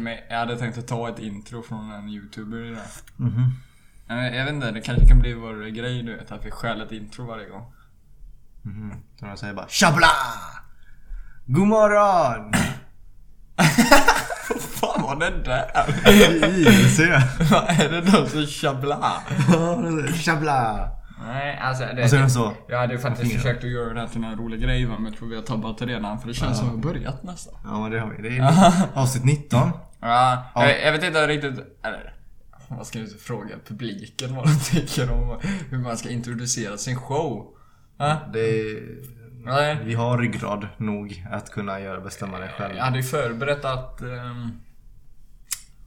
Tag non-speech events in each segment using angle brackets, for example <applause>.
man- Jag hade tänkt att ta ett intro från en youtuber idag. Mhm. Men Jag vet inte, det kanske kan bli vår grej du vet, att vi stjäl ett intro varje gång. Mhm. Så de säger bara Tjabla! God morgon! <laughs> Fan var det där? <laughs> IC! Vad är det då som tjabla? Tjabla! Nej, alltså det... Och så är de så. Jag hade ju faktiskt försökt att göra det här till en rolig grej men jag tror vi har tabbat det redan för det känns som att vi har börjat nästan. Ja men det har vi. Det är <laughs> avsnitt 19. Ja, Ja. Jag, jag vet inte riktigt, eller vad ska jag fråga publiken vad de <laughs> tycker om hur man ska introducera sin show. Ja? Det Nej. vi har ryggrad nog att kunna göra bestämma det Jag själv. hade ju förberett att um,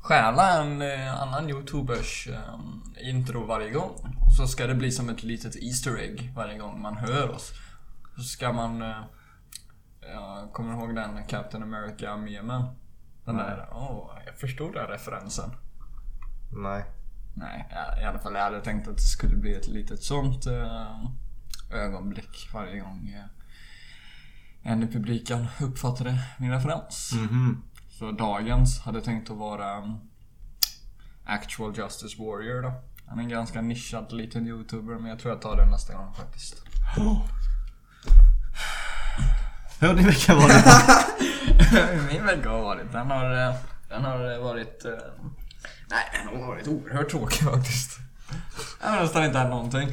stjäla en eh, annan youtubers ehm, intro varje gång. Och så ska det bli som ett litet Easter egg varje gång man hör oss. Så ska man... Uh, jag kommer ihåg den Captain America-memen. Den Nej. där, åh, jag förstod den referensen. Nej. Nej, i alla fall jag hade tänkt att det skulle bli ett litet sånt eh, ögonblick varje gång eh, en i publiken uppfattade min referens. Mhm. Så dagens hade tänkt att vara um, Actual Justice Warrior då. Han är en ganska nischad liten youtuber men jag tror jag tar den nästa gång faktiskt. Hur har din vecka varit? <laughs> Min vecka har varit, den har, eh, den har eh, varit... eh, Nej, den har varit oerhört tråkig faktiskt. Det har nästan inte hänt någonting.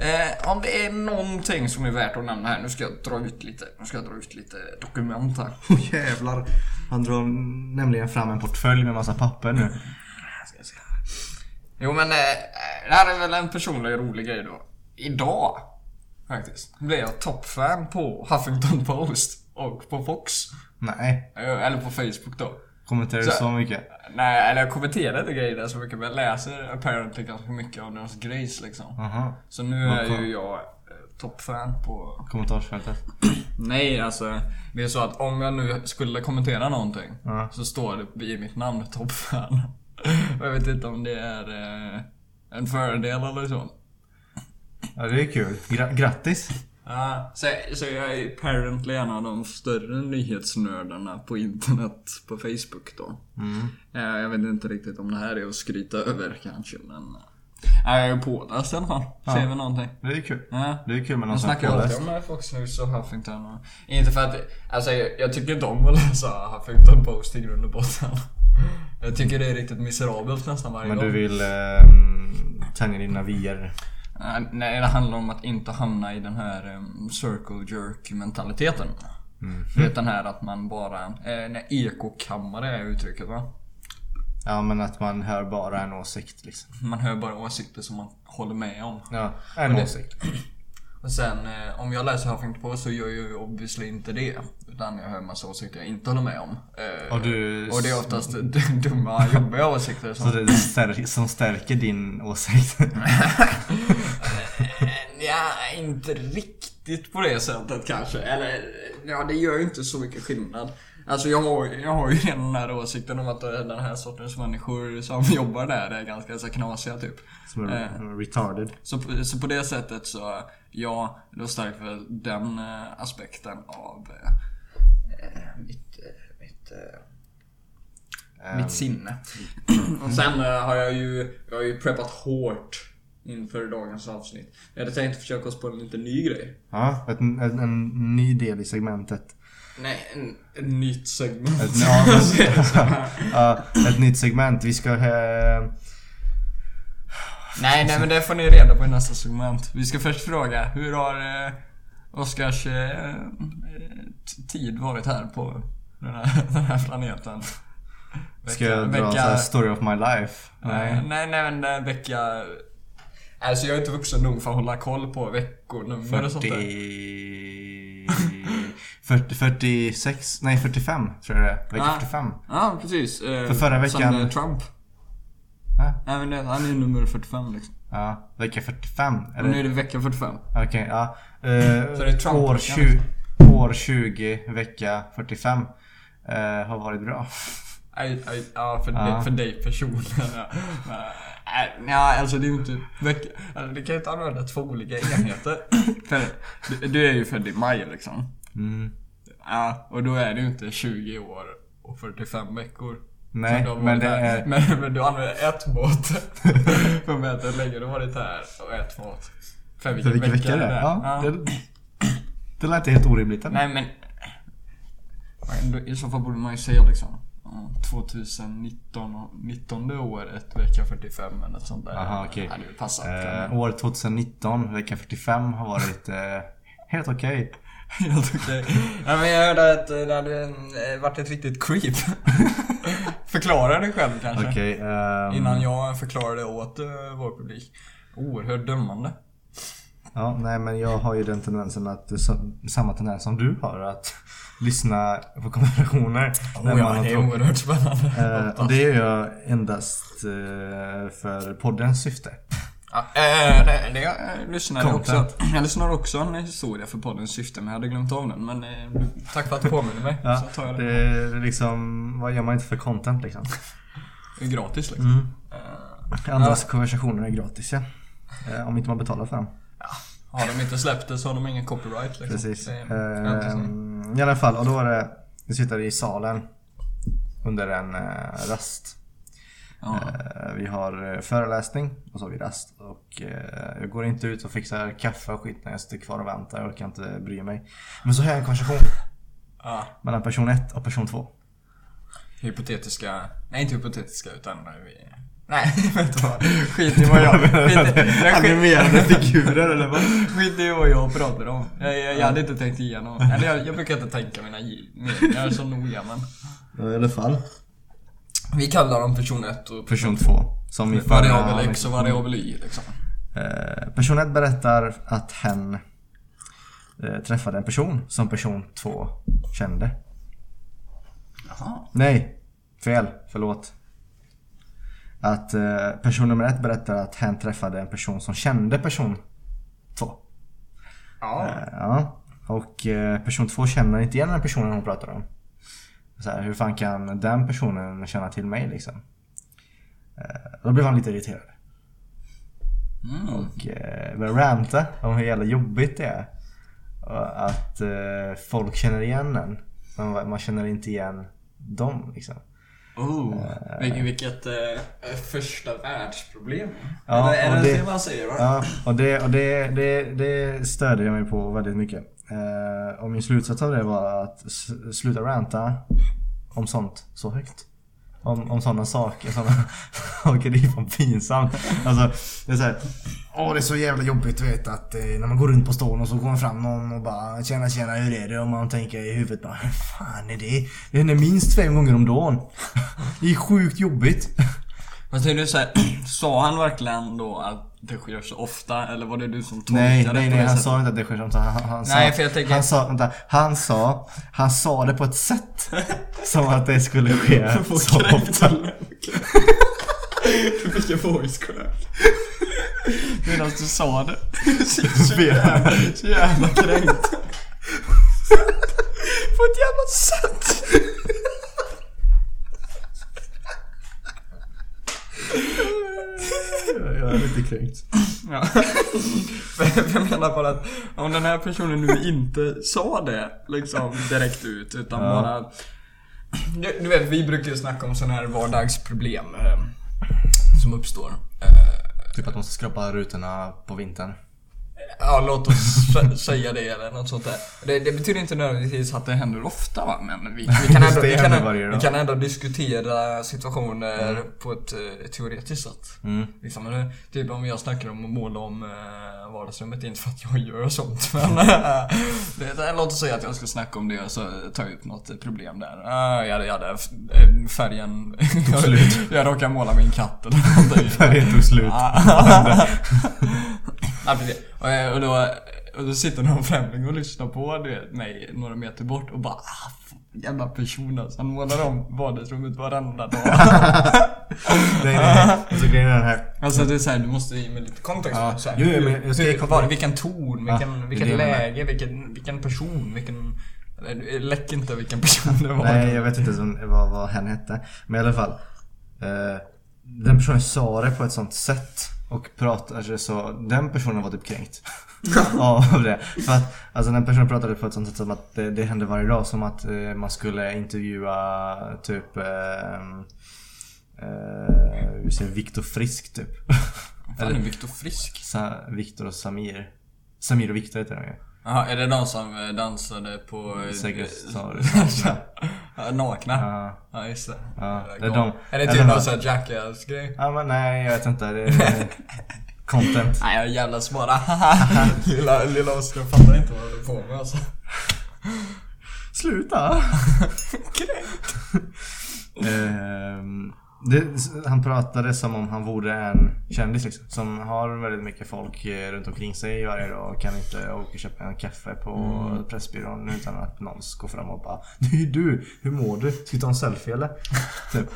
Eh, om det är någonting som är värt att nämna här, nu ska jag dra ut lite, nu ska jag dra ut lite dokument här. <laughs> Åh jävlar. Han drar nämligen fram en portfölj med massa papper nu. Ska se. Jo men eh, det här är väl en personlig rolig grej då. Idag, faktiskt, blev jag toppfan på Huffington Post och på Fox. Nej. Eh, Eller på Facebook då. Kommenterar du Så- så mycket? Nej, eller jag kommenterar inte grejer där så mycket men jag läser apparently ganska mycket av deras grejs liksom. Aha. Så nu är ju jag eh, toppfan på... Kommentarsfältet. <clears throat> Nej, alltså. Det är så att om jag nu skulle kommentera någonting Ja. så står det i mitt namn <laughs> toppfan. Jag vet inte om det är eh, en fördel eller så. Ja det är kul. Gra- grattis. Ja, så, så jag är apparently en av de större nyhetsnördarna på internet på Facebook då. Mm. Eh, Jag vet inte riktigt om det här är att skryta över kanske men... eh, ja, Jag är påläst i alla fall. Ser Ja. vi någonting. Det är kul. Ja. Det är kul med någon Man som är snackar alltid påläst. om Fox News och Huffington och... Inte för att... Alltså jag, jag tycker inte om att läsa Huffington Post i grund och botten. Jag tycker det är riktigt miserabelt nästan varje Men gång. du vill eh, tänja dina vyer. Eh, Nej, det handlar om att inte hamna i den här um, circle jerk mentaliteten. Mm. Den här att man bara... Eh, nej, ekokammare är uttrycket va? Ja men att man hör bara en åsikt liksom. Man hör bara åsikter som man håller med om. Ja, en Och det- åsikt. Och sen eh, om jag läser Huffington Post så gör jag ju obviously inte det. Utan jag hör en massa åsikter jag inte håller med om. Eh, Och du- och det är oftast <laughs> dumma, jobbiga åsikter som... Så det är stär- som stärker din åsikt. <laughs> ja, inte riktigt på det sättet kanske. Eller, ja det gör ju inte så mycket skillnad. Alltså jag har, jag har ju den här åsikten om att eh, den här sortens människor som <laughs> jobbar där är ganska så knasiga typ. Som är Eh. retarded. Så, så på det sättet så, ja, då stärker väl den eh, aspekten av eh, eh, mitt, eh, mitt, eh, mitt sinne. <clears throat> Och sen eh, har jag ju, jag har ju preppat hårt inför dagens avsnitt. Jag hade tänkt försöka oss på en liten ny grej. Ja, ett, en, en ny del i segmentet. Nej, en, en nytt segment. Ett, ja, men, <laughs> <laughs> ja, ett nytt segment. Vi ska... Eh, nej, nej men det får ni reda på i nästa segment. Vi ska först fråga, hur har eh, Oskars eh, eh, tid varit här på den här, <laughs> den här planeten? ska jag dra så här story of my life? Nej, Nej. men eh, vecka... Alltså jag är inte vuxen nog för att hålla koll på veckonummer och sånt där. 40... 40, 46, nej 45 tror jag det är. Vecka Ah. 45. Ja, precis. Eh, För förra veckan- Som Trump. Ja. Nej men det, han är ju nummer 45 liksom. Ja, vecka 45. Och Eller? nu är det vecka 45. Okej, ja. Eh, Så det är Trump år, veckan. 20, år 20, vecka 45. eh, har varit bra. <laughs> Ja, för, Ja. för dig personligen. Äh, Ja, alltså det är ju inte... Alltså, det kan ju inte använda två olika enheter. <laughs> för du, du är ju född i maj liksom. Mm. Ja, och då är det ju inte 20 år och 45 veckor. Nej, men det här. är... <laughs> Men, men du använder ett mått <laughs> för att mäta hur länge du varit här och ett mått för För vilken vecka det är? Ja, det, det lät inte helt orimligt. eller? Nej men... I så fall borde man ju säga liksom ja, 2019 och 19 året, vecka 45 eller något sånt där. Aha, okej. Ja, det passar. Eh, år 2019, vecka 45 har varit eh, helt okej. <laughs> Helt okej. Ja, men jag hörde att eh, det hade eh, varit ett riktigt creep. <laughs> Förklara dig själv kanske. Okej. ehm, Innan jag förklarar det åt uh, vår publik. Oerhört dömande. Ja, nej men jag har ju den tendensen att, samma tendens som du har att <laughs> lyssna på konversationer. när Oh, man ja, har det är oerhört spännande. Eh, och det gör jag endast eh, för poddens syfte. Ja, eh, det, det jag lyssnade Content. också. <clears throat> Jag lyssnade också en historia för poddens syfte men jag hade glömt av den. Men eh, tack för att du påminner mig. Ja, så tar jag det det. är liksom, vad gör man inte för content liksom? Det är gratis liksom. Mm. Eh, Andras konversationer är gratis ja. Eh, om inte man betalar för dem. har de inte släppt det så har de ingen copyright liksom. Precis. Ehm, I alla fall, och då var det, vi sitter i salen under en rast. Ja. Eh, Vi har eh, föreläsning och så har vi rast. Och eh, jag går inte ut och fixar kaffe och skit när jag sitter kvar och väntar. Jag orkar inte bry mig. Men så har jag en konversation Ja. mellan person 1 och person 2. Hypotetiska, nej inte hypotetiska utan vi... Nej, <laughs> vänta vad. Skit i vad jag... <laughs> Animerade <laughs> figurer eller vad? skit i vad jag pratar om. Jag, jag, jag hade inte tänkt igenom. Eller jag, jag brukar inte tänka mina meningar så noga men... I alla fall. Vi kallar dem person 1 och Person 2. Som i variabel X och variabel Y liksom. Eh, Person 1 berättar att hen eh, träffade en person som person 2 kände. Jaha. Nej, fel. Förlåt. Att eh, person nummer ett berättar att hen träffade en person som kände person 2. Ja. Ja. Och person 2 känner inte igen den personen hon pratar om. Så här, hur fan kan den personen känna till mig liksom? Eh, då blev han lite irriterad. Mm. Och eh, började ranta om hur jävla jobbigt det är. Och att eh, folk känner igen en. Men man känner inte igen dem liksom. Oh, vilket, vilket eh, första världsproblem. Ja, Eller är det det- man säger va? Ja, och det, och det, det, det stödde jag mig på väldigt mycket. Eh, och min slutsats av det var att sluta ranta om sånt så högt. Om, om sådana saker. Sådana <laughs> saker, det är fan pinsamt. Alltså, det är såhär. Åh det är så jävla jobbigt du vet att eh, när man går runt på stan och så kommer fram någon och bara Tjena tjena hur är det? Och man tänker i huvudet bara Hur fan är det? Det händer minst fem gånger om dagen. <laughs> Det är sjukt jobbigt. Fast är det så här, sa han verkligen då att det sker så ofta? Eller var det du som tolkade Nej, det nej, nej, han sa inte att det sker sånt. Han, han, han, Nej, sa, för jag tänker- han sa, vänta, han sa, han sa det på ett sätt <laughs> som att det skulle ske så ofta. Du fick en voice crack. Medan du sa det. Så, <laughs> så, jävla, så jävla kränkt. <laughs> På ett jävla sätt. Jag är lite kränkt. Ja. <laughs> Jag menar bara att om den här personen nu inte sa det liksom direkt ut utan Ja. bara du, du vet, vi brukar ju snacka om sådana här vardagsproblem eh, som uppstår. Eh, Typ att de ska skrapa rutorna på vintern. Ja, låt oss sä- säga det eller något sånt där. Det, det betyder inte nödvändigtvis att det händer ofta va, men vi, vi, kan, <laughs> ändå, vi, kan, vi kan ändå diskutera situationer på ett eh, teoretiskt sätt. Mm. Liksom, typ om jag snackar om att måla om eh, vardagsrummet, inte för att jag gör sånt <laughs> men eh, det, det, Låt oss säga att jag skulle snacka om det och så tar jag upp något problem där. Uh, jag hade, jag hade färgen... jag, <laughs> jag råkade måla min katt eller någonting. Färgen tog slut. Ja, precis. Och, eh, och, då, och då sitter någon främling och lyssnar på du vet, mig några meter bort och bara ah, Jävla person alltså. Han målar om vardagsrummet varenda dag. <laughs> Nej, nej, nej. Alltså grejen är den här. Alltså det är såhär, du måste ge mig lite kontext. Ja. Så här, Jo, men jag ska var, vilken ton, vilken, Ja, vilket läge, vilken, vilken person, vilken... Läck inte vilken person det var. Nej, jag vet inte som, vad, vad hen hette. Men i alla fall. Eh, den personen sa det på ett sånt sätt. Och pratade så, den personen var typ kränkt. <laughs> av det. För att alltså, den personen pratade på ett sånt sätt som att det, det hände varje dag. Som att eh, man skulle intervjua typ eh, eh, säger Viktor Frisk typ. Fan är Viktor Frisk? Sa, Viktor och Samir. Samir och Viktor heter de ju. Jaha, är det de som eh, dansade på... eh, Säkert <laughs> sa du Ja, Nakna? Ja. Ja, just det. Ja, det är de. Är det typ någon sån Jackass-grej? Ja men nej jag vet inte. Det är <laughs> content. Nej, jag är jävla smara. <laughs> lilla, lilla Oskar fattar inte vad du håller på med alltså. Sluta! Ehm, det, han pratade som om han vore en kändis liksom. Som har väldigt mycket folk eh, runt omkring sig varje dag och kan inte åka och köpa en kaffe på Mm. Pressbyrån utan att någon går fram och bara Det är du! Hur mår du? Ska vi ta en selfie eller? <laughs> Typ.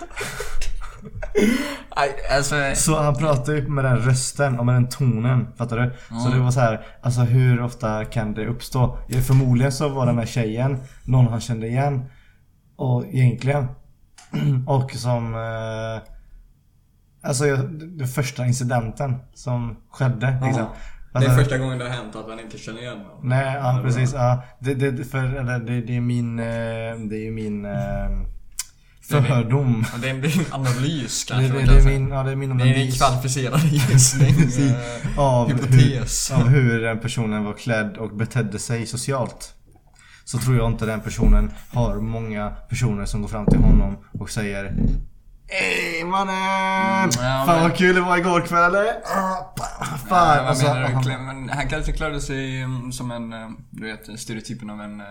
Nej, alltså... Så han pratade ju med den rösten och med den tonen, fattar du? Så det var så här, alltså hur ofta kan det uppstå? Förmodligen så var den här tjejen någon han kände igen. Och egentligen. <clears throat> Och som... Eh, alltså den första incidenten som skedde liksom. Det är Alltså, första gången det har hänt att han inte känner igen honom. Nej, ja precis. Ja, det, det, för, eller, det, det är min... eh, Det är min... eh, Fördom. Det är det en analys <laughs> Det, kanske det, man det kan är min, ja, det är min Det är en analys. kvalificerad <laughs> gissning. eh, av hypotes. hur, av hur den personen var klädd och betedde sig socialt. Så tror jag inte den personen har många personer som går fram till honom och säger Ey mannen! Mm, ja, Fan vad kul det var igår kväll? Ah, Fan! Ja, vad alltså, du? han- Klä- Men han kanske klädde sig mm, som en, eh, du vet, stereotypen av en eh,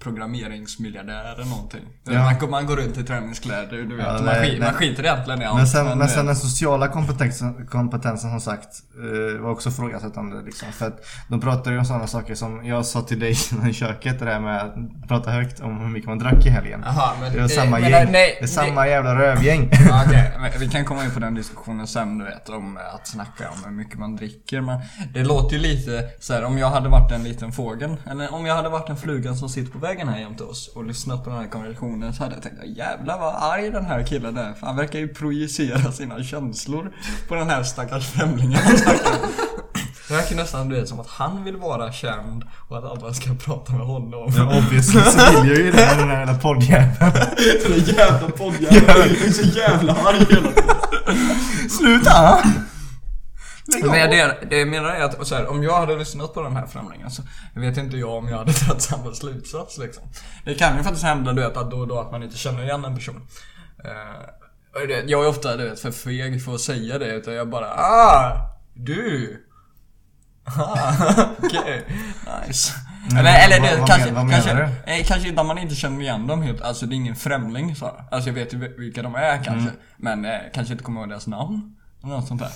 programmeringsmiljardär eller någonting. Ja. Man, man går runt i träningskläder, du vet. Ja, man, nej, skit, nej. man skiter egentligen i allt. Men sen, men du sen den sociala kompetensen, kompetensen som sagt eh, var också ifrågasättande liksom. För att de pratade ju om sådana saker som jag sa till dig <laughs> i köket, det där med att prata högt om hur mycket man drack i helgen. Jaha, men Det var samma men, gäng. nej, det är samma jävla rövgäng. Ja, <laughs> men vi kan komma in på den diskussionen sen du vet om att snacka om hur mycket man dricker men Det låter ju lite så här om jag hade varit en liten fågel eller om jag hade varit en fluga som sitter på vägen här jämte oss och lyssnat på den här konversationen så hade jag tänkt jävlar vad arg den här killen är för han verkar ju projicera sina känslor på den här stackars främlingen han. <laughs> Det verkar nästan vet, som att han vill vara känd och att alla ska prata med honom. Ja, obviously så vill jag ju det med den här jävla poddjäveln. <laughs> Den jävla poddjäveln är så jävla arg hela tiden. Sluta! Men av. det, det jag menar är att här, om jag hade lyssnat på den här främlingen så vet inte jag om jag hade <laughs> tagit samma slutsats liksom. Det kan ju faktiskt hända du vet att då och då att man inte känner igen en person. Det, jag är ofta du vet för feg för att säga det utan jag bara ah, du. <laughs> Ah, <laughs> Okej, nice. Men eller eller vad- det, vad kanske, men- kanske, menar eh, kanske inte man inte känner igen dem helt, alltså det är ingen främling så. Alltså jag vet ju vilka de är kanske. Mm. Men eh, kanske inte kommer ihåg deras namn. Något sånt där.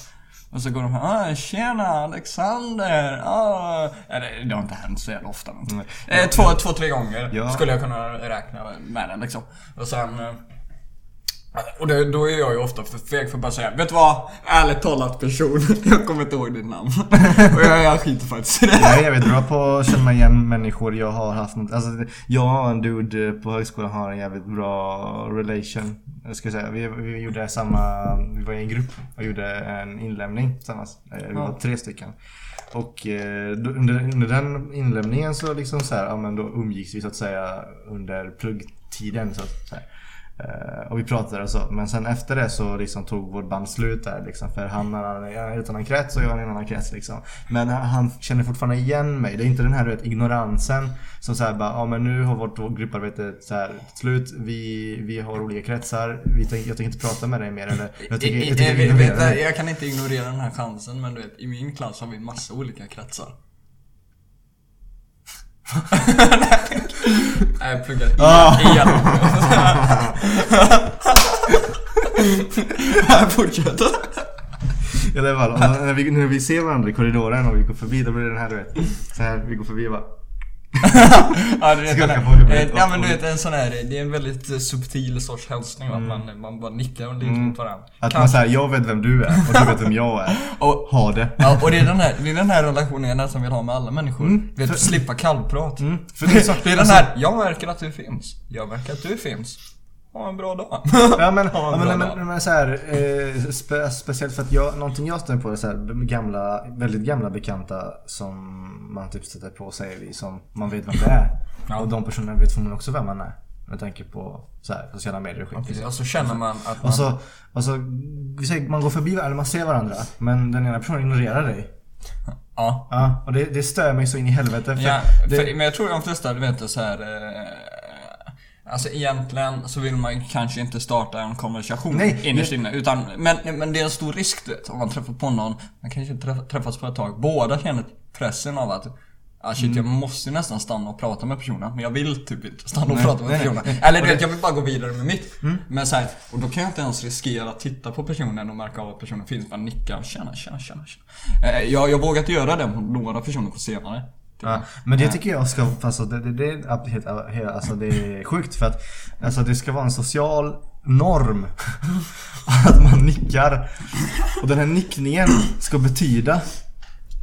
Och så går de här, ah, tjena Alexander, ah. Eller det har inte hänt så jävla ofta. Nej. Eh, två, två, tre gånger Ja. skulle jag kunna räkna med den liksom. Och sen eh, och det, då är jag ju ofta för feg för att bara säga Vet du vad? Ärligt talat person, <laughs> jag kommer inte ihåg ditt namn. <laughs> och jag, jag skiter faktiskt i det. Jag är jävligt bra på att känna igen människor jag har haft något, alltså Jag och en dude på högskolan har en jävligt bra relation jag ska säga. Vi, vi gjorde samma, vi var i en grupp och gjorde en inlämning tillsammans. Eh, Vi var tre stycken. Och eh, under, under den inlämningen så liksom så här, ja men då umgicks vi så att säga under pluggtiden så att säga. Eh, och vi pratade och så. Men sen efter det så liksom tog vårt band slut där liksom. För han har en annan krets och jag har en annan krets liksom. Men han, känner fortfarande igen mig. Det är inte den här vet, ignoransen. Som såhär bara, ja men nu har vårt grupparbete så här, slut. Vi, vi har olika kretsar. Vi tänk, jag tänker inte prata med dig mer eller jag tänker, jag <laughs> tänker jag, vet, jag kan inte ignorera den här chansen men du vet, i min klass har vi massa olika kretsar. <laughs> <laughs> Nej, jag pluggar Ah. igen. igen. Fortsätt. I alla fall, när, vi, när vi ser varandra i korridoren och vi går förbi då blir det den här du vet. Så här, vi går förbi och bara. Ja, du vet, den här, eh, ja men du vet en sån här, det är en väldigt subtil sorts hälsning va? Man, man bara nickar lite Mm. mot varandra. Att Kanske- man säger jag vet vem du är och du vet vem jag är. <laughs> och, Ha det. ja, och det är den här, det är den här relationen jag nästan vill ha med alla människor. Mm. Vet, slippa kallprat. Mm, för det är så- <laughs> det är den alltså- här, jag märker att du finns. Jag märker att du finns. Ha en bra dag. <laughs> Ja men, Ja, ja, bra men, dag. men, men så här, eh, spe, speciellt för att jag, någonting jag stöter på är så här, gamla, väldigt gamla bekanta som man typ stöter på säger vi som man vet vem det är. Ja. Och de personerna vet förmodligen också vem man är. Med tanke på så här, sociala medier och skit. Precis, och så känner man att man... Och så, och så, vi säger, man går förbi eller man ser varandra men den ena personen ignorerar dig. ja. Ja, och det, det stör mig så in i helvete. För Ja, det, för, men jag tror de flesta, du vet, så här. Eh, alltså egentligen så vill man kanske inte starta en konversation Nej, innerst inne. Utan, men, men det är en stor risk du vet, om man träffar på någon, man kanske träff, träffas på ett tag. Båda känner pressen av att Ah, shit, jag måste nästan stanna och prata med personen. Men jag vill typ inte stanna och Nej, prata med nej, personen. nej. Eller Och du vet, jag vill bara gå vidare med mitt. Men så här, och då kan jag inte ens riskera att titta på personen och märka av att personen finns. Bara nicka, tjena, tjena, tjena, tjena. Eh, jag, jag vågat göra det på några personer på senare. Ja, men det tycker jag ska, alltså det, det, det, är alltså det är sjukt för att alltså det ska vara en social norm <laughs> att man nickar. Och den här nickningen ska betyda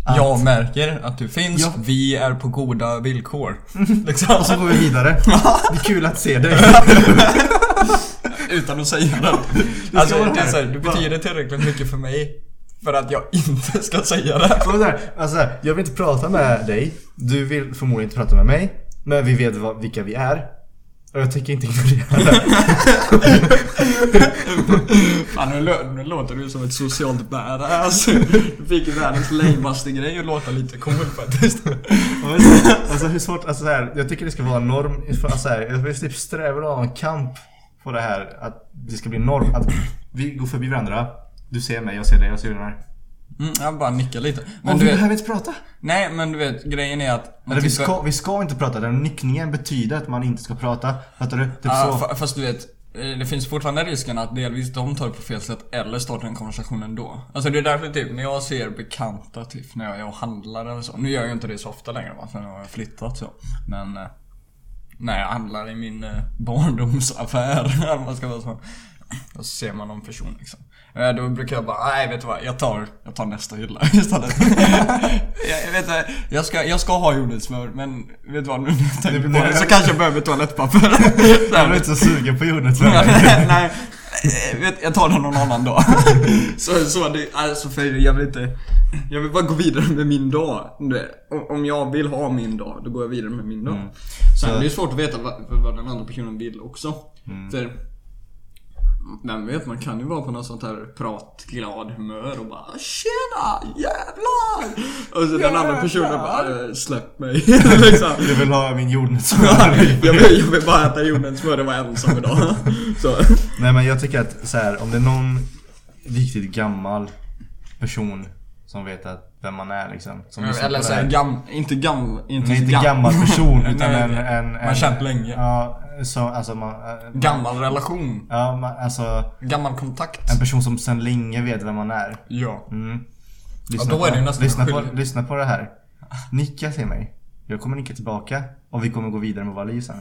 att, Jag märker att du finns, Ja. vi är på goda villkor. <laughs> Liksom. och så går vi vidare. <laughs> Det är kul att se dig. Utan att säga det. Alltså, det är så här, du betyder tillräckligt mycket för mig för att jag inte ska säga det. Och där, alltså, jag vill inte prata med dig. Du vill förmodligen inte prata med mig. Men vi vet vad, vilka vi är. Och jag tänker inte ignorera det. Fan, nu, lå- nu låter du som ett socialt badass. Du fick världens lamaste grej att låta lite cool faktiskt. Alltså hur svårt, alltså så här, jag tycker det ska vara norm, för, alltså, så här, jag vill typ sträva ha en kamp på det här, att det ska bli norm, att vi går förbi varandra, du ser mig, jag ser dig, jag ser den här. Mm, jag bara nickar lite. Men Men du vi vet, behöver inte prata. nej men du vet, grejen är att... Eller vi typ- ska, vi ska inte prata, den nickningen betyder att man inte ska prata. Fattar du? Typ Ja, så. fa- fast du vet, eh, det finns fortfarande risken att delvis de tar det på fel sätt eller startar en konversation ändå. Alltså det är därför typ, när jag ser bekanta typ, när jag är och handlar eller så. Nu gör jag ju inte det så ofta längre va, för nu har jag flyttat så. Men eh, när jag handlar i min eh, barndomsaffär, <laughs> eller vad man ska vara så. Då ser man någon person liksom. Eh, Då brukar jag bara, nej vet du vad, jag tar, jag tar nästa hylla <laughs> istället. <laughs> jag, vet inte, jag ska, jag ska ha jordnötssmör men vet du vad, nu när jag tänker på det så kanske jag behöver toalettpapper. <laughs> Jag blir inte så sugen på jordnöt. nej, nej. Eh, Vet, jag tar den någon annan dag. så, så det, alltså för jag vill inte, jag vill bara gå vidare med min dag. Om- jag vill ha min dag, då går jag vidare med min dag. Mm. Sen Så- är det svårt att veta vad, vad den andra personen vill också. Mm. För vem vet, man kan ju vara på något sånt här pratglad humör och bara Tjena! Jävlar! Och så den andra personen bara "Eh, Släpp mig. <laughs> liksom. Jag vill ha min jordnötssmör. jag, vill, jag vill bara äta jordens smör och vara ensam idag. <laughs> Så. Nej men jag tycker att så här, om det är någon riktigt gammal person som vet att vem man är liksom. Som lyssnar Eller såhär här. gam, inte gam, inte, inte gam- gammal person <laughs> utan Nej, en, en, Man en... har känt länge. Ja, så, alltså man... äh, Gammal relation. Ja, man, alltså Gammal kontakt. en person som sedan länge vet vem man är. Ja. Mm. Ja, då är det nästan lyssna, på, lyssna på det här. Nicka till mig. Jag kommer nicka tillbaka och vi kommer gå vidare med våra liv sen.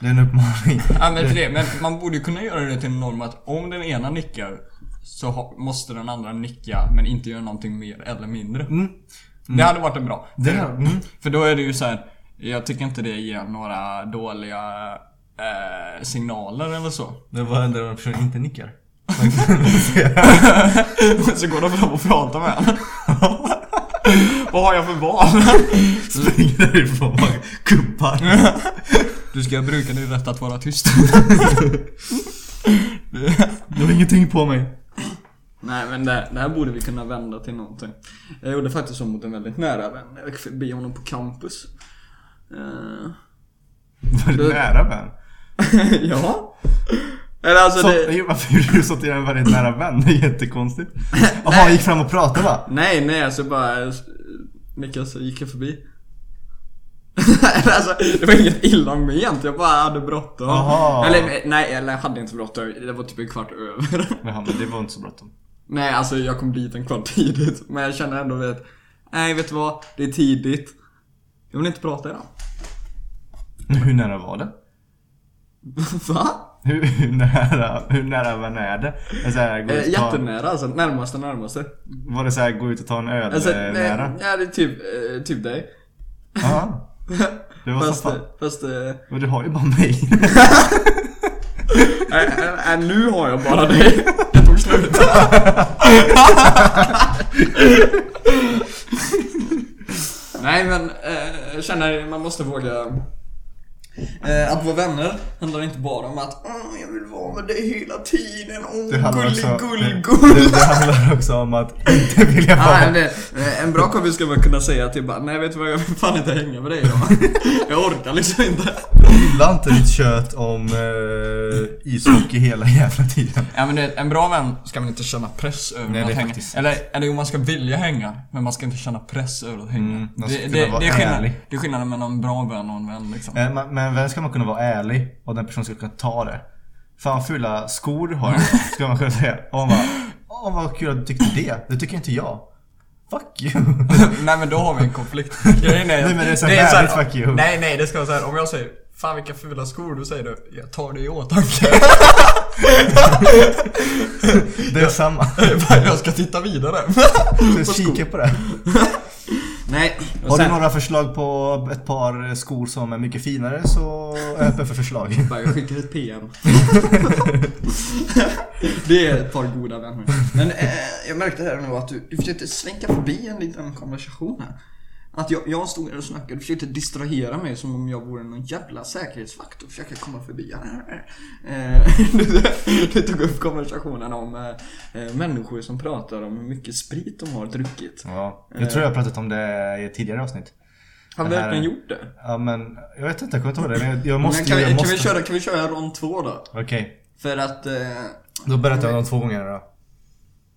Det är en uppmaning. Ja, men, för det, <laughs> men man borde ju kunna göra det till en norm att om den ena nickar så måste den andra nicka men inte göra någonting mer eller mindre. Mm. Det hade varit en bra. Det, för, mm. för då är det ju så här. Jag tycker inte det ger några dåliga eh, signaler eller så. Det var den där personen inte nickar. <laughs> så går de fram och pratar med honom. <laughs> Vad har jag för val? <laughs> Springer därifrån bara kuppar. Du ska bruka din rätt att vara tyst. Du har ingenting på mig. Nej men det, det här borde vi kunna vända till någonting. Jag gjorde faktiskt så mot en väldigt nära vän. Jag gick förbi honom på campus. Eh, Var Du- nära vän? <laughs> ja. Eller alltså Så, det... varför gjorde du så till en väldigt nära vän? Det är jättekonstigt. <laughs> Jaha, gick fram och pratade va? Nej nej alltså bara... eh, så gick jag förbi. <laughs> Alltså, det var inget illa ment, jag bara hade bråttom. Eller nej, eller jag hade inte bråttom. Det var typ en kvart över. Jaha, men det var inte så bråttom. Nej, alltså jag kom dit en kvart <laughs> tidigt. Men jag känner ändå vet, nej vet du vad? Det är tidigt. Jag vill inte prata idag. Hur nära var det? <laughs> Va? Hur, hur nära, hur nära vän är det? Så här, gå Eh, jättenära alltså, närmaste närmaste. var det så här, gå ut och ta en öl Alltså, eh, nej, nära? ja det är typ, eh, typ dig. Ja. <laughs> Det var fast, så fan. fast, eh, Och du har ju bara mig. Äh, äh, nu har jag bara dig. Det tog slut. Nej men, eh, jag känner man måste våga Eh, att vara vänner handlar inte bara om att Åh, jag vill vara med dig hela tiden. Åh, Det handlar, gullig, också, gull, det, det, det handlar också om att inte vilja vara Nej, det, eh, en bra kompis ska man kunna säga till bara, nej vet du vad, jag vill fan inte hänga med dig idag. <laughs> jag orkar liksom inte. Gilla inte ditt kött om eh, ishockey hela jävla tiden. Ja men det, en bra vän ska man inte känna press över Nej, att hänga. faktiskt- Eller, eller jo, man ska vilja hänga, men man ska inte känna press över att hänga. Mm, man det, det, det, är skillnad, det är skillnaden mellan en bra vän och en vän liksom. Eh, Men med en vän ska man kunna vara ärlig och den personen ska kunna ta det. Fan fula skor du har <laughs> ska man kunna säga. Och man bara, åh vad kul att du tyckte det. Det tycker inte jag. Fuck you. <laughs> nej men då har vi en konflikt. Grejen är, Nej, men det är så så vänligt, här- fuck you. Nej nej det ska vara såhär, om jag säger Fan vilka fula skor du säger du, jag tar det i åtanke. <laughs> Det är samma. jag ska titta vidare. Så kika på det. Nej, och Har du sen- några förslag på ett par skor som är mycket finare så är jag öppen för förslag. <laughs> Jag skickar ett PM. <laughs> det är ett par goda vänner. Men eh, jag märkte här nu att du, du försökte svänga förbi en liten konversation här. Att jag, jag stod där och snackade och försökte distrahera mig som om jag vore någon jävla säkerhetsvakt och försöka komma förbi. Eh, <laughs> du, tog upp konversationen om eh, eh, människor som pratar om hur mycket sprit de har druckit. Ja. Jag tror jag har pratat om det i ett tidigare avsnitt. Har vi här- verkligen gjort det? Ja men, jag vet inte, jag kommer inte ihåg det. Men jag- måste, Men kan, vi, jag kan, måste. vi köra, kan vi köra rond två då? Okej. För att... Eh, Då berättar jag de två gångerna då.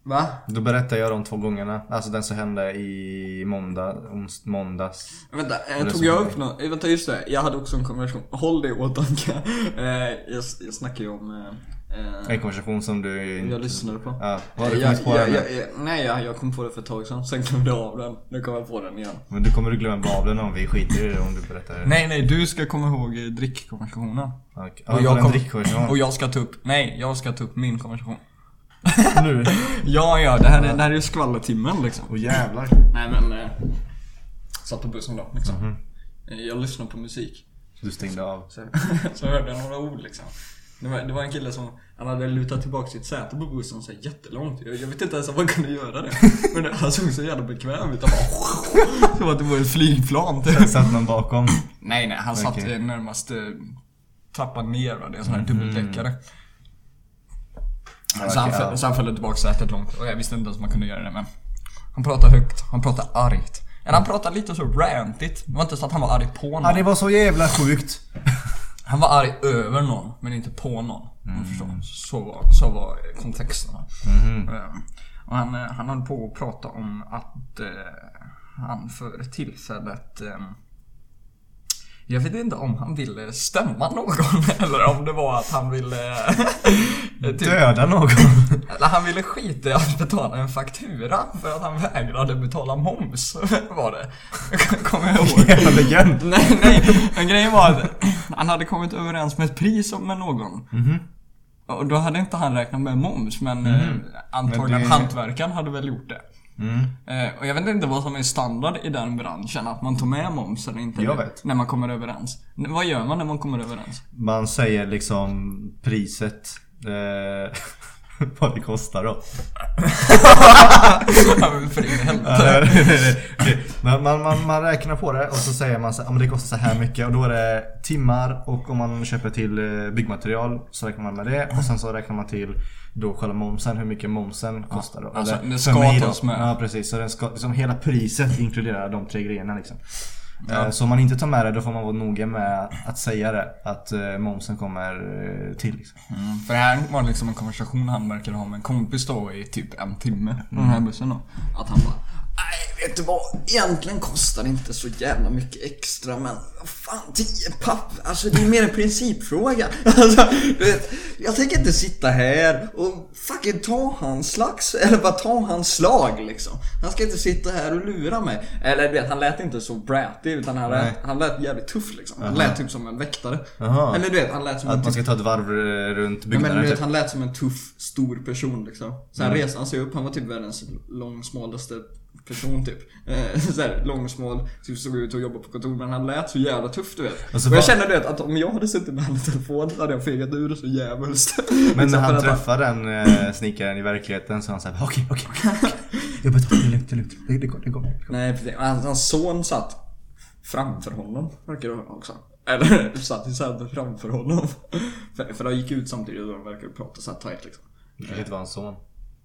Va? Då berättar jag de två gångerna. Alltså den som hände i måndag, ons, måndags. Vänta, eh, det tog jag upp något? Eh, Vänta just det, jag hade också en konversation. Håll det i åtanke. <laughs> Eh, jag, jag snackar ju om... Eh, En eh, konversation som du inte... jag lyssnade på. Ja, har du jag, kommit på jag, den? jag, jag, Nej, jag, jag kom på det för ett tag sedan. Sen glömde jag av den. Nu kommer jag på den igen. Men du kommer du glömma av den om vi skiter i det om du berättar det. Nej, nej, du ska komma ihåg eh, drickkonversationen. Okej. Och Ja, jag jag kom-. Och jag ska ta upp, nej, jag ska ta upp min konversation. Nu? <laughs> Ja, ja, det här, är- det här är ju skvallertimmen liksom. Åh jävlar. Nej men... Eh, satt på bussen då liksom. Eh, Jag lyssnar på musik. Du stängde av. Så, <laughs> så hörde jag några ord liksom. Det var, det var en kille som, han hade lutat tillbaka sitt säte på bussen så här jättelångt. Jag, jag vet inte ens om man kunde göra det. <laughs> Men det, han såg så jävla bekväm ut. Han bara, Som att det var ett flygplan typ. Satt någon bakom. Nej nej, han satt okay. närmast eh, trappan ner va. Det är en sån här dubbeldäckare. Så, han, föll- så han följde tillbaka sätet långt och jag visste inte ens man kunde göra det men. Han pratade högt, han pratade argt. Eller han pratade lite så rantigt. Det var inte så att han var arg på någon. Ja det var så jävla sjukt. <laughs> Han var arg över någon, men inte på någon. Mm. förstår. Så var, så var kontexten. Eh, Och han, eh, han höll på att prata om att eh, han för tillfället eh, jag vet inte om han ville stämma någon <laughs> eller om det var att han ville eh, typ, Döda någon. eller han ville skita i att betala en faktura för att han vägrade betala moms. <laughs> Var det. Kommer jag ihåg. Jävla legend. <laughs> Nej, nej. Men grejen var att han hade kommit överens med ett pris med någon. Mhm. Och då hade inte han räknat med moms, men eh, antagligen Men det- hantverkaren hade väl gjort det. Mm. Eh, och jag vet inte vad som är standard i den branschen, att man tar med moms eller inte. Jag vet. När man kommer överens. Vad gör man när man kommer överens? Man säger liksom priset. Eh, <laughs> <laughs> vad det kostar då. <laughs> Ja, men För in i <laughs> helvete. man, man, man, räknar på det och så säger man så här, "Ja, men det kostar så här mycket och då är det timmar och om man köper till eh, byggmaterial så räknar man med det och sen så räknar man till då själva momsen, hur mycket momsen kostar då. alltså, det ska tas med. Ja precis, så den ska, liksom hela priset inkluderar de tre grejerna liksom. Ja. Eh, Så om man inte tar med det då får man vara noga med att säga det. Att eh, momsen kommer eh, till liksom. Mm, för det här var liksom en konversation han verkade ha med en kompis då i typ en timme på den här bussen då. Att han bara Nej, vet du vad? Egentligen kostar det inte så jävla mycket extra men vad fan, 10 papp? Alltså det är mer en principfråga. <laughs> Alltså, du vet, jag tänker inte sitta här och fucking ta hans slags, eller bara ta hans slag liksom. Han ska inte sitta här och lura mig. Eller du vet, han lät inte så bratty utan han lät, han lät jävligt tuff liksom. Han lät typ som en väktare. Jaha. Eller du vet, han lät som en Att man typ ska ta ett varv runt Ja, byggnaden men du vet, typ. han lät som en tuff, stor person liksom. Sen Mm. reste han sig upp, han var typ världens lång, smalaste person typ. Eh, <laughs> såhär långsmal, typ såg ut att jobba på kontor men han lät så jävla tuff du vet. Och så Och jag du vet att om jag hade suttit med honom i telefon hade jag fegat ur så jävligt. Men när <laughs> han träffade den eh, snickaren i verkligheten så han såhär okej, okej, okej. Jag betalar, det är lugnt, det är lugnt. Det, det går, det går. Det. Nej precis. Hans, hans son satt framför honom, verkar det också. Eller <laughs> satt i sätet framför honom. För, för de gick ut samtidigt och de verkade prata såhär tight liksom. Det kanske inte var hans son.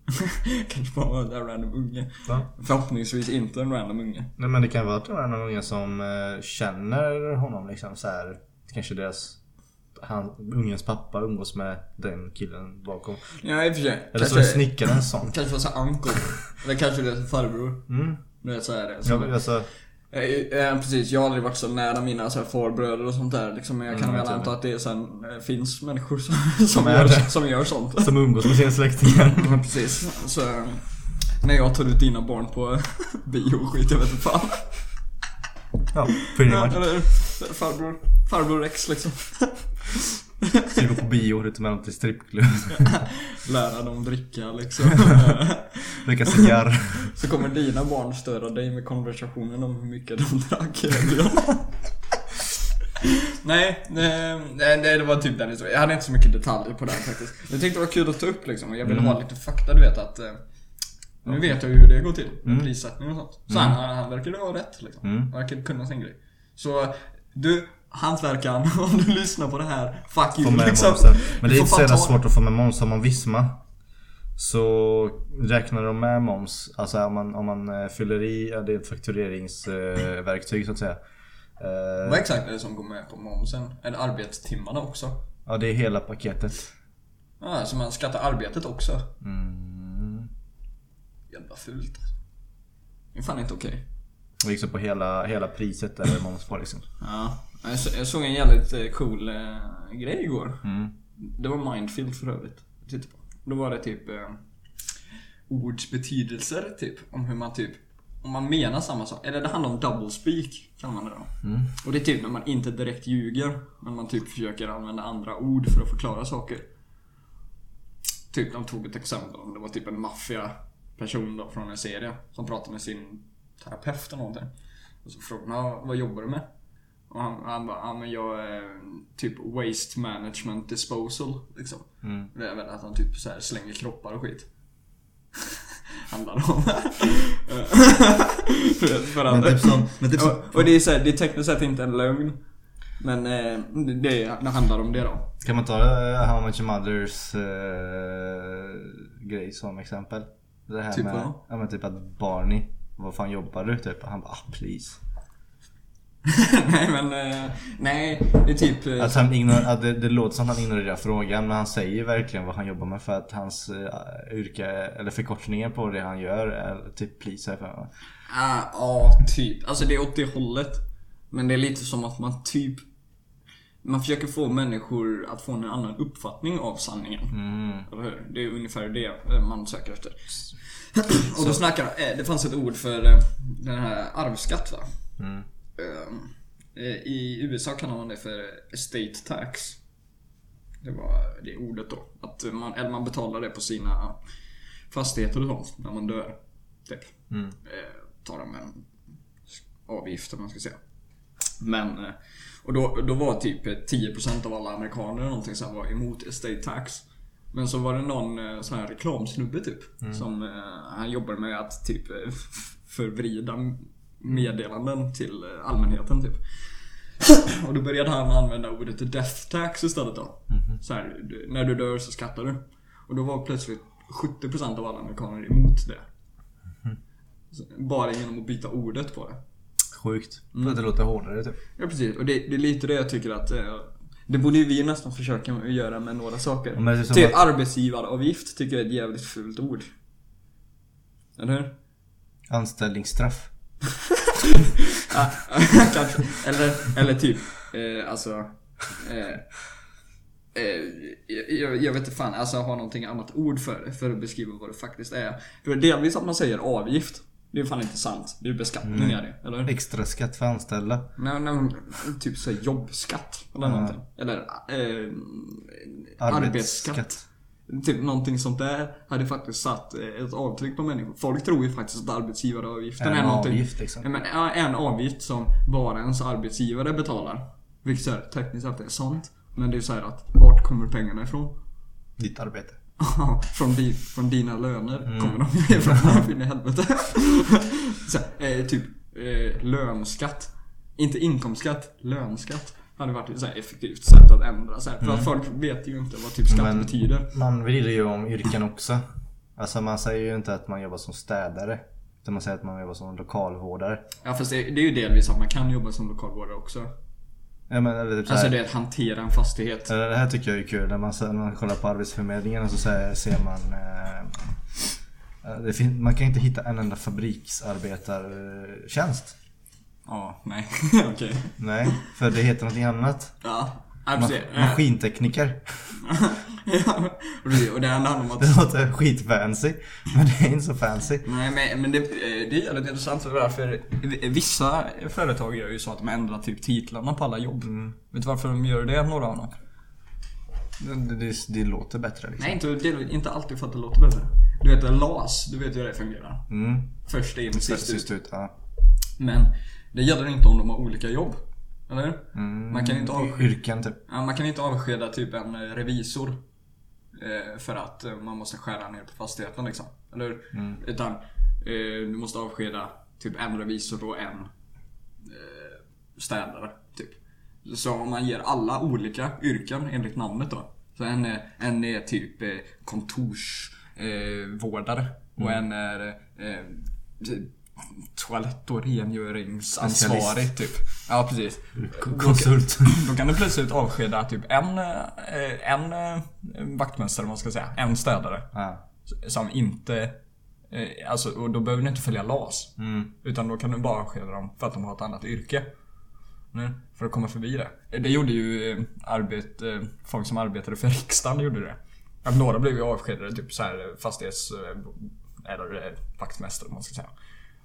<laughs> Kanske bara en random unge. Va? Förhoppningsvis inte en random unge. Nej men det kan vara var någon unge som eh, känner honom liksom så här. Kanske deras han, ungens pappa umgås med den killen bakom. Ja i och för sig. Eller <laughs> så är snickarens son. Kanske var såhär uncle. Eller kanske är farbror. Mm. Vet såhär. Ja, Så, men alltså, eh, eh, precis, jag har aldrig varit så nära mina så här, farbröder och sånt där liksom, Men jag kan Mm, väl jag anta att det sen, eh, finns människor som, som, är som gör sånt. som umgås med sina släktingar. <laughs> Ja precis. Så när jag tar ut dina barn på <laughs> bio och skit, jag vet inte fan. Ja, pretty Ja, much. eller farbror, farbror Rex liksom. Så vi går på bio och dem till strippklubb. <laughs> Lära dem dricka liksom. <laughs> Röka cigarr. <laughs> Så kommer dina barn störa dig med konversationen om hur mycket de drack. Nej, nej, nej, det var typ den historien. Jag hade inte så mycket detaljer på den faktiskt. Jag tyckte det var kul att ta upp liksom. Jag ville Mm. ha lite fakta, du vet att... eh, Nu vet jag ju hur det går till med Mm. prissättning och sånt. Så han, han verkade ha rätt liksom. Mm. Verkade kunna sin grej. Så du, hantverkaren, <laughs> om du lyssnar på det här, fuck you Få med liksom. momsen. Men det är inte så jävla svårt att få med moms. Har man Visma så räknar de med moms. Alltså om man, om man eh, fyller i, det är ett faktureringsverktyg så att säga. Eh, Vad exakt är det som går med på momsen? Är det arbetstimmarna också? Ja, det är hela paketet. Ja, så man skattar arbetet också? Mm. Jävla fult. Det är fan inte okej. Och liksom på hela, hela priset är det moms på liksom. Ja. Jag så- Jag såg en jävligt eh, cool eh, grej igår. Mm. Det var Mindfield för övrigt. Då var det typ eh, ords betydelser typ. Om hur man typ om man menar samma sak. Eller det handlar om double speak kan man det då. Mm. Och det är typ när man inte direkt ljuger. Men man typ försöker använda andra ord för att förklara saker. Typ de tog ett exempel det var typ en maffiaperson då från en serie. Som pratade med sin terapeut eller någonting. Och så frågade han "Ja, vad jobbar du med? Och han, han bara, ja men jag är typ waste management disposal liksom. Mm. Det är väl att han typ så här slänger kroppar och skit. <laughs> Handlar om. <laughs> för, att, Men typ som, men typ som, och, och det är så här, det är tekniskt sett inte en lögn. Men eh, det, det handlar om det då. kan man ta uh, How Much Your Mothers eh, grej som exempel? Det här Typ med, ja men typ att Barney, vad fan jobbar du? Typ. Han bara, ah, please. <laughs> nej men, eh, nej. Det är typ... eh, Att han ignor- att det, det låter som att han ignorerar frågan men han säger verkligen vad han jobbar med för att hans uh, yrke, eller förkortningen på det han gör är typ please här för mig. Ah, Ja, typ. Alltså det är åt det hållet. Men det är lite som att man typ... Man försöker få människor att få en annan uppfattning av sanningen. Mm. Eller hur? Det är ungefär det man söker efter. Och då snackar det fanns ett ord för den här arvsskatt va? Mm. Ehm, eh, I USA kallar man det för estate tax. Det var det ordet då. Att man, eller man betalar det på sina fastigheter och sånt när man dör. Typ. Mm. Eh, tar de en avgift om man ska säga. Men, eh, och då, då var typ eh, 10% av alla amerikaner någonting här var emot estate tax. Men så var det någon eh, sån här reklamsnubbe typ. Som eh, han jobbade med att typ förvrida meddelanden till eh, allmänheten typ. <sniffs> Och då började han använda ordet death tax istället då. Så här, när du dör så skattar du. Och då var plötsligt 70% av alla amerikaner emot det. Så, Bara genom att byta ordet på det. Sjukt. Mm. För att det låter hårdare typ. Ja precis, och det, det är lite det jag tycker att eh, Det borde ju vi nästan försöka göra med några saker. Men det är som Typ att- arbetsgivaravgift tycker jag är ett jävligt fult ord. Eller hur? Anställningsstraff. Ja, <laughs> kanske. Eller, eller typ, eh, alltså... Eh, eh, jag, jag vet inte fan, alltså ha någonting annat ord för det, för att beskriva vad det faktiskt är. För delvis att man säger avgift, det är fan inte sant. Det är beskattning är det, eller? Extra skatt för anställda. Nej, nej, typ så jobbskatt eller Ja. någonting. Eller eh, arbetsskatt. Typ någonting sånt där hade faktiskt satt eh, ett avtryck på människor. Folk tror ju faktiskt att arbetsgivaravgiften En är någonting... avgift, liksom. Ja, en avgift som bara ens arbetsgivare betalar. Vilket så här, tekniskt sett är sant. Men det är så här att, vart kommer pengarna ifrån? Ditt arbete. <laughs> från, di, från dina löner Mm. kommer de ifrån. <laughs> in i helvete. <laughs> så, här, eh, typ eh, lönskatt. Inte inkomstskatt, lönskatt. Hade varit ett så effektivt sätt att ändra så här. För att folk vet ju inte vad typ skatt Men- betyder. Man vrider ju om yrken också. Alltså man säger ju inte att man jobbar som städare. Utan man säger att man jobbar som lokalvårdare. Ja fast det, det är ju delvis att man kan jobba som lokalvårdare också. Ja, men, eller typ så Alltså det är att hantera en fastighet. Det här tycker jag är kul. När man, när man kollar på Arbetsförmedlingen så ser, man... Eh, det fin- man kan inte hitta en enda fabriksarbetartjänst. Ja, nej. <laughs> Okej. Nej, för det heter någonting annat. Ja. Ma- maskintekniker. <laughs> Ja, och det- handlar om att Det låter skitfancy. Men det är inte så fancy. Nej men, men det, det är jävligt intressant för varför vissa företag gör ju så att de ändrar typ titlarna på alla jobb. Vet du varför de gör det, några av dem? Det, det, det låter bättre liksom. Nej inte, inte alltid för att det låter bättre. Du vet LAS, du vet hur det fungerar. Mm. Först in, sist ut. Sist ut, ja. Men det gäller inte om de har olika jobb. Eller? Mm. Man kan inte avskeda, Yrken typ. ja, man kan inte avskeda typ en eh, revisor. eh, För att eh, man måste skära ner på fastigheten liksom. Eller hur? Utan eh, du måste avskeda typ en revisor och en städare. Typ. Så om man ger alla olika yrken enligt namnet då. Så en en är typ kontorsvårdare eh, och en är eh, toalett och rengöringsansvarig typ. Ja precis. Konsult. Då kan du plötsligt avskeda typ en, eh, en eh, vaktmästare, man ska säga. En städare. Ja. Som inte... eh, Alltså, och då behöver du inte följa LAS. Mm. Utan då kan du bara avskeda dem för att de har ett annat yrke. För att komma förbi det. Det gjorde ju arbet, eh, folk som arbetade för riksdagen gjorde det. Att några blev ju avskedade, typ så här fastighets... Eller vaktmästare man ska säga.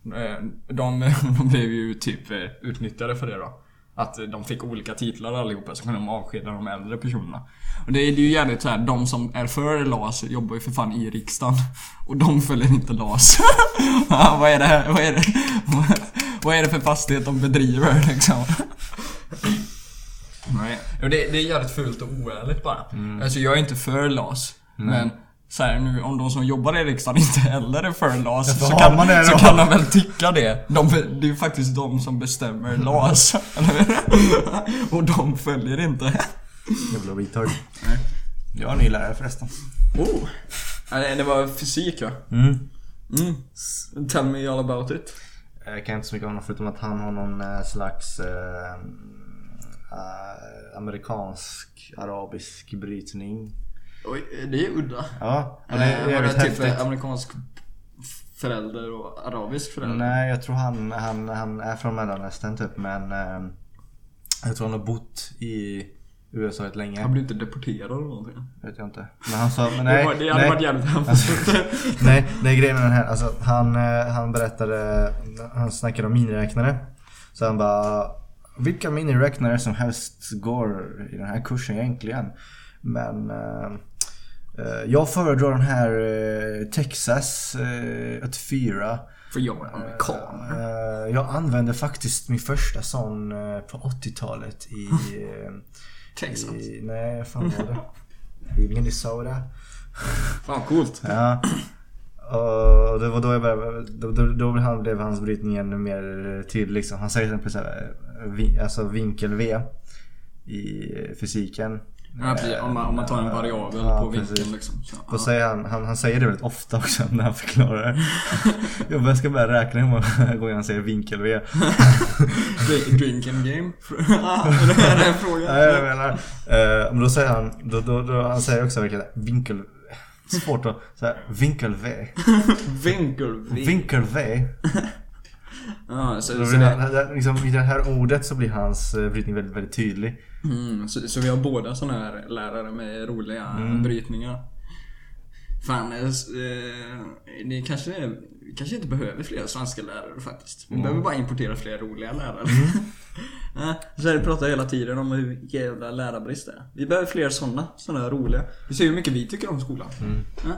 Eh, De, <laughs> de blev ju typ eh, utnyttjade för det då. Att de fick olika titlar allihopa så kunde de avskeda de äldre personerna. Och det är ju jävligt så här, de som är för LAS jobbar ju för fan i riksdagen. Och de följer inte LAS. <laughs> vad är det här? Vad är det? <laughs> vad är det för fastighet de bedriver liksom? Nej. Det, det är jävligt fult och oärligt bara. Alltså jag är inte för LAS. Men så här, nu, om de som jobbar i riksdagen <laughs> inte heller är för LAS så, kan, man så kan de väl tycka det. De, det är ju faktiskt de som bestämmer <laughs> LAS. <laughs> och de följer inte. Jävla retard. Nej. Jag har en ny lärare förresten. Oh. Det var fysik va? Mm. Mm. Tell me all about it. Jag kan inte så mycket om honom förutom att han har någon eh, slags eh, eh, amerikansk arabisk brytning. Oj, det är udda. Ja, och det är jävligt typ häftigt. amerikansk förälder och arabisk förälder. Nej, jag tror han, han, han är från mellanöstern typ men eh, jag tror han har bott i USA rätt länge. Han blir inte deporterad eller någonting. Vet jag inte. Men han sa, <laughs> men det, nej. var, det hade nej. varit jävligt <laughs> hemskt. Alltså, nej, nej grejen med den här, alltså han, eh, han berättade, han snackade om miniräknare. Så han bara, vilka miniräknare som helst går i den här kursen egentligen. Men eh, eh, jag föredrar den här eh, Texas eh, 84. För jag är amerikan. Eh, jag använde faktiskt min första sån eh, på 80-talet i... <laughs> eh, Texas. i nej, fan var det? I Minnesota. <laughs> Fan coolt. Ja. Och det var då jag började, då, då, då blev han- blev hans brytning ännu mer tydlig liksom. Han säger till exempel såhär, vi, alltså vinkel-V i fysiken. Ja, precis. Om man, om man tar en variabel Ja, på precis. vinkeln liksom. Så, Då säger han, han, han säger det väldigt ofta också när han förklarar det. <laughs> Jag ska börja räkna hur många <laughs> gånger han säger vinkel-V. ja. <laughs> Drinking game? är det en fråga? Nej jag menar. eh, men då säger han, då, då, då, han säger också verkligen vinkel... Svårt att säga vinkel-V. Vinkel. Vinkel-V. Ja, så, så, blir det, det- liksom, I det här ordet så blir hans eh, brytning väldigt, väldigt tydlig. mm, så, så vi har båda såna här lärare med roliga Mm. brytningar. Fan, eh, s- eh, det kanske, är- vi kanske inte behöver fler svenska lärare faktiskt. Vi behöver bara importera fler roliga lärare. <laughs> Ja, Sverige pratar hela tiden om hur jävla lärarbrist det är. Vi behöver fler sådana, sådana roliga. Du ser hur mycket vi tycker om skolan. Ja,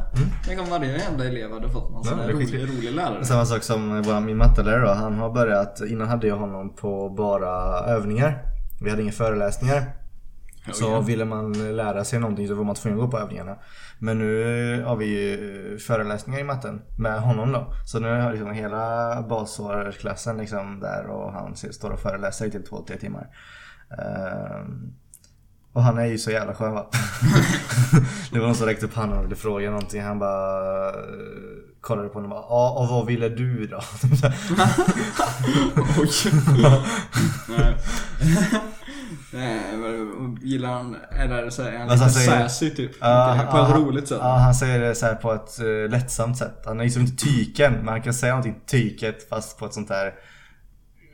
Tänk om varje jävla elev hade fått någon sån här rolig, rolig lärare. Samma sak som vår, min mattelärare då. Han har börjat, innan hade jag honom på bara övningar. Vi hade inga föreläsningar. Så ville man lära sig någonting så var man tvungen att gå på övningarna. Men nu har vi ju föreläsningar i matten med honom då. Så nu har liksom hela basårsklassen liksom där och han står och föreläser i typ två, tre timmar. Ehm, och han är ju så jävla skön va? <laughs> det var någon som räckte upp handen och ville fråga någonting. Han bara eh, kollade på honom och bara Ja, och vad ville du då? <laughs> <laughs> Oj. Men gillar han, eller så är han Alltså, lite han säger- sassy typ? Ja, på ett ja, roligt sätt? Ja, han säger det så här på ett uh, lättsamt sätt. Han är liksom inte tyken, men han kan säga någonting tyket fast på ett sånt där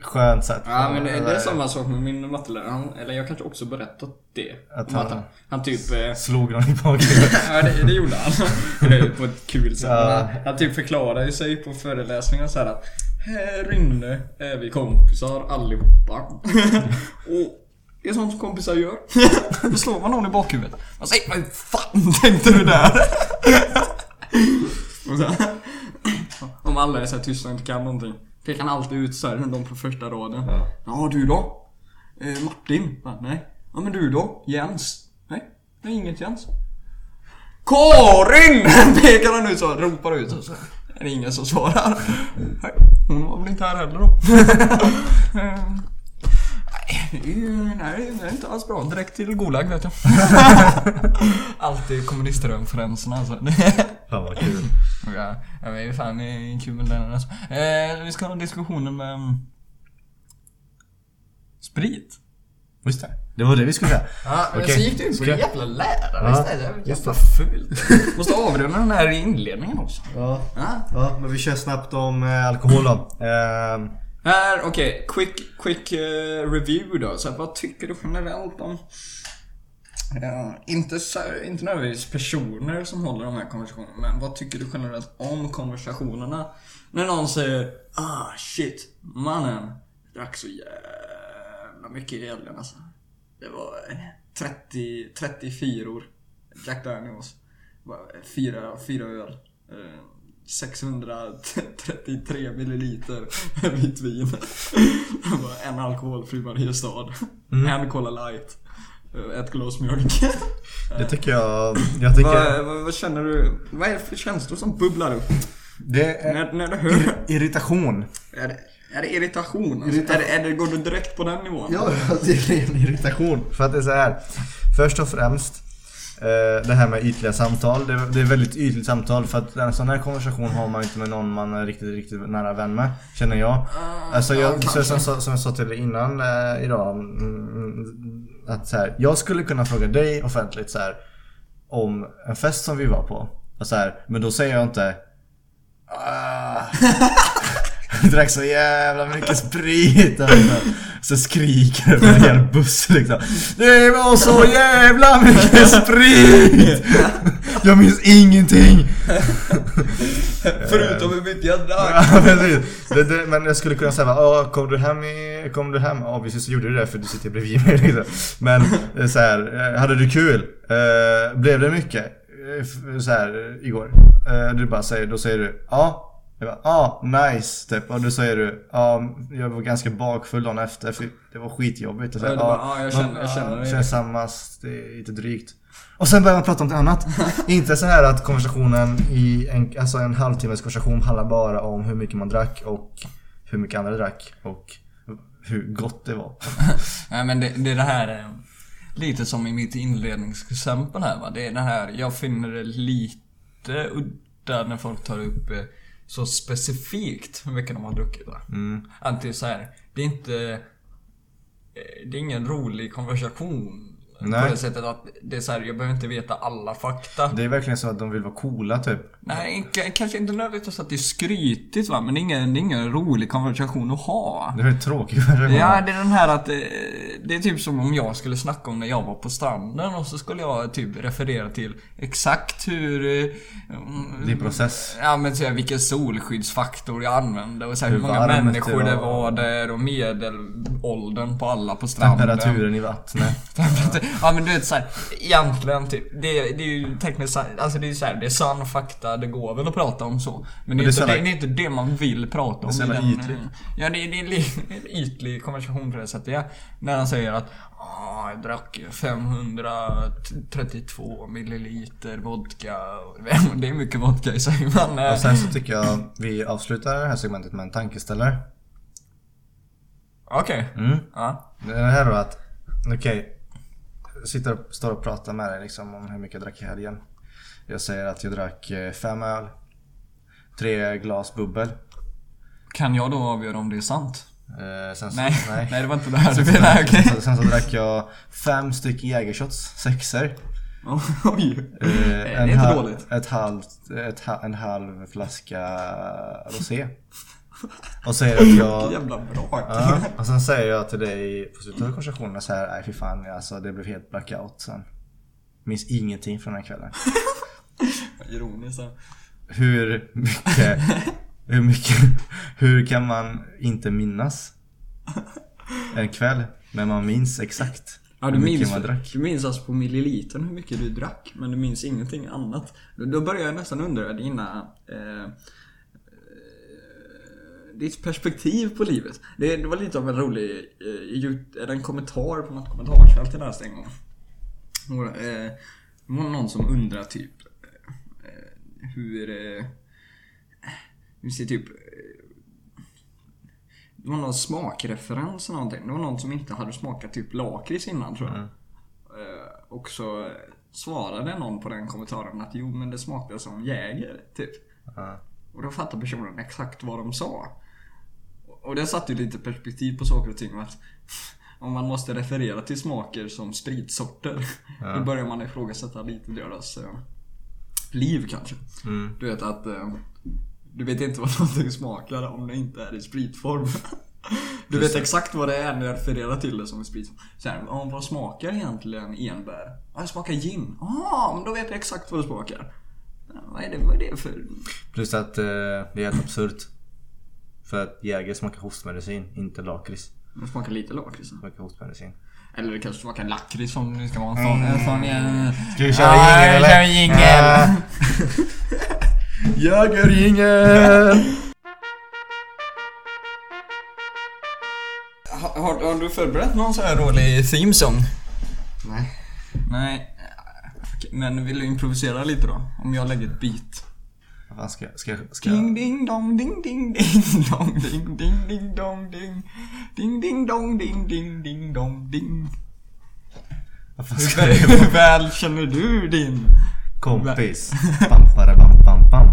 skönt sätt. Ja men det, det är samma sak med min mattelärare. Han, eller jag kanske också berättat det. Att Om han- han typ... Eh, Slog någon i bakhuvudet. <laughs> ja det, det gjorde han. <laughs> På ett kul sätt. Ja. Han, han typ förklarade sig på föreläsningar så här att Här inne är vi kompisar allihopa. <laughs> Och det är sånt som kompisar gör. <laughs> Då slår man någon i bakhuvudet. Man säger vad fan tänkte du där? <laughs> Och så, om alla är så här tysta och inte kan någonting. Pekar han alltid ut så här, de på första raden. Ja. Ja, du då? Eh, Martin? Va, nej. Ja, men du då? Jens? Nej, det är inget Jens. Karin! <laughs> Pekar han ut så, ropar ut och så är det ingen som svarar. Nej, hon var väl inte här heller då. Eh, <laughs> Nej, det är inte alls bra. Direkt till Gulag vet jag. <laughs> Alltid kommunistremferenserna <laughs> alltså. Fan vad kul. Ja, jag vet fan det är kul med den alltså. eh, Vi ska ha en diskussion om um, sprit. Just det. Det var det vi skulle säga. Ja, Okej. så gick du in på Ska- jävla lärare Ja, istället. Jävla fult. Måste avrunda den här inledningen också. Ja. Ja. Ja, men vi kör snabbt om eh, alkohol då. <clears throat> Ehm, här, okej. Quick, quick uh, review då. Så här, vad tycker du generellt om... Ja, inte, så, inte nödvändigtvis personer som håller de här konversationerna, men vad tycker du generellt om konversationerna? När någon säger Ah shit, mannen drack så jävla mycket i helgen alltså. Det var eh, 30, 34 år Jack Daniels. Fyra, fyra öl. Uh, 633 milliliter <laughs> vitt vin. En alkoholfri Mariestad. En Cola light. Ett glas mjölk. <laughs> det tycker jag... Jag tycker... vad, vad, vad känner du? Vad är det för känslor som bubblar upp? Det är När, när du hör irritation. Är det, är det irritation? Alltså, Irritation. Är, det, är det, går du direkt på den nivån? Ja, <laughs> det är ren irritation. För att det är så här. Först och främst. Eh, Det här med ytliga samtal. Det är, väldigt ytligt samtal för att en sån här konversation har man inte med någon man är riktigt, riktigt nära vän med. Känner jag. Alltså ja, jag, kanske. så, som, som jag sa till dig innan eh, idag. mm, Att så här, jag skulle kunna fråga dig offentligt så här, Om en fest som vi var på. Och så här, men då säger jag inte ah, <laughs> <laughs> drack så jävla mycket sprit alltså. Så skriker på en hel buss liksom Det var så jävla mycket sprit! <laughs> Jag minns ingenting! <laughs> Förutom hur mycket jag drack. Men jag skulle kunna säga bara, "Åh, kom du hem i, kom du hem? Obviously så gjorde du det för du sitter bredvid mig liksom. Men eh, så här, eh, hade du kul? Eh, blev det mycket? Så här, igår? Du bara säger, då säger du ja. Jag bara, ah, nice typ. Och då säger du, ja, jag var ganska bakfull dagen efter för det var skitjobbigt. Och så, Ja, bara, "Ja, jag känner- jag känner det." känner samma, det är lite drygt. Och sen börjar man prata om något annat. <laughs> Inte så här att konversationen i en, alltså en halvtimmes konversation handlar bara om hur mycket man drack och hur mycket andra drack och hur gott det var. <laughs> Nej men det, det är det här eh, Lite som i mitt inledningsexempel här va. Det är det här, jag finner det lite udda när folk tar upp eh, så specifikt hur mycket de har druckit va. Att det är så här, det är inte... eh, Det är ingen rolig konversation Nej. På det sättet att det är så här, jag behöver inte veta alla fakta. Det är verkligen så att de vill vara coola typ. Nej, kanske inte nödvändigtvis att det är skrytigt va, men det är ingen, det är ingen rolig konversation att ha. Det är en tråkig. Ja, det är den här att eh, det är typ som om jag skulle snacka om när jag var på stranden och så skulle jag typ referera till exakt hur... eh, mm, Din process. Ja men så här, vilken solskyddsfaktor jag använde och så här, hur, Hur många människor det var. där och medelåldern på alla på stranden. Temperaturen i vattnet. <laughs> ja men du vet såhär, egentligen typ. Det, det är ju tekniskt alltså det är så här, det är sann fakta, det går väl att prata om så. Men det är, det är inte, det, det är inte det man vill prata om. så i jävla den, ytligt. Ja det är, det är <laughs> en ytlig konversation på det sättet. Ja. När han säger att "Ah, jag drack 532 milliliter vodka. <laughs> Det är mycket vodka i sig men... eh, Och sen så tycker jag vi avslutar det här segmentet med en tankeställare. Okej. Mm. Ja. Det här då att, okej. jag sitter och står och pratar med dig liksom om hur mycket jag drack i helgen. Jag säger att jag drack eh, fem öl. Tre glas bubbel. Kan jag då avgöra om det är sant? Eh, sen så, Nej, nej. <laughs> det var inte det här du menade. Sen, så, sen så drack jag fem stycken jägershots, sexer. <laughs> Oj. Eh, Det är inte halv, dåligt. Ett halvt, ett, en halv flaska rosé. Och säger att jag... <laughs> Jävla brak. Ja, och sen säger jag till dig på slutet av konversationen så här, nej fy fan alltså det blev helt blackout sen. Minns ingenting från den här kvällen. Ironiskt. Hur mycket, <laughs> hur mycket, hur kan man inte minnas en kväll? Men man minns exakt Ja, du hur mycket minns, man drack. du minns alltså på millilitern hur mycket du drack, men du minns ingenting annat. Då, då börjar jag nästan undra dina... Eh, eh, ditt perspektiv på livet. Det, det var lite av en rolig... Eh, en kommentar på något kommentarsfält jag läste en gång. Och, eh, det var någon som undrar typ hur... Eh, hur ser typ... eh, Det var någon smakreferens eller någonting. Det var någon som inte hade smakat typ lakrits innan tror jag. Mm. Eh, Och så svarade någon på den kommentaren att jo men det smakade som Jäger, typ. Ja. Och då fattade personen exakt vad de sa. Och det satte ju lite perspektiv på saker och ting. Att om man måste referera till smaker som spritsorter. Ja. <laughs> Då börjar man ifrågasätta lite deras eh, liv kanske. Mm. Du vet att eh, du vet inte vad <laughs> någonting smakar om det inte är i spritform. <laughs> Du vet exakt vad det är när jag refererar till det som i spritform. Så här, vad smakar egentligen enbär? Ja, det smakar gin. Ah, men då vet jag exakt vad det smakar. Ja, vad, är det, vad är det för... Plus att eh, det är helt absurt. För att Jäger smakar hostmedicin, inte lakrits. Det smakar lite lakrits. Smakar hostmedicin. Eller det kanske smakar lakrits om det ska vara en sån... En sån eh, Ska vi köra ja, jingel eller? kör jingel. Ah. <laughs> Jägerjingel! <laughs> Har, har, har du förberett någon sån här rolig themesång? Nej. Nej. Men vill du improvisera lite då? Om jag lägger ett beat. Vad ska, ska, ska Ding ding <laughs> dong ding ding ding dong ding ding ding dong ding Ding ding dong ding ding ding dong ding Hur ska väl, känner du din? Kompis. Bam, bara, bam, bam, bam.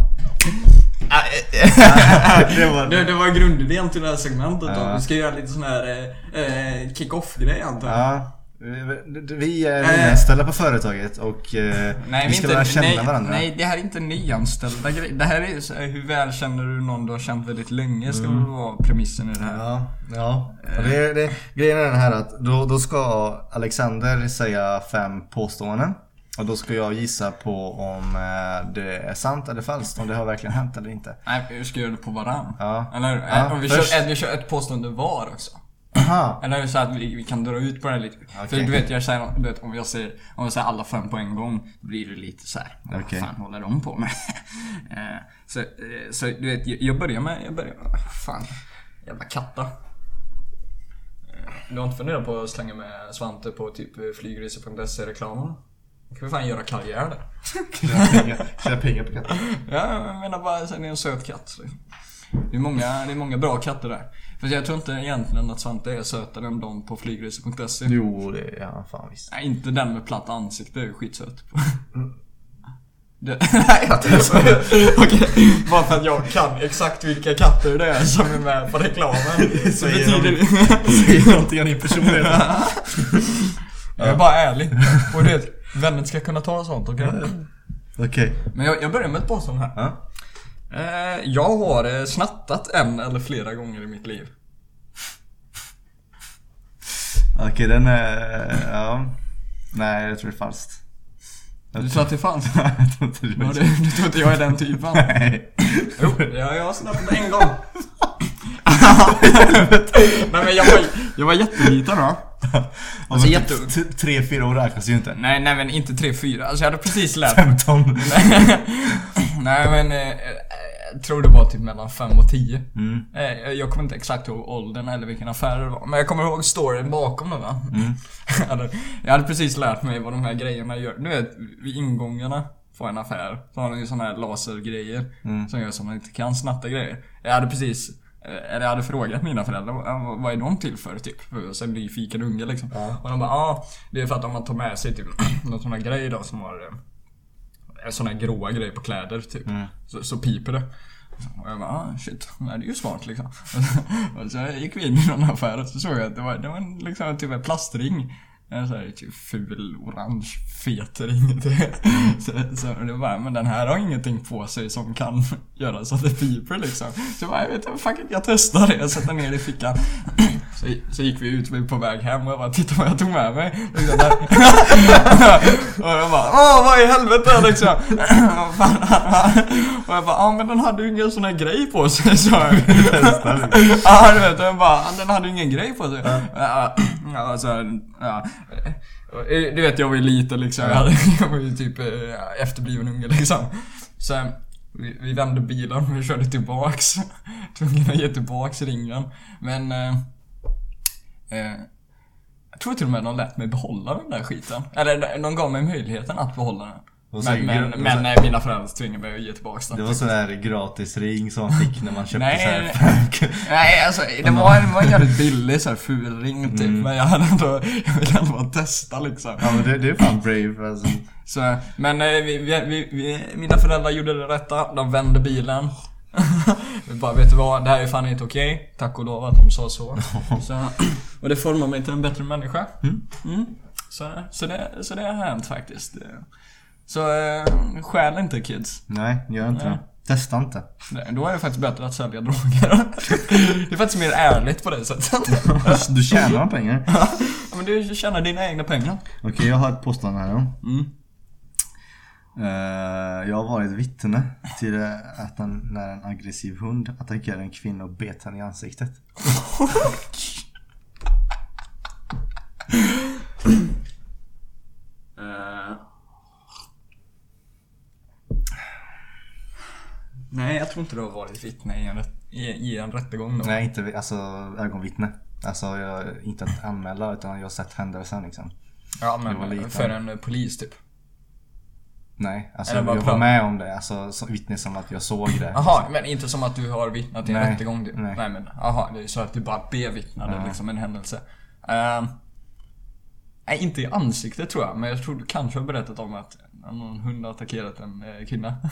det var... Det, det var grundidén till det här segmentet då. Vi ska göra lite sån här eh, eh, kick-off-grej antar jag. Vi- är Eh. nyanställda på företaget och eh, Nej, vi ska lära känna nej, varandra. Nej, det här är inte nyanställda grejer. Det här är så hur väl känner du någon du har känt väldigt länge ska väl vara premissen i det här. Ja, ja. Och det, det, grejen är den här att då, då ska Alexander säga fem påståenden. Och då ska jag gissa på om eh, det är sant eller falskt, om det har verkligen hänt eller inte. Nej, vi ska göra det på varann. Ja. Eller Ja, om vi, först- kör, vi kör ett påstående var också. Aha! <clears throat> Eller så att vi, vi kan dra ut på det här lite. För Okej. du vet, jag säger, du vet om jag säger, om jag säger alla fem på en gång, då blir det lite så här. Vad Okej. fan håller de på med? <laughs> Eh, så, eh, så du vet, jag- börjar med, jag börjar med, fan. Jävla katta. Eh, Du har inte funderat på att slänga med Svante på typ flygresor.se reklamen? Då kan vi fan göra karriär där. Tjäna pengar, tjäna pengar på katten. Ja, jag menar bara sen är en söt katt. Liksom. Det, är många, det är många bra katter där. För jag tror inte egentligen att Svante är sötare än de på flygresor.se. Jo, det är han fan visst. Nej, inte den med platt ansikte är ju skitsöt. Det, <laughs> nej, jag tror <laughs> Okej, bara för att jag kan exakt vilka katter det är som är med på reklamen. <laughs> Så betyder det... Säger någonting om din personlighet. Jag är bara ärlig. Och det, vänner ska kunna ta sånt, okej? Okej. Men jag, jag börjar med ett påstående här. Ja. Eh, jag har eh, snattat en eller flera gånger i mitt liv. Okej, den är... Ja. Nej, jag tror det är falskt. Du tror att det fanns? <laughs> jag tror inte det Ja, du, du tror inte jag är den typen? Nej. Jo, ja, jag har snattat en gång. <laughs> Nej men jag var, jag var jätteliten då. Alltså men jätteung. t- Tre, fyra år räknas ju inte. Nej, nej men inte 3-4. Alltså jag hade precis lärt 15. <laughs> Nej men, eh, jag tror det var typ mellan 5 och 10. Mm. Eh, jag kommer inte exakt ihåg åldern eller vilken affär det var. Men jag kommer ihåg storyn bakom det va. Mm. <laughs> jag, hade, jag hade precis lärt mig vad de här grejerna gör. Du vet, vid ingångarna på en affär så har de ju såna här lasergrejer. Mm. Som gör så man inte kan snatta grejer. Jag hade precis eh, eller jag hade frågat mina föräldrar vad- är de till för typ? För är en nyfiken unge liksom. Ja. Och de bara ah, det är för att om man tar med sig typ <clears throat> någon sån här grej då som har här gråa grejer på kläder typ. Mm. Så, så piper det. Och jag bara ah shit, det är ju smart liksom. <laughs> och så gick vi in i här affären och så såg jag att det var, det var en, liksom typ en plastring. En sån här typ ful orange fet ring. så, så det bara, men den här har ingenting på sig som kan göra så att det piper liksom. Så jag bara, jag vet inte, fuck it, jag testar det. Jag sätter ner det i fickan. <clears throat> Så, så gick vi ut, vi på väg hem och jag bara, titta vad jag tog med mig. Liksom <laughs> och jag bara, åh vad i helvete liksom. <clears throat> <laughs> Och jag bara, ja men den hade ju ingen sån här grej på sig sa jag. <laughs> Ja du vet, jag bara, den hade ju ingen grej på sig. Ja, alltså, ja. Eh, eh, du vet jag var ju liten liksom, jag, <laughs> var ju typ eh, efterbliven unge liksom. Så vi, vi vände bilen och vi körde tillbaks. <laughs> Tvungen att ge tillbaks ringen. Men eh, eh, jag tror till och med de lät mig behålla den där skiten. Eller de gav mig möjligheten att behålla den. Men, men, men eh, mina föräldrar tvingade mig att ge tillbaks den. Det var sån där gratis ring som man fick när man köpte Nej, så här nej. alltså det var, det var en jävligt billig så här ful ring typ. Mm. Men jag hade ändå, jag ville ändå bara testa liksom. Ja men det, det är fan brave alltså. Så, men eh, vi, vi, vi, vi, mina föräldrar gjorde det rätta. De vände bilen. Vi <laughs> bara, vet du vad? Det här är fan inte okej. Tack och lov att de sa så. <laughs> så. Och det formar mig till en bättre människa. Mm. Mm. Så, så, det, så det har hänt faktiskt. Så eh, stjäl inte kids. Nej, gör inte Nej. det. Testa inte. Nej, Då är det faktiskt bättre att sälja droger. <laughs> Det är faktiskt mer ärligt på det sättet. <laughs> Du tjänar pengar. <laughs> Ja, men du tjänar dina egna pengar. Okej, jag har ett påstående här då. Mm. Eh, jag har varit vittne till att en, när en aggressiv hund attackerade en kvinna och bet henne i ansiktet. Eh. Nej, jag tror inte du har varit vittne i en, rätt, i, i en rättegång då. Nej, inte alltså ögonvittne. Alltså jag, inte att anmäla utan jag har sett händelsen liksom. Ja, men för en eh, polis typ. Nej, alltså jag, var med om det. Alltså så- vittne som att jag såg det. Jaha, men inte som att du har vittnat i en Nej, rättegång typ. nej. Nej men, jaha, det är så att du bara bevittnade Ja. liksom en händelse. Ehm, nej, inte i ansiktet tror jag, men jag tror du kanske har berättat om att någon hund har attackerat en eh, kvinna. <laughs>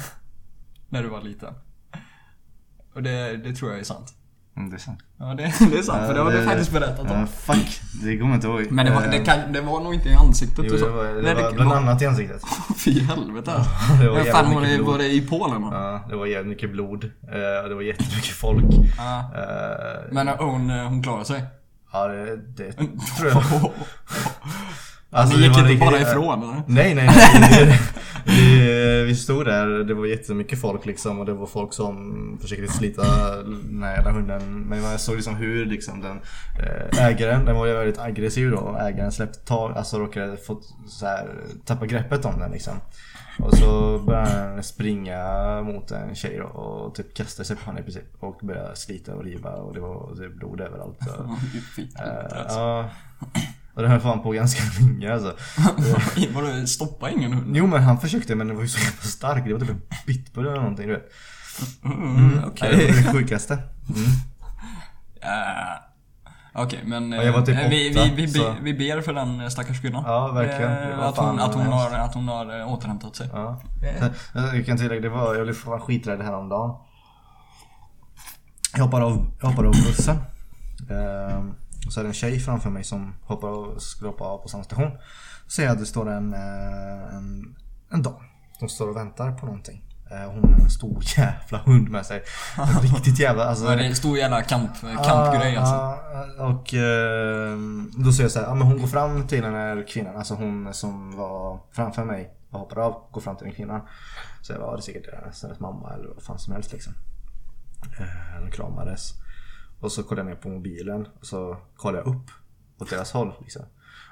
När du var liten. Och det, det tror jag är sant. Mm, det är sant. Ja, det, det är sant, för det har Ja, du faktiskt berättat Ja, om. fuck. Det kommer jag inte ihåg. Men det var, Eh, det, kan, det var nog inte i ansiktet Jo, du sa. det var, det Nej, var bland annat i ansiktet. <laughs> Fy helvete. Det var Men fan var mycket det, blod. var det i Polen då? Ja, det var jävligt mycket blod. Eh, det var jättemycket folk. Ja. Eh, Men hon, eh, hon klarade sig? Ja, det, det <laughs> tror jag. Alltså, Ni gick var inte bara riktigt- ifrån eller? Nej, nej, nej. Vi, vi, vi stod där, det var jättemycket folk liksom och det var folk som försökte slita här jävla hunden. Men jag såg liksom hur liksom den eh, ägaren, den var ju väldigt aggressiv då och ägaren släppte tag, alltså råkade få så här, tappa greppet om den liksom. Och så började den springa mot en tjej då, och typ kastade sig på henne i princip. Och började slita och riva och det var typ blod överallt. <laughs> Helvete, alltså. ja. Och det höll fan på ganska <laughs> länge alltså. <laughs> Vadå, stoppa ingen hund? Jo men han försökte men det var ju så jävla stark. Det var typ en pitbull eller någonting du vet. Mm, Okej. Nej, det var det sjukaste. Mm. Eh, Okej, men Ja, jag typ eh, vi, åtta, vi, vi, så- vi, vi ber för den stackars kvinnan. Ja, verkligen. Eh, Att hon, att hon, har, att hon har återhämtat sig. Ja. Sen- Jag kan tillägga, det var, jag blev fan skiträdd häromdagen. Jag hoppade av, jag hoppade av bussen. Ehm, Och så är det en tjej framför mig som hoppar och skulle hoppa av på samma station. Så ser jag att det står en, eh, en, en dam som står och väntar på någonting. Eh, Hon har en stor <laughs> jävla hund med sig. En <laughs> Riktigt jävla... Alltså, det är en stor jävla kamp, kampgrej alltså. Ja, och eh, då ser jag så här, ja, men hon går fram till den här kvinnan, alltså hon som var framför mig och hoppar av, går fram till den kvinnan. Så jag var det är säkert deras, deras mamma eller vad fan som helst liksom. Eh, de kramades. Och så kollar jag ner på mobilen och så kollar jag upp åt deras håll liksom.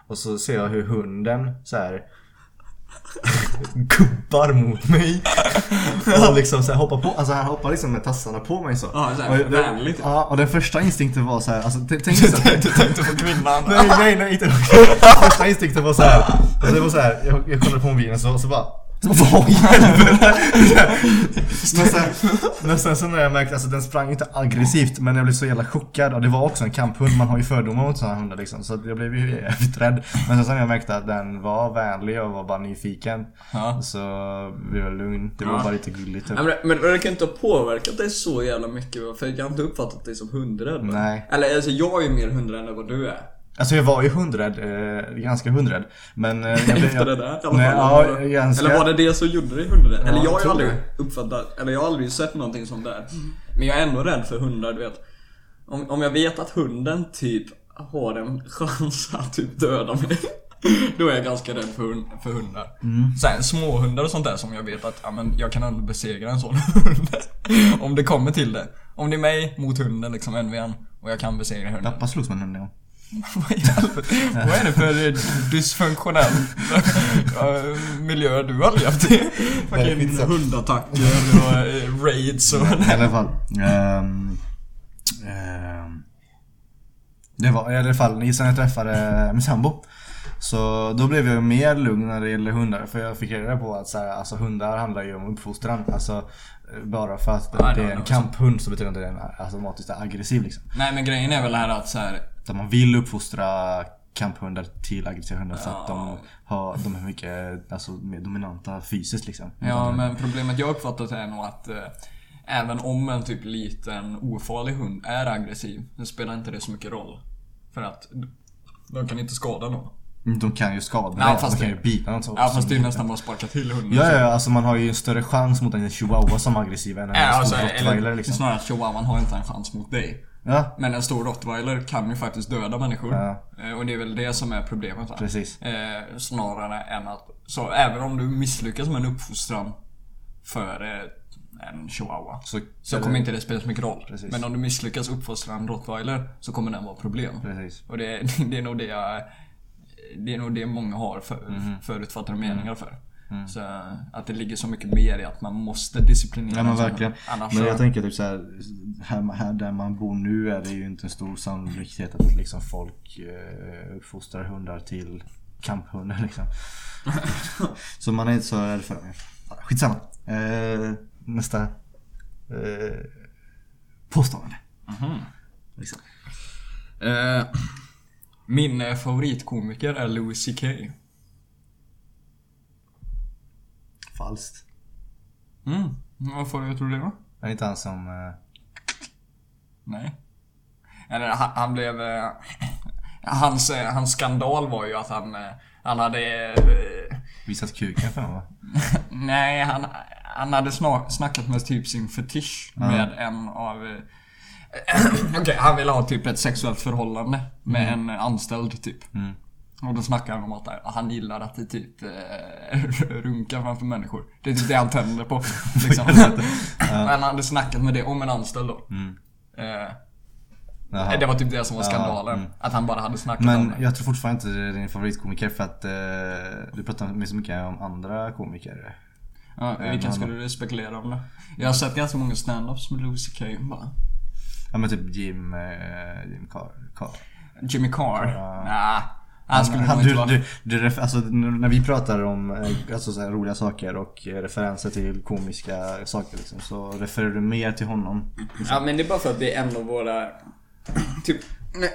Och så ser jag hur hunden så här <laughs> gubbar mot mig. Och liksom så här hoppar på, alltså han hoppar liksom med tassarna på mig så. Ja, så här, Och vänligt, typ. Ja, och den första instinkten var så här, alltså tänk <laughs> så här, Du tänkte på kvinnan. Nej, nej, nej, inte <laughs> Första instinkten var så här. Alltså det var så här, jag, jag kollade på mobilen så, bara så bara, vad i helvete? Men sen, men sen så när jag märkte, alltså den sprang inte aggressivt men jag blev så jävla chockad och det var också en kamphund, man har ju fördomar mot sådana hundar liksom så jag blev ju jävligt rädd. Men sen så när jag märkte att den var vänlig och var bara nyfiken Ja. så blev jag lugn. Det var Ja. bara lite gulligt typ. Men, men det kan inte ha påverkat dig så jävla mycket för jag har inte uppfattat dig som hundrädd. Nej. Eller alltså jag är ju mer hundrädd än vad du är. Alltså jag var ju hundrädd, eh, ganska hundrädd. Men eh, jag. <laughs> Efter det där i alla. Nej, eller, ja, ganska... eller var det det som gjorde dig hundrädd? eller jag jag har ju aldrig det. uppfattat, eller jag har aldrig sett någonting sånt där. Men jag är ändå rädd för hundar, du vet. Om, om jag vet att hunden typ har en chans att typ döda mig. <laughs> Då är jag ganska rädd för, hund, för hundar. Så här, småhundar och sånt där som jag vet att ja, men jag kan ändå besegra en sån hund. <laughs> Om det kommer till det. Om det är mig mot hunden liksom, en vid en. Och jag kan besegra hunden. Pappa slogs med en hund en gång. Vad är det för dysfunktionell eh, miljö du har levt i? Fucking hundattacker och eh, raids och... I alla fall. ehm, ehm, det var i alla fall sen jag träffade min sambo. Så då blev jag mer lugn när det gäller hundar. För jag fick reda på att så här, alltså, hundar handlar ju om uppfostran. Alltså, bara för att det är en kamphund så betyder inte det att den är automatiskt är aggressiv liksom. Nej men grejen är väl här att så här, Där man vill uppfostra kamphundar till aggressiva hundar för att de, har, de är mycket alltså, mer dominanta fysiskt liksom. Ja men problemet jag uppfattat är nog att eh, Även om en typ liten ofarlig hund är aggressiv, så spelar inte det så mycket roll. För att de kan inte skada någon. De kan ju skada Ja, dig, fast de kan ju bita något så. Ja fast det är nästan bara att sparka till hunden. Ja, ja, ja, alltså man har ju en större chans mot en chihuahua som är aggressiv än en Ja, alltså, stor rottweiler eller liksom. snarare att chihuahuan har inte en chans mot dig. Ja, Men en stor rottweiler kan ju faktiskt döda människor. Ja. Eh, Och det är väl det som är problemet här. precis. Eh, snarare än att... Så även om du misslyckas med en uppfostran för eh, en chihuahua. Så, Så kommer inte det spela så mycket roll. Precis. Men om du misslyckas uppfostra en rottweiler så kommer den vara problem. Precis. Och det, <laughs> det är nog det jag... Det är nog det många har för, Mhm. förutfattade meningar för. Mm. Så att det ligger så mycket mer i att man måste disciplinera Ja sig. verkligen. Annars Men så- jag tänker typ såhär, här, här där man bor nu är det ju inte en stor sannolikhet att liksom folk eh, uppfostrar hundar till kamphundar liksom. <laughs> så man är inte så rädd för. Skitsamma. Eh, nästa eh, påstående. Mhm. Liksom. Eh, min favoritkomiker är Louis CK. Falskt. Mm. Vad får du att tro det då? Är det inte han som... Eh, Nej. Eller han, han blev... Eh, hans, hans skandal var ju att han, eh, han hade... Eh, visat kuken för honom va? <laughs> nej, han, han hade snak, snackat med typ sin fetisch med en av... Eh, <clears throat> Okej, han ville ha typ ett sexuellt förhållande med en anställd typ. Mm. Och då snackar han om att han gillar att det typ eh, <laughs> runkar framför människor. Det är typ det han tänder på. <laughs> Liksom. Men <laughs> han hade snackat med det om en anställd då. Mm. Eh, det var typ det som var skandalen. mm. Att han bara hade snackat om Men det. jag tror fortfarande inte det är din favoritkomiker för att eh, du pratar så mycket om andra komiker. Ja, vilken men- skulle du spekulera om då? Jag har sett ganska många stand-ups med Louis CK bara. Ja men typ Jim, eh, Jim Carr. Carr. Jimmy Carr? Ja. Nah, han skulle han, nog du, inte vara... du, du, alltså, när vi pratar om eh, alltså, så här, roliga saker och eh, referenser till komiska saker liksom, så refererar du mer till honom. Ja men det är bara för att det är en av våra... Typ, när,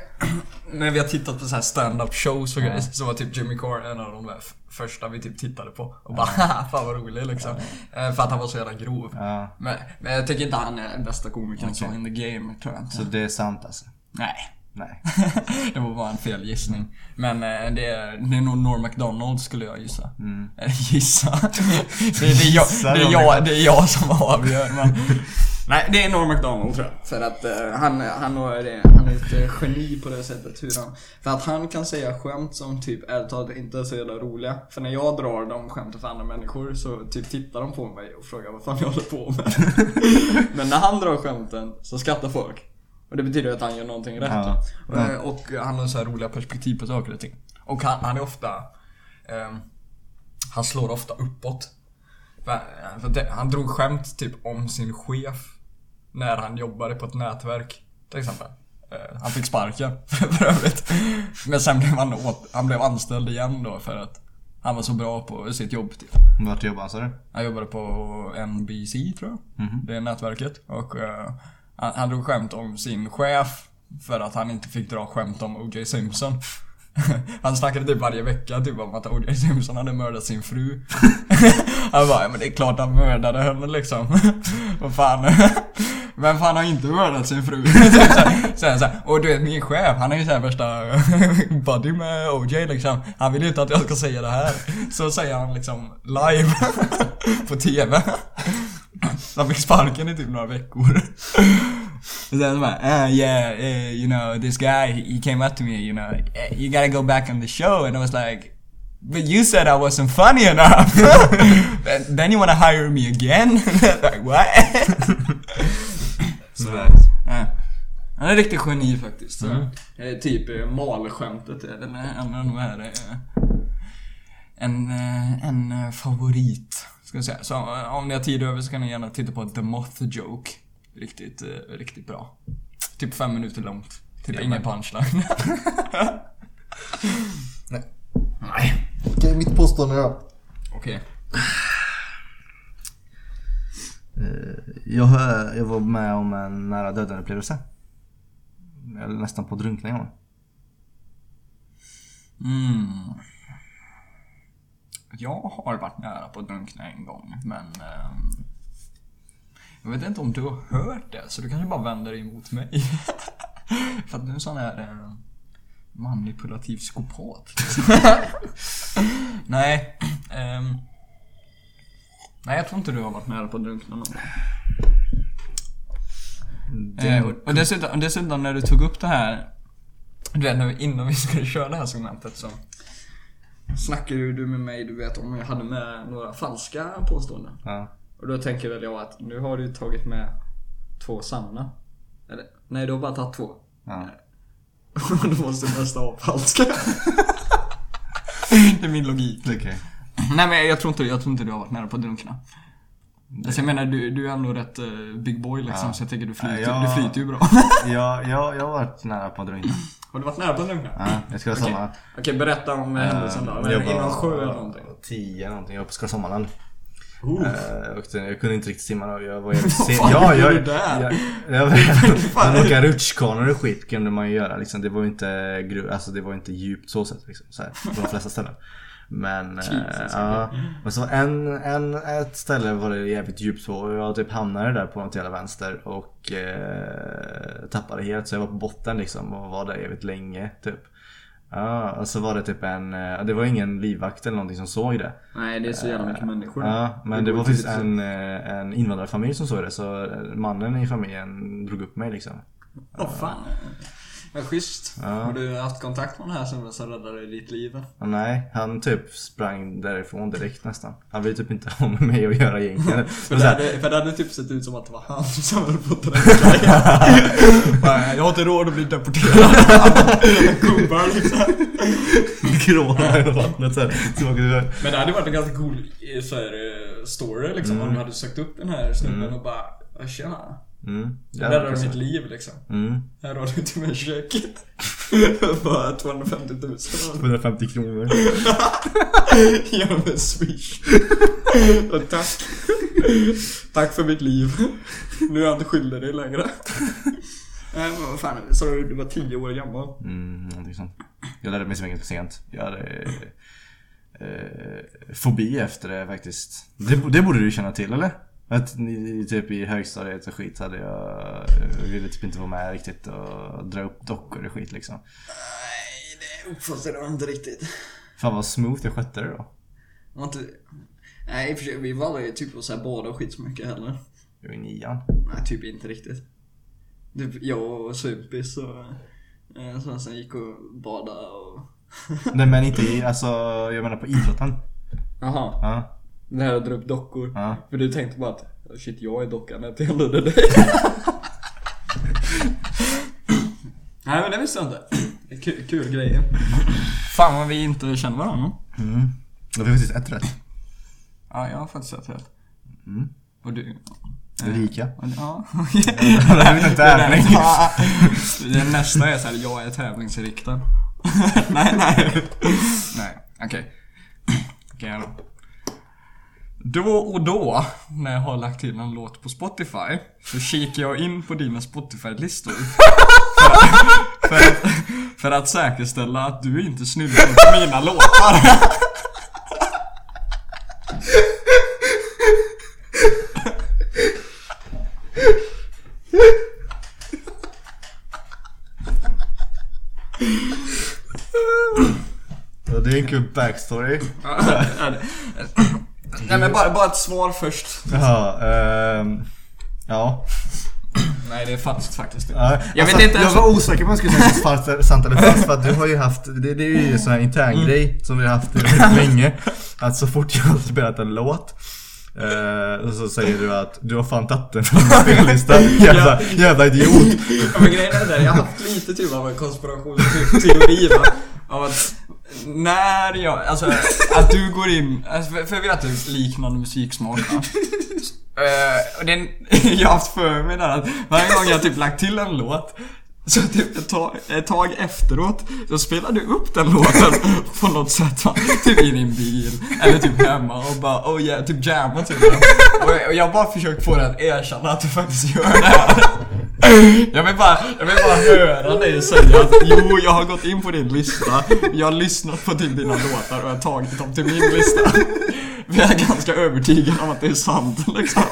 när vi har tittat på så här stand-up shows och grejer så var typ Jimmy Carr en av de där första vi typ tittade på. Och bara <laughs> haha, fan vad rolig liksom. Eh, För att han var så jävla grov. Ja, Men, men jag tycker inte han är den bästa komikern så in the game, tror jag inte. så det är sant alltså. Nej. Nej. det var bara en fel gissning. Men eh, det, är, det är nog Norm MacDonald skulle jag gissa. <laughs> Eller gissa. det, är, det, är jag, det, är jag, det är jag som avgör. Men <laughs> Nej, det är Norm MacDonald tror jag. För att eh, han, han, är, han är ett eh, geni på det sättet. Hur han, för att han kan säga skämt som typ ärligt talat inte är så jävla roliga. För när jag drar de skämten för andra människor så typ tittar de på mig och frågar vad fan jag håller på med. <laughs> Men när han drar skämten så skrattar folk. Och det betyder att han gör någonting rätt. Ja. då. Eh, Och han har så här roliga perspektiv på saker och ting. Och han, han är ofta... ehm, han slår ofta uppåt. För, för det, han drog skämt typ om sin chef när han jobbade på ett nätverk. Till exempel. Eh, han fick sparken <laughs> för övrigt. Men sen blev han, åt, han blev anställd igen då för att han var så bra på sitt jobb typ. Vart jobbar han sa du? Han jobbade på NBC tror jag. Det är nätverket. Och eh, han, han drog skämt om sin chef för att han inte fick dra skämt om O.J. Simpson. <laughs> Han snackade typ varje vecka typ om att O.J. Simpson hade mördat sin fru. <laughs> Han bara, ja men det är klart han mördade henne liksom. <laughs> Vad fan. Vem fan har inte mördat sin fru? Sen typ så och du vet min chef, han är ju såhär värsta buddy med O.J. liksom. Han vill ju inte att jag ska säga det här. Så säger han liksom live på TV. <clears throat> Han fick sparken i typ några veckor. Och <laughs> sen bara, uh, yeah, uh, you know, this guy, he came up to me, you know, "Eh, you gotta go back on the show. And I was like, but you said I wasn't funny enough. <laughs> Then you wanna hire me again? <laughs> like, what? så, ja. Han är riktigt geni faktiskt. Så. Eh, Typ eh, malskämtet är väl en av de här eh, en, eh, en eh, favorit. Ska jag säga. Så eh, om ni har tid över så kan ni gärna titta på The Moth Joke. Riktigt, eh, riktigt bra. Typ fem minuter långt. Typ ingen punchline. <laughs> Nej. Okej, mitt påstående då. Okej. Eh, Jag, jag var med om en nära döden upplevelse. Eller nästan på gång. Mm. Jag har varit nära på att drunkna en gång, men... ehm, jag vet inte om du har hört det, så du kanske bara vänder dig emot mig. <laughs> För att du är en sån här eh, manipulativ psykopat. <laughs> Nej. ehm, nej, jag tror inte du har varit nära på att drunkna någon gång. Eh, och- dessutom, dessutom när du tog upp det här Du vet innan vi skulle köra det här segmentet så Snackade ju du med mig, du vet om jag hade med några falska påståenden. Ja. Och då tänker väl jag att nu har du tagit med två sanna. Eller? Nej, du har bara tagit två. Ja. <laughs> då måste nästa vara falska. <laughs> det är min logik. Okej. Nej men jag tror inte, jag tror inte du har varit nära på att drunkna. Alltså jag menar, du, du är ändå rätt eh, big boy liksom, Ja. så jag tänker du flyter, Ja, du flyter ju bra. Jag, jag, jag har varit nära på att drunkna. Har du varit nära på att drunkna? Ja, jag ska ha Okej. samma. Okej, berätta om eh, händelsen då. jag I någon var sjö eller någonting? 10 någonting. Jag var på Skara Sommarland. Och jag kunde inte riktigt simma då. Jag var <laughs> jävligt sen. ja, jag, där? Jag, <laughs> jag, jag, men åka rutschkanor och skit kunde man ju göra liksom. Det var ju inte, alltså, det var inte djupt så sett liksom. Så här, på de flesta ställen. Men, eh, Jesus, ja. Men så en, en, ett ställe var det jävligt djupt på och jag typ hamnade där på något jävla vänster och eh, tappade helt så jag var på botten liksom och var där jävligt länge typ. Ja, och så var det typ en, eh, det var ingen livvakt eller någonting som såg det. Nej, det är så jävla mycket människor. Ja, men Det det var faktiskt riktigt en, eh, en invandrarfamilj som såg det så eh, mannen i familjen drog upp mig liksom. Åh fan. Ja, schysst. Ja. Har du haft kontakt med den här snubben som räddade ditt liv? Nej, han typ sprang därifrån direkt nästan. Han ville typ inte ha med mig att göra egentligen. <laughs> För det, hade, för det hade typ sett ut som att det var han som hade fått den här Bara, Jag har inte råd att bli deporterad. <laughs> Gubbar liksom. Gråna i vattnet såhär. Men det hade varit en ganska cool eh, så här, eh, story liksom. Om du hade sökt upp den här snubben och bara "Ja, Tjena. Mm. Jag räddade mitt liv liksom. Mm. Här har du till mig check. <laughs> Bara 250 000. 150 kronor. <laughs> Genom en swish. <laughs> Och tack. Tack för mitt liv. Nu är jag inte skyldig dig längre. Nej men vad fan, sa du du var 10 år gammal? Mm, någonting sånt. Jag lärde mig så mycket för sent. Jag hade eh, fobi efter det faktiskt. Det, det borde du känna till eller? Att ni, typ i högstadiet och skit hade jag, jag ville typ inte vara med riktigt och dra upp dockor och skit liksom. Nej, det uppfattade jag inte riktigt. Fan vad smooth jag skötte det då. Inte... Nej, för vi var aldrig typ och så här bada och skit så mycket heller. Jag var i nian. Nej, typ inte riktigt. Typ jag och Sumpis och eh, sen gick och badade och... Nej men inte i, alltså jag menar på idrotten. Jaha. Ja. Det här att dra upp dockor. Ja. För du tänkte bara att shit, jag är dockan att jag lurade dig. <laughs> Nej men det visste jag inte. <clears throat> Kul, kul grejer. Fan vad vi inte känner varandra. Mm. Fick vi faktiskt ett rätt. Ja, jag har faktiskt sett rätt. Mm. Och du? Lika. Ja. <laughs> Det är en tävling. <laughs> Det nästa är såhär, jag är tävlingsinriktad. nej, nej. Nej, okej. <clears throat> Okej då. Då och då, när jag har lagt till en låt på Spotify, så kikar jag in på dina Spotify-listor. <laughs> För, för, att, för att säkerställa att du inte snuddar på mina låtar. Det är en kul backstory. Nej men bara, bara ett svar först. Jaha, ehm, ja. Nej det är falskt faktiskt. Ja, Jag alltså, vet inte jag ens- var osäker på om jag skulle säga falskt, sant eller falskt för att du har ju haft, det, det är ju en sån här intern Mm. grej som vi har haft väldigt <laughs> länge. Att så fort jag har spelat en låt eh, så säger du att du har fan tagit den från din spellista. <laughs> Jävla, jävla idiot. Ja, men grejen är det, jag har haft lite typ av en konspirationsteori va. Av att när jag, alltså att du går in, alltså, för, jag vet att du liknande musiksmak va. Eh, och den, <laughs> jag har haft för mig där att varje gång jag typ lagt till en låt så typ ett tag, ett tag efteråt så spelar du upp den låten <laughs> på något sätt va? Typ i din bil eller typ hemma och bara oh yeah, typ jamma typ. Och jag, och jag har bara försökt få dig att erkänna att du faktiskt gör det här. <laughs> Jag vill bara, jag vill bara höra dig säga att jo, jag har gått in på din lista, jag har lyssnat på typ dina låtar och jag har tagit dem till min lista. <laughs> Vi är ganska övertygade om att det är sant liksom.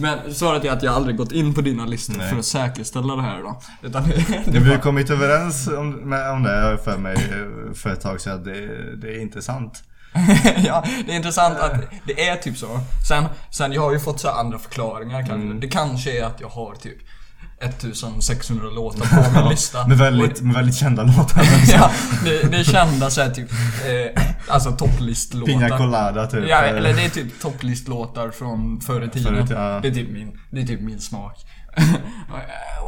Men svaret är att jag aldrig gått in på dina listor Nej. för att säkerställa det här då. Utan Vi har kommit överens om, om det jag för mig eh, för ett tag sedan det, det är inte sant. <laughs> ja, det är intressant att det är typ så. Sen, sen jag har ju fått så andra förklaringar kanske. Det kanske är att jag har typ 1600 låtar på <laughs> min lista. Med väldigt, med väldigt kända låtar. <laughs> ja, det, det är kända såhär typ, eh, alltså topplistlåtar. Pina Colada typ. Ja, eh, eller det är typ topplistlåtar från förr i tiden. Tiden, ja. det, är typ min, det är typ min smak.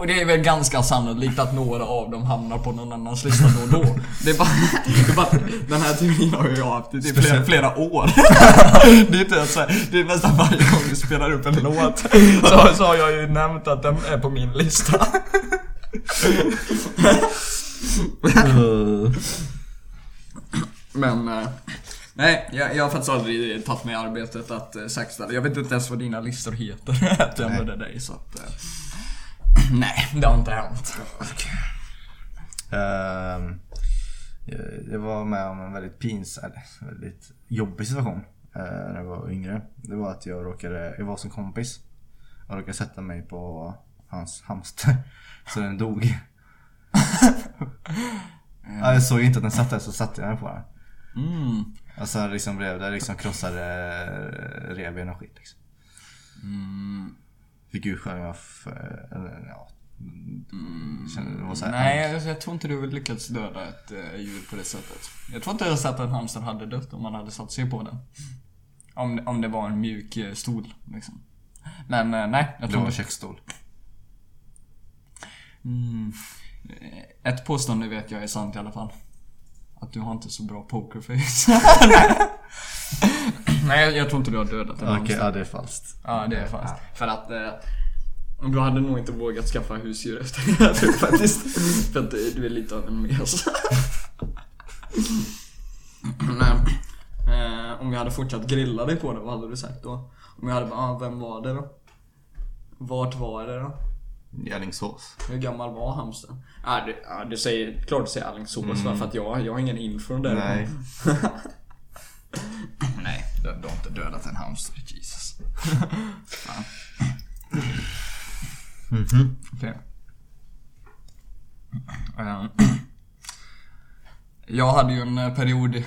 Och det är väl ganska sannolikt att några av dem hamnar på någon annans lista då och då. Det är bara, det är bara den här teorin har jag haft i typ flera, flera år. det är inte så här, det är nästan varje gång vi spelar upp en låt så, så har jag ju nämnt att den är på min lista. Men, eh, nej, jag, jag har faktiskt aldrig tagit mig arbetet att eh, säkerställa. Jag vet inte ens vad dina listor heter, <laughs> att jag dig så att... Eh, <clears throat> nej, det har inte hänt. Ehm, jag- jag var med om en väldigt pinsam, väldigt jobbig situation eh, när jag var yngre. Det var att jag råkade, jag var som kompis och råkade sätta mig på hans hamster. <laughs> Så den dog. <laughs> ja, jag såg inte att den satt där så satte jag mig på den. Mm. Och så liksom blev det liksom krossade eh, revben och skit liksom. Mm. Utskällningar för, eller ja. Det så här, Nej, jag, jag tror inte du lyckats döda ett eh, djur på det sättet. Jag tror inte ens att en hamster hade dött om man hade satt sig på den. Om, om det var en mjuk eh, stol, liksom. Men eh, nej, jag Det tror var en inte... köksstol. Mm. Eh, Ett påstående vet jag är sant i alla fall. Att du har inte så bra pokerface. <laughs> <laughs> <laughs> Nej, jag, tror inte du har dödat en Okej, ja det är falskt. Ja, det är falskt. För att eh, du hade nog inte vågat skaffa husdjur efter det här <laughs> faktiskt. För att eh, du är lite av en mes. <laughs> Men, eh, om jag hade fortsatt grilla dig på det, vad hade du sagt då? Om jag hade bara, ah, vem var det då? Vart var det då? I Alingsås. Hur gammal var hamstern? Ja, du, ja, du säger, klart du säger Alingsås va? För att jag, jag har ingen info där. Nej. Nej, du, du har inte dödat en hamster. Jesus. Mhm. Okej. Ehm. Jag hade ju en eh, period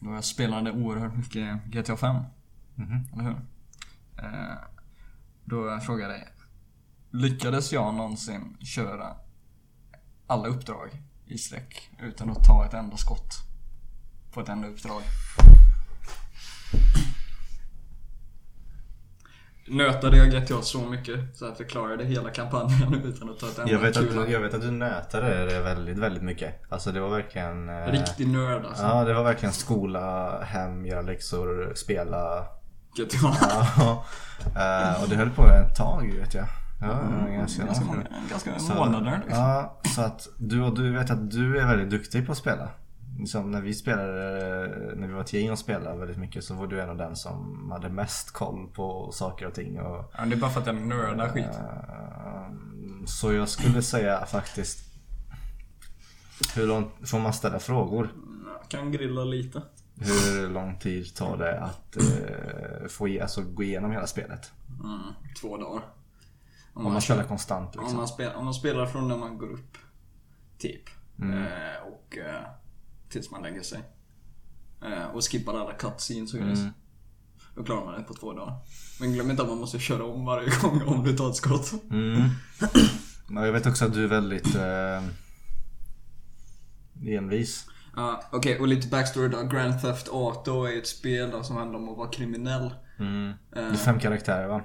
då jag spelade oerhört mycket GTA 5. Mhm. Eller hur? Eh, Då jag frågade dig. Lyckades jag någonsin köra alla uppdrag i sträck utan att ta ett enda skott på ett enda uppdrag? Nötade jag GTA så mycket så att jag klarade hela kampanjen <laughs> utan att ta ett enda Jag vet, kula? att, jag vet att du nötade det väldigt, väldigt mycket. Alltså det var verkligen... eh, Riktig nörd alltså. Ja, det var verkligen skola, hem, göra läxor, spela. GTA. Ja. Eh, och det höll på ett tag vet jag. Ja, ganska, Ganska många, ganska månader liksom. Ja, så att du och du vet att du är väldigt duktig på att spela. Som när vi spelade, när vi var ett gäng och spelade väldigt mycket så var du en av den som hade mest koll på saker och ting. Och, Ja, det är bara för att jag nördar skit. eh, så jag skulle säga faktiskt Hur långt, får man ställa frågor? Jag kan grilla lite. Hur lång tid tar det att eh, få, alltså, gå igenom hela spelet? Mm, två dagar. Om, Om man spelar konstant om, liksom. man spelar, om man spelar från när man går upp. Typ. Mm. Eh, och eh, tills man lägger sig. Eh, och skippar alla cutscenes och Mm. grejer. Då klarar man det på två dagar. Men glöm inte att man måste köra om varje gång om du tar ett skott. Mm. Jag vet också att du är väldigt eh, envis. Ja, Okej, och lite backstory då. Grand Theft Auto är ett spel då, som handlar om att vara kriminell. Mm. Det Eh, är fem karaktärer va?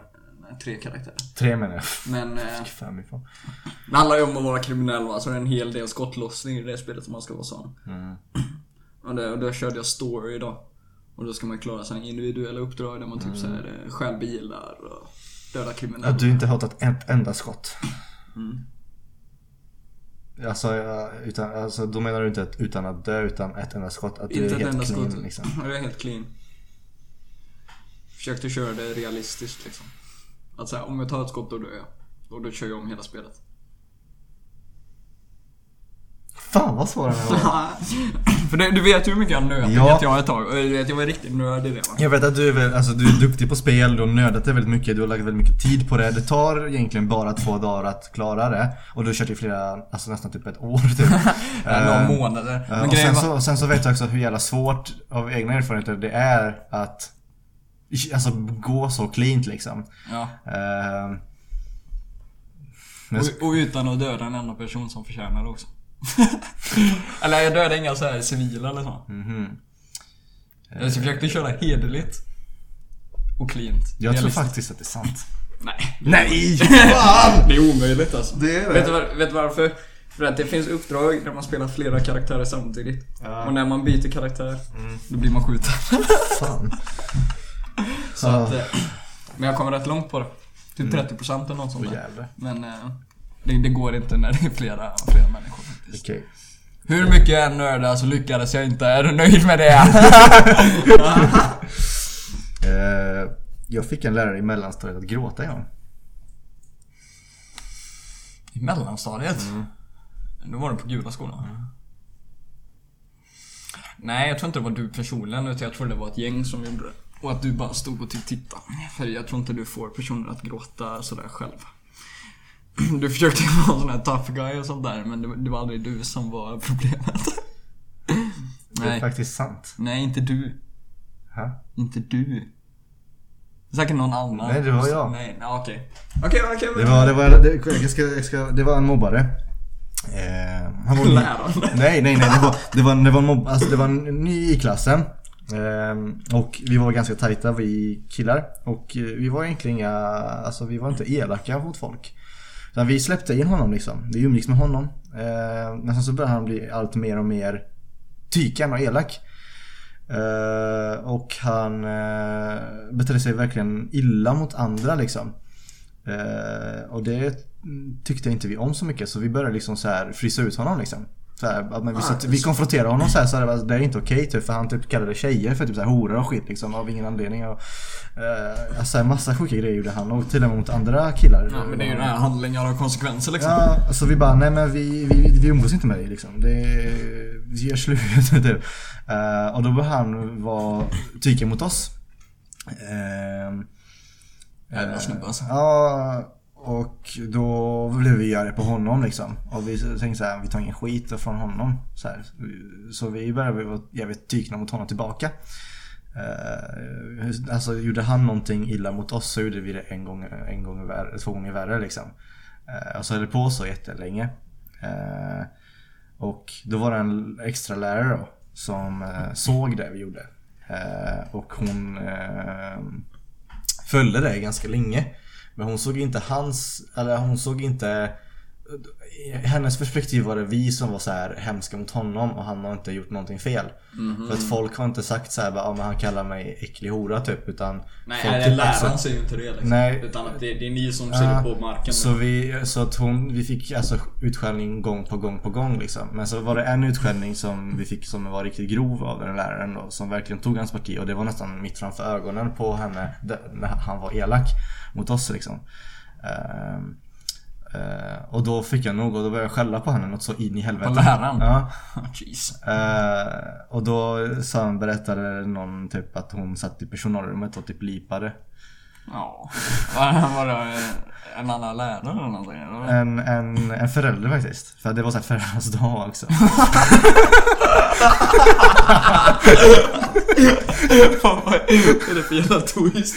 Tre karaktärer. Tre menar jag. Men <laughs> eh, Fem ifrån. det handlar ju om att vara kriminell va, så det är en hel del skottlossning i det spelet om man ska vara sån. Mm. Och, det, och då körde jag story då. Och då ska man klara sina individuella uppdrag där man typ såhär eh, stjäl bilar och döda kriminella. Att du inte har tagit ett enda skott. Mm. Alltså, utan, alltså, då menar du inte att, utan att dö utan ett enda skott? Att du Inte är ett helt enda clean skott. liksom? Ja, Jag är helt clean. Försökte köra det realistiskt liksom. Att säga, om jag tar ett skott då dör jag. Och då kör jag om hela spelet. Fan vad svår den här var. <laughs> För det, du vet ju hur mycket jag nöt Ja. vet jag ett tag. Du vet, jag var riktigt nörd i det va. Jag vet att du är, väl, alltså, du är duktig på spel, du har nördat det väldigt mycket, du har lagt väldigt mycket tid på det. Det tar egentligen bara två dagar att klara det. Och du har kört i flera, alltså nästan typ ett år typ. <laughs> Några Eh, månader. Men och sen var... så, sen så vet jag också hur jävla svårt av egna erfarenheter det är att Alltså gå så cleant liksom. Ja. Eh, men, Och, och utan att döda en enda person som förtjänar det också. <laughs> eller jag dödade inga så här civila eller så. mhm. Jag försökte köra hederligt. Och cleant. Jag tror faktiskt att det är sant. Nej. Nej! Fan! <laughs> <laughs> Det är omöjligt alltså. Det är Vet du, var, vet du varför? För att det finns uppdrag där man spelar flera karaktärer samtidigt. Ja. Och när man byter karaktär, då blir man skjuten. Fan. Så att, eh, men jag kommer rätt långt på det. Typ 30% eller något sånt där. Men eh, det, det går inte när det är flera, flera människor faktiskt. Okej. Hur mycket jag än nördar så lyckades jag inte. Är du nöjd med det? <laughs> Eh, jag fick en lärare i mellanstadiet att gråta en gång. I mellanstadiet? Då var du på gula skolan? Nej, jag tror inte det var du personligen utan jag tror det var ett gäng som gjorde det. Och att du bara stod och typ tittade. För jag tror inte du får personer att gråta sådär själv. <clears throat> Du försökte vara en sån här tough guy och sånt där men det, det var aldrig du som var problemet. <laughs> Det är Nej, faktiskt sant. nej inte du. Ha? Inte du. Säkert någon annan. Nej, det var jag. Nej, nej okej. Okej, okej. Det var, det var, det, jag ska, jag ska, det var en mobbare. Eh, han var Läraren. Nej, nej, nej. Det var, det var, det var, en mobb, alltså, det var en ny i klassen. Ehm, och vi var ganska tajta, vi killar. Och eh, vi var egentligen inga, alltså vi var inte elaka mot folk. Utan vi släppte in honom liksom. Vi umgicks med honom. Ehm, men sen så började han bli allt mer och mer tykan och elak. Ehm, och han eh, betedde sig verkligen illa mot andra liksom. Och det tyckte inte vi om så mycket så vi började liksom så här frysa ut honom liksom. Så här, men vi, Ah, satt, vi konfronterade honom så här, så här, det är inte okej typ för han typ kallade tjejer för typ så här horor och skit liksom av ingen anledning. Och, eh, alltså massa sjuka grejer gjorde han och till och med mot andra killar. Ja, men det är ju här handlingar och konsekvenser liksom. Ja, så vi bara, nej men vi, vi, vi umgås inte med dig liksom. Det, gör slut <laughs> typ. Eh, och då började han vara tyken mot oss. Ehm, Jävla snubbe alltså. Ja, och då blev vi arga på honom liksom. Och vi tänkte såhär, vi tar ingen skit från honom. Så, här. så vi började vara jävligt tykna mot honom tillbaka. Eh, alltså gjorde han någonting illa mot oss så gjorde vi det en gång, en gång värre, två gånger värre liksom. Eh, och så höll det på så jättelänge. Eh, och då var det en extra lärare då som såg det vi gjorde. Och hon följde det ganska länge. Men hon såg inte hans, eller hon såg inte i hennes perspektiv var det vi som var så här hemska mot honom och han har inte gjort någonting fel. Mhm. För att folk har inte sagt så här, bara, ah, men han kallar mig äcklig hora typ. Utan Nej, folk typ läraren säger ju inte det liksom. Nej. Utan att det, det är ni som ser Ja, det på marken. Så, vi, så att hon, vi fick alltså utskällning gång på gång på gång liksom. Men så var det en utskällning som vi fick som var riktigt grov av den läraren då. Som verkligen tog hans parti och det var nästan mitt framför ögonen på henne. När han var elak mot oss liksom. Ehm, eh, och då fick jag nog och då började jag skälla på henne något så in i helvete. På läraren? Ja. <laughs> Jeez. Eh, och då sa han, berättade någon typ att hon satt i personalrummet och typ lipade. Ja. Var, det en annan lärare eller någonting? eller? En, en, en förälder faktiskt. För det var så här föräldrarnas dag också. Fan, vad är det för jävla twist?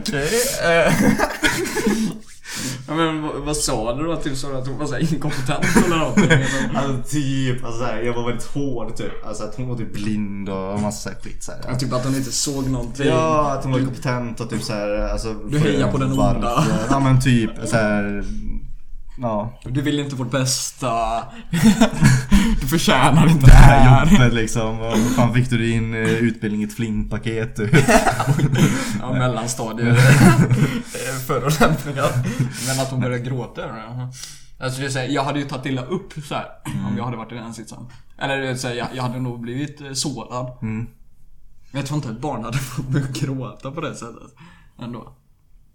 Okej. eh, <laughs> Ja, men vad, vad sa du då? Typ sa du att hon var så här inkompetent eller någonting? <laughs> Alltså typ, alltså, jag var väldigt hård typ. Alltså att hon var typ blind och massa skit så här. Ja, typ att hon inte såg någonting. Ja, att hon var kompetent och typ så här, alltså, Du hejar på den onda. Ja men typ så här. Ja. Du vill inte vårt bästa. <laughs> Du förtjänar inte Det här jobbet liksom. Och fan fick du din eh, utbildning i ett flimpaket typ. <laughs> Ja, mellanstadiet. Förolämpningar. Men att hon började gråta. Alltså det är här, jag hade ju tagit illa upp så här, om jag hade varit i den sitsen. Eller det är så här, jag, jag hade nog blivit eh, sårad. Mm. Men jag tror inte ett barn hade fått mig att gråta på det sättet. Ändå.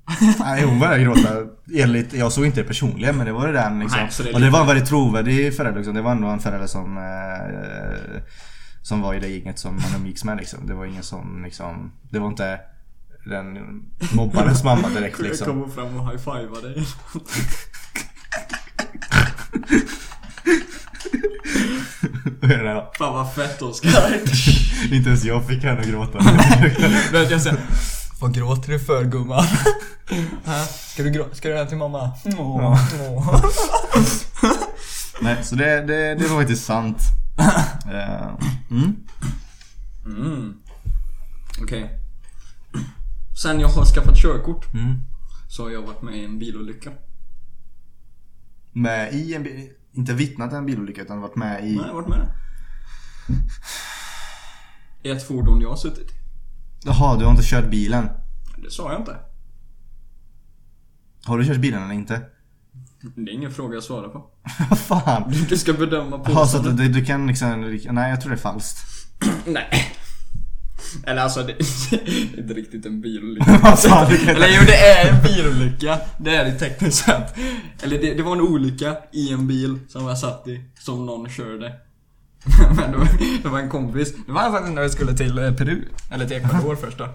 <laughs> Nej hon började gråta. Enligt, jag såg inte det personligen men det var det den liksom. Nej, det och det var en väldigt trovärdig förälder liksom. Det var ändå en förälder som eh, Som var i det gänget som man umgicks med liksom. Det var ingen som liksom Det var inte den mobbarens mamma direkt Jag liksom. kommer fram och high-fivar dig. <laughs> Fan vad fett Oskar. <laughs> inte ens jag fick henne att gråta. Jag säger, vad gråter du för gumman? Hä? <laughs> ska du gråta? Ska du hem till mamma? Åh, åh. <laughs> Nej, så det, det, det var faktiskt sant. <laughs> Eh, mm. Mm. Okej. Sen jag har skaffat körkort Mm. så har jag varit med i en bilolycka. Med i en bil, inte vittnat en bilolycka utan varit med i... Nej, jag har varit med. I ett fordon jag har suttit i. Jaha, du har inte kört bilen? Det sa jag inte. Har du kört bilen eller inte? Det är ingen fråga jag svarar på. <laughs> Fan? Du, du ska bedöma på Jaha, så att du, du kan liksom... Nej, jag tror det är falskt. <clears throat> Nej. Eller alltså, <laughs> det är inte riktigt en bilolycka. <laughs> Eller jo, det är en bilolycka. Det är det tekniskt sett. Eller det, det var en olycka i en bil som jag satt i, som någon körde. <laughs> Men det var, det var en kompis. Det var faktiskt när vi skulle till eh, Peru. Eller till Ecuador <laughs> först då.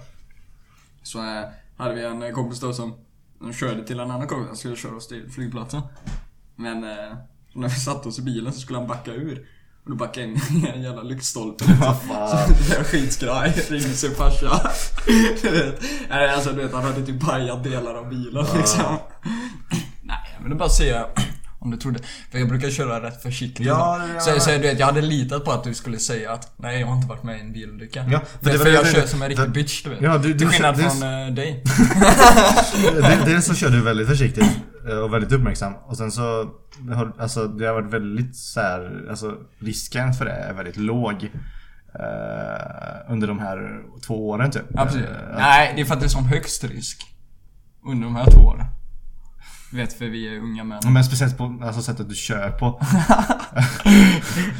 Så eh, hade vi en eh, kompis då som, körde till en annan kompis. Han skulle köra oss till flygplatsen. Men eh, när vi satte oss i bilen så skulle han backa ur. Och då backade jag in i en jävla lyktstolpe. Vad Så jag skitskraj, ringde sin farsa. <laughs> Du vet, Nej, alltså du vet han hade typ pajat delar av bilen liksom. Nej, men det bara att säga om du trodde. För jag brukar köra rätt försiktigt. Ja, ja. Så, så du vet, jag hade litat på att du skulle säga att nej, jag har inte varit med i en bilolycka. Ja, för, för det för, var- jag det- kör det- som en det- riktig bitch, du vet. Ja, du- du Till skillnad kör- från eh, dig. <laughs> det, Dels så kör du väldigt försiktigt eh, och väldigt uppmärksam. Och sen så... Det har, alltså, det har varit väldigt så här, alltså risken för det är väldigt låg. eh, under de här två åren typ. Precis. Eh, Nej, det är för att det är sån högst risk. Under de här två åren. Vet, för vi är unga män. Men speciellt på alltså, sättet du kör på. <laughs>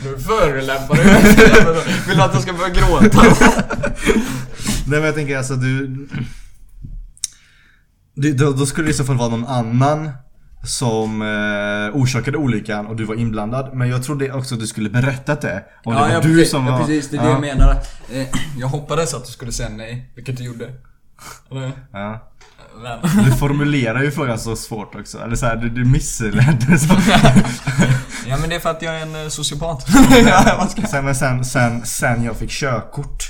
Nu förolämpar du <laughs> Vill du att jag ska börja gråta? <laughs> Nej men jag tänker alltså du... du då, då skulle det i så fall vara någon annan som eh, orsakade olyckan och du var inblandad. Men jag trodde också att du skulle berättat det. Om det Ja, var ja, du precis, som ja, var... precis. Det är det jag menar. Eh, Jag hoppades att du skulle säga nej, vilket du gjorde. Eller? Ja. Men... Du formulerar ju frågan så svårt också. Eller såhär, du, du missledde så. <laughs> Ja men det är för att jag är en eh, sociopat. ja, <laughs> sen, men sen, sen, sen jag fick körkort.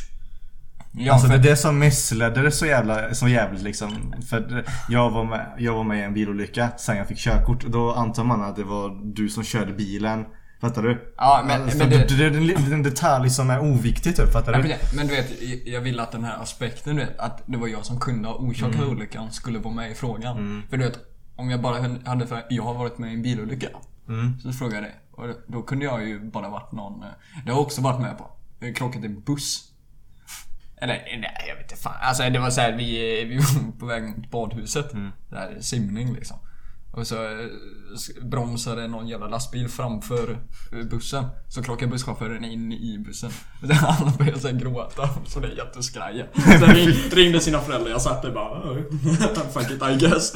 ja, alltså för... det är det som missledde det så jävla, så jävligt liksom. För det- jag var, med, jag var med i en bilolycka sen jag fick körkort. Då antar man att det var du som körde bilen. Fattar du? Ja, men- alltså, men det, det- det, är en detalj som är oviktig typ, fattar Ja, du? men, du vet, jag vill att den här aspekten du vet, att det var jag som kunde ha orsakat Mm. olyckan skulle vara med i frågan. För du vet, om jag bara hade för jag har varit med i en bilolycka. Mm. Så frågade jag det. Och då kunde jag ju bara varit någon, eh, det har jag också varit med på. Jag krockat i en buss. Eller nej, jag vet inte fan. Alltså det var så här, vi, vi var på väg mot badhuset. Mm. Det här är simning liksom. Och så eh, bromsade någon jävla lastbil framför eh, bussen. Så krockade busschauffören in i bussen. <laughs> Alla började så gråta. Så det är jätteskraja. <laughs> Sen <laughs> ring, ringde sina föräldrar. Jag satt där bara "Oh, Fuck it I guess.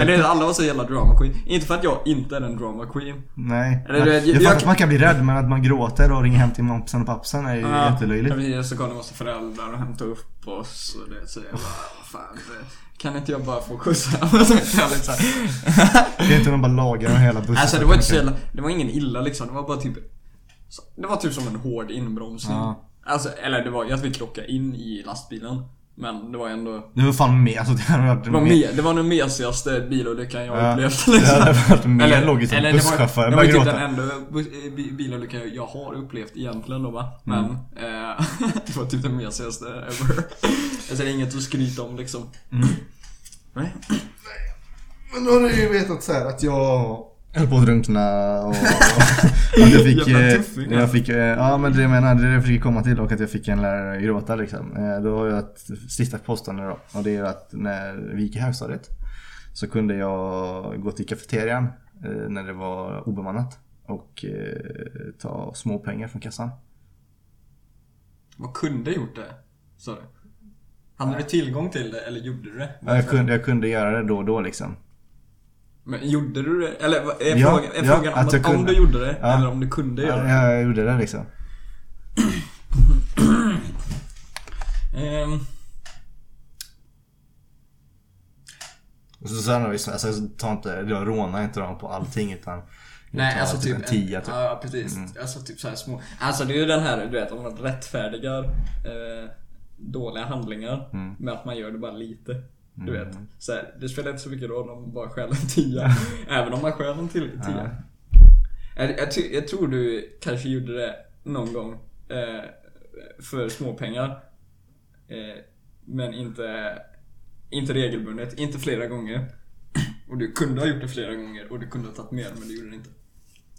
Eller alla var så jävla drama queen. Inte för att jag inte är en drama queen. Nej. Eller, jag, jag- jag- att man kan bli rädd men att man gråter och ringer hem till moppsen och pappsen är ju jättelöjligt. Precis, så kom det massa föräldrar och hämtade upp oss och det så jag bara, "Vad fan. Det, kan inte jag bara få skjuts hem? <laughs> Så jag liksom, Det är inte någon bara lagar hela bussen. Alltså det var inte så jävla, det var ingen illa liksom. Det var bara typ Det var typ som en hård inbromsning. Ja. Alltså, eller det var ju att vi krockade in i lastbilen. Men det var ändå Det var fan med, alltså det varit Det var, med, det var den mesigaste bilolyckan jag Ja, upplevt Det liksom. hade varit mer logiskt eller det var, busschauffören det var ju började typ den enda eh, bi- bilolyckan jag har upplevt egentligen då va. Men Mm. eh, <laughs> det var typ den mesigaste ever. Alltså det är inget att skryta om liksom. Mm. Nej. Men då har du ju vetat så här att jag höll på att drunkna och, <laughs> och jag fick, eh, tuffing, jag fick, eh, ja men det jag menar, det är det jag fick komma till och att jag fick en lärare gråta liksom. Eh, Då har jag ett sista påstående då och det är att när vi gick i högstadiet så kunde jag gå till kafeterian när det var obemannat och ta små pengar från kassan. Vad kunde gjort det? Sa du? Hade du tillgång till det eller gjorde du det? Ja, jag, kunde, jag kunde göra det då och då liksom. Men gjorde du det? Eller är Ja, frågan, är ja, frågan om, jag om kunde. du gjorde det Ja. eller om du kunde göra det? Ja, jag gjorde det liksom. <clears throat> Ehm, Och så sa han liksom, alltså ta inte, jag rånar inte dem på allting utan Nej alltså typ en tia typ. Ja precis. Alltså typ så små. Alltså det är ju den här du vet om man rättfärdigar eh, dåliga handlingar Mm. med att man gör det bara lite. Du vet. Så här, det spelar inte så mycket roll om man bara stjäl en tia. <laughs> även om man stjäl en till tia. Jag, jag, jag tror du kanske gjorde det någon gång eh, för småpengar. Eh, men inte, inte regelbundet, inte flera gånger. Och du kunde ha gjort det flera gånger och du kunde ha tagit mer men du gjorde det inte.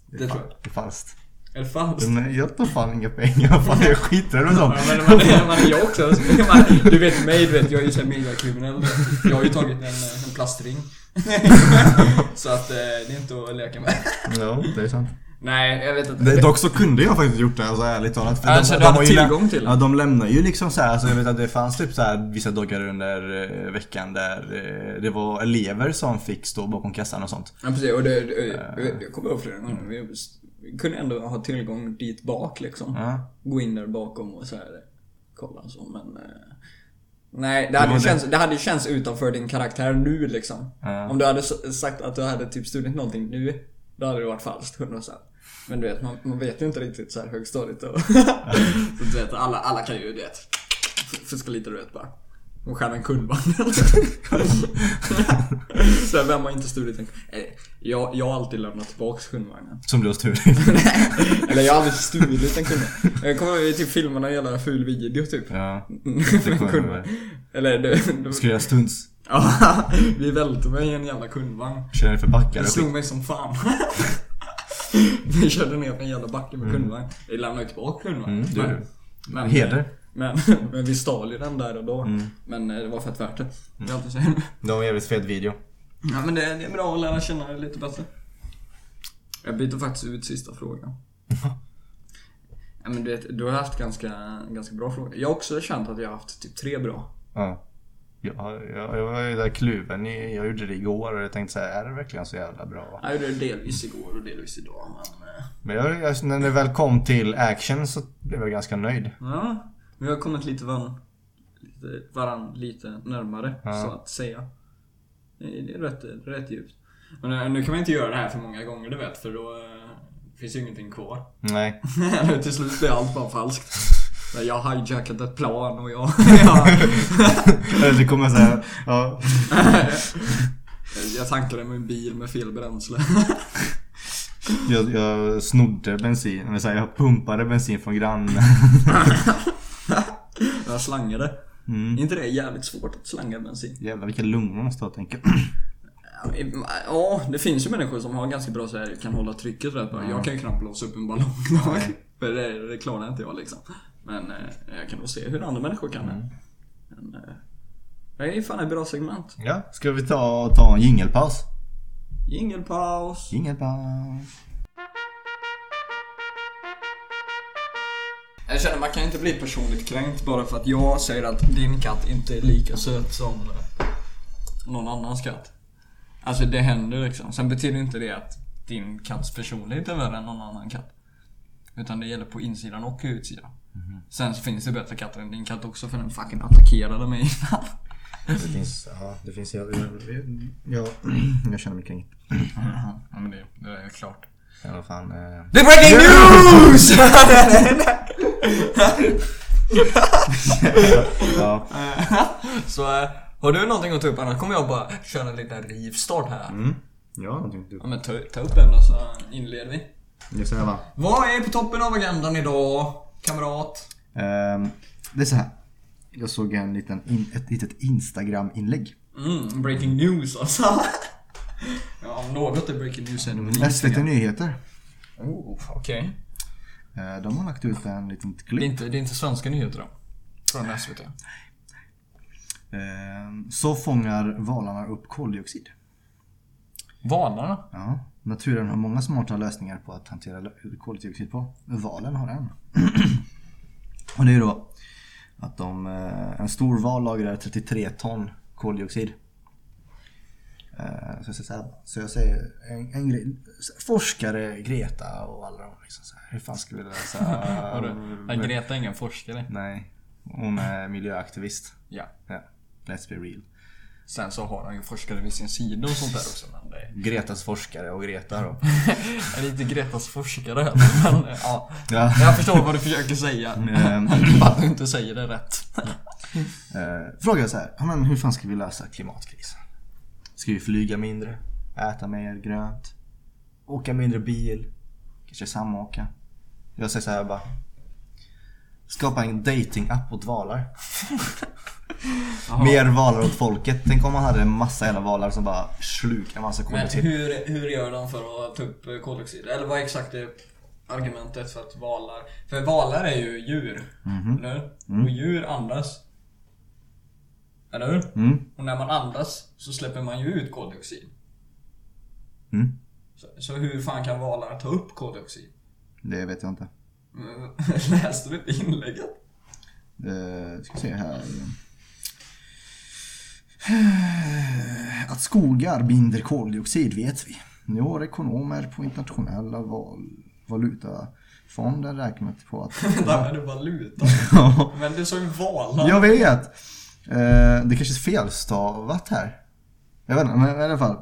Det tror jag. Det är falskt. Det falskt? Men jag tar fan inga pengar, fan jag skiter i sånt. Ja, men man, man jag också. Man, du vet mig, du vet, jag är ju såhär megakriminell. Jag har ju tagit en, en plastring. <laughs> så att eh, det är inte att leka med. Ja, det är sant. Nej, jag vet inte. Det, dock så kunde jag faktiskt gjort det, alltså ärligt talat. För Alltså, du hade har ju lä- tillgång till det? Ja, de lämnar ju liksom så här, alltså jag vet att det fanns typ så här vissa dagar under eh, veckan där eh, det var elever som fick stå bakom kassan och sånt. Ja precis, och det, det, jag, jag kommer ihåg flera gånger. Kunde ändå ha tillgång dit bak liksom. Ja. Gå in där bakom och så här, kolla så men... Eh, nej, det hade, ju känts, det hade känts utanför din karaktär nu liksom. Ja. Om du hade sagt att du hade typ stulit någonting nu, då hade det varit falskt 100%. Men du vet, man, man vet ju inte riktigt så här högstadiet och... <laughs> så du vet, alla, alla kan ju, du vet, fuska lite du vet bara. Och stjäla en kundvagn <laughs> Så vem har inte stulit en eh, jag, jag har alltid lämnat tillbaks kundvagnen. Som du har stulit. <laughs> <laughs> Eller jag har aldrig stulit en kundvagn. Jag kommer ihåg typ filmerna jävla ful video typ. Ja. Jag kundvagn. Eller du, Ska göra stunts. Ja, vi välte mig i en jävla kundvagn. Kör för backar Det slog mig som fan. vi körde ner för en jävla backe med kundvagn. Vi lämnade ju tillbaka kundvagn. Mm, du. men, Heder. Men, <laughs> men vi stal ju den där och då. Men eh, det var fett värt det. Det är alltid så. Det var en jävligt fet video. Ja men det, det är bra att lära känna dig lite bättre. Jag byter faktiskt ut sista frågan. <laughs> ja men du vet, du har haft ganska, ganska bra frågor. Jag har också känt att jag har haft typ tre bra. Ja. Ja, jag, jag var ju där kluven. Jag gjorde det igår och jag tänkte så här, är det verkligen så jävla bra? Jag gjorde det delvis igår och delvis idag men... eh, Men jag, jag, när det väl kom till action så blev jag ganska nöjd. Ja, vi har kommit lite varann, lite, varann lite närmare Ja. så att säga. Det är, rätt, rätt djupt. Men eh, nu kan man inte göra det här för många gånger du vet för då eh, finns ju ingenting kvar. Nej. <laughs> Till slut blir allt bara falskt. Jag har hijackat ett plan och jag... <laughs> Eller det kommer såhär, ja. <laughs> jag tankade min bil med fel bränsle. Jag, jag snodde bensin, eller så här, jag pumpade bensin från grannen. Jag slangade. Mm. Är inte det jävligt svårt att slanga bensin? Jävlar vilka lungor man måste ha tänker. Ja, det finns ju människor som har ganska bra så här, kan hålla trycket rätt bra. Jag kan ju knappt blåsa upp en ballong. <laughs> För det, det klarar inte jag liksom. Men eh, jag kan nog se hur andra människor kan det. Men, eh, det är fan ett bra segment. Ja, ska vi ta, ta en jingelpaus? Jingelpaus. Jingelpaus. Jag känner man kan inte bli personligt kränkt bara för att jag säger att din katt inte är lika söt som eh, någon annans katt. Alltså det händer liksom. Sen betyder inte det att din katts personlighet är värre än någon annan katt. Utan det gäller på insidan och utsidan. Sen så finns det bättre katter än din katt också för den fucking attackerade mig innan. <laughs> Det finns, ja, det finns, jag, jag, jag, jag känner mig kränkt. Ja men det, det är klart. I alla fall. Eh, Det är breaking news! <laughs> <laughs> ja. så eh, har du någonting att ta upp annars kommer jag bara köra en liten rivstart här. Mm. Ja, någonting du. Ja men ta, ta upp en då så inleder vi. Det så här va. Vad är på toppen av agendan idag, kamrat? Ehm, det är så här. Jag såg en liten, in, ett litet Instagram-inlägg. Mm, breaking news alltså. <laughs> ja, om något är breaking news är det väl SVT. Nyheter. Oh, okej. Eh, De har lagt ut en liten Det, är klipp. inte, det är inte svenska nyheter då? Från SVT? Ehm, Så fångar valarna upp koldioxid. Valarna? Ja, naturen har många smarta lösningar på att hantera koldioxid på. Valen har en. Och det är ju då att de, eh, en stor val lagrar 33 ton koldioxid. Eh, Så jag säger, så jag säger en, en grej. Forskare, Greta och alla de liksom så här, Hur fan ska vi lösa... <laughs> Nej, Greta är ingen forskare. Nej, hon är miljöaktivist. Ja. Ja, let's be real. Sen så har han ju forskare vid sin sida och sånt där också men det är... Gretas forskare och Greta då. <laughs> Är inte Gretas forskare heller men ja. Ja. Jag förstår vad du försöker säga. <laughs> Bara att du inte säger det rätt. Eh, fråga så här, ja, men hur fan ska vi lösa klimatkrisen? Ska vi flyga mindre? Äta mer grönt? Åka mindre bil? Kanske samåka? Jag säger så här bara. Skapa en dating-app åt valar. Mer valar åt folket. Tänk om man hade en massa jävla valar som bara slukar en massa Men koldioxid. hur, hur gör de för att ta upp koldioxid? Eller vad är exakt är argumentet för att valar... För valar är ju djur. Eller hur? Och djur andas. Eller hur? Mm. Och när man andas så släpper man ju ut koldioxid. Mm. Så, så hur fan kan valar ta upp koldioxid? Det vet jag inte. <laughs> Läste du inte inlägget? Eh, ska se här. Att skogar binder koldioxid vet vi. Nu har ekonomer på internationella val valutafonden räknat på att... <laughs> Vänta, är det valuta? Men du sa ju valar. jag vet! Eh, det kanske är felstavat här. Jag vet inte, men i alla fall.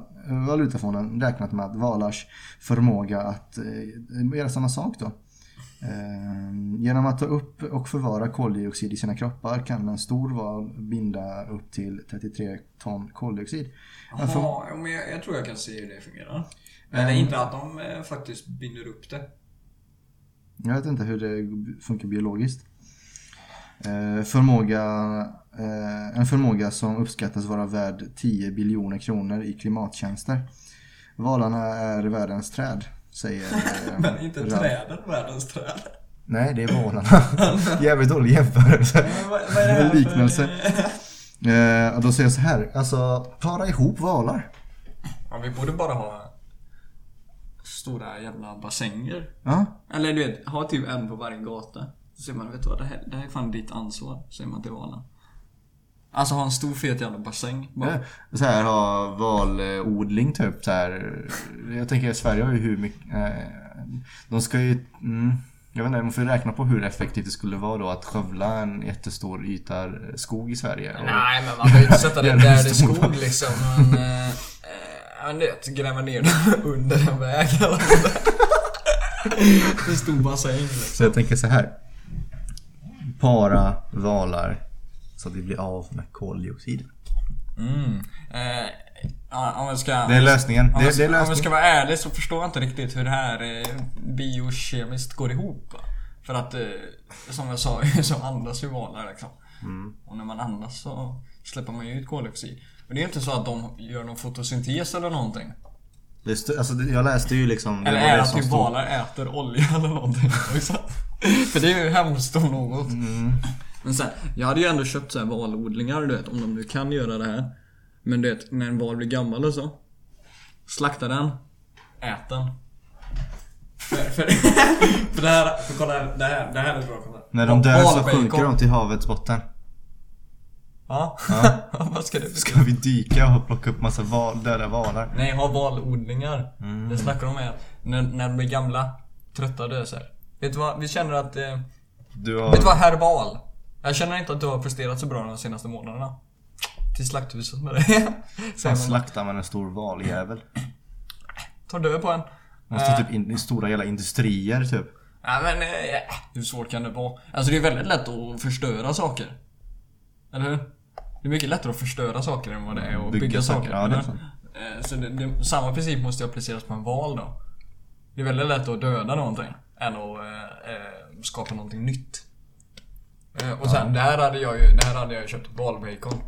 Valutafonden räknat med att valars förmåga att eh, göra samma sak då. Eh, genom att ta upp och förvara koldioxid i sina kroppar kan en stor val binda upp till 33 ton koldioxid. Jaha, ja, men jag, jag tror jag kan se hur det fungerar. Men är inte att de eh, faktiskt binder upp det. Jag vet inte hur det funkar biologiskt. Eh, förmåga, eh, en förmåga som uppskattas vara värd 10 biljoner kronor i klimattjänster. Valarna är världens träd, säger <laughs> eh, Men inte Ralf. träden, världens träd. Nej, det är <laughs> valarna. <laughs> Jävligt dålig jämförelse. Vad, vad är det här för- Liknelse. Eh, och då säger jag så här, alltså para ihop valar. Ja, vi borde bara ha stora jävla bassänger. Ja, Eller du vet, ha typ en på varje gata. Så säger man, vet du vad, det här, det här är fan ditt ansvar. Säger man till valarna. Alltså ha en stor fet jävla bassäng. Bara. Ja, Så här ha valodling typ så här. Jag tänker Sverige har ju hur mycket... Eh, de ska ju... Mm, jag vet inte, man får ju räkna på hur effektivt det skulle vara då att skövla en jättestor yta skog i Sverige. Och, Nej men man behöver inte sätta det där det är skog liksom. Men, eh, eh, men du vet, gräva ner det <laughs> under en väg eller. En stor bassäng liksom. Så jag tänker så här. Para valar så att vi blir av med koldioxiden. Mm. Eh, om ska... Det är lösningen. Om Det, jag, det är om jag lösningen. ska vara ärlig så förstår jag inte riktigt hur det här eh, biokemiskt går ihop. För att, eh, som jag sa, <laughs> så andas ju valar liksom. Mm. Och när man andas så släpper man ju ut koldioxid. Men det är inte så att de gör någon fotosyntes eller någonting. Det alltså, jag läste ju liksom... Eller är det att stod- valar äter olja <laughs> eller någonting också? För det är ju hemskt om något. Mm. Men sen, jag hade ju ändå köpt så här valodlingar du vet, om de nu kan göra det här. Men du vet, när en val blir gammal och så. Slakta den. Ät den. För, för, <laughs> för det här, för kolla här, det här, det här är bra kolla. När de dör så sjunker de till havets botten. Ja. <laughs> Vad ska det betyda? Ska vi dyka och plocka upp massa val, döda valar? Nej, ha valodlingar. Mm. Det snackar de med. När, när de blir gamla, trötta dör så här. Vet du vad? Vi känner att... Eh, Du har... Vet du vad, herr Val? Jag känner inte att du har presterat så bra de senaste månaderna. Till slakthuset med dig. <laughs> Man. slaktar man en stor valjävel. Tar död på en. Måste Eh, typ in i stora jävla industrier typ. Ja men, eh, hur svårt kan det vara? Alltså det är väldigt lätt att förstöra saker. Eller hur? Det är mycket lättare att förstöra saker än vad det är att bygga, Bygga saker. saker, ja, det. Eh, Så det, det, samma princip måste ju appliceras på en val då. Det är väldigt lätt att döda någonting än att eh, eh, skapa någonting nytt. Eh, och sen, det här hade jag ju, det här hade jag köpt valbacon.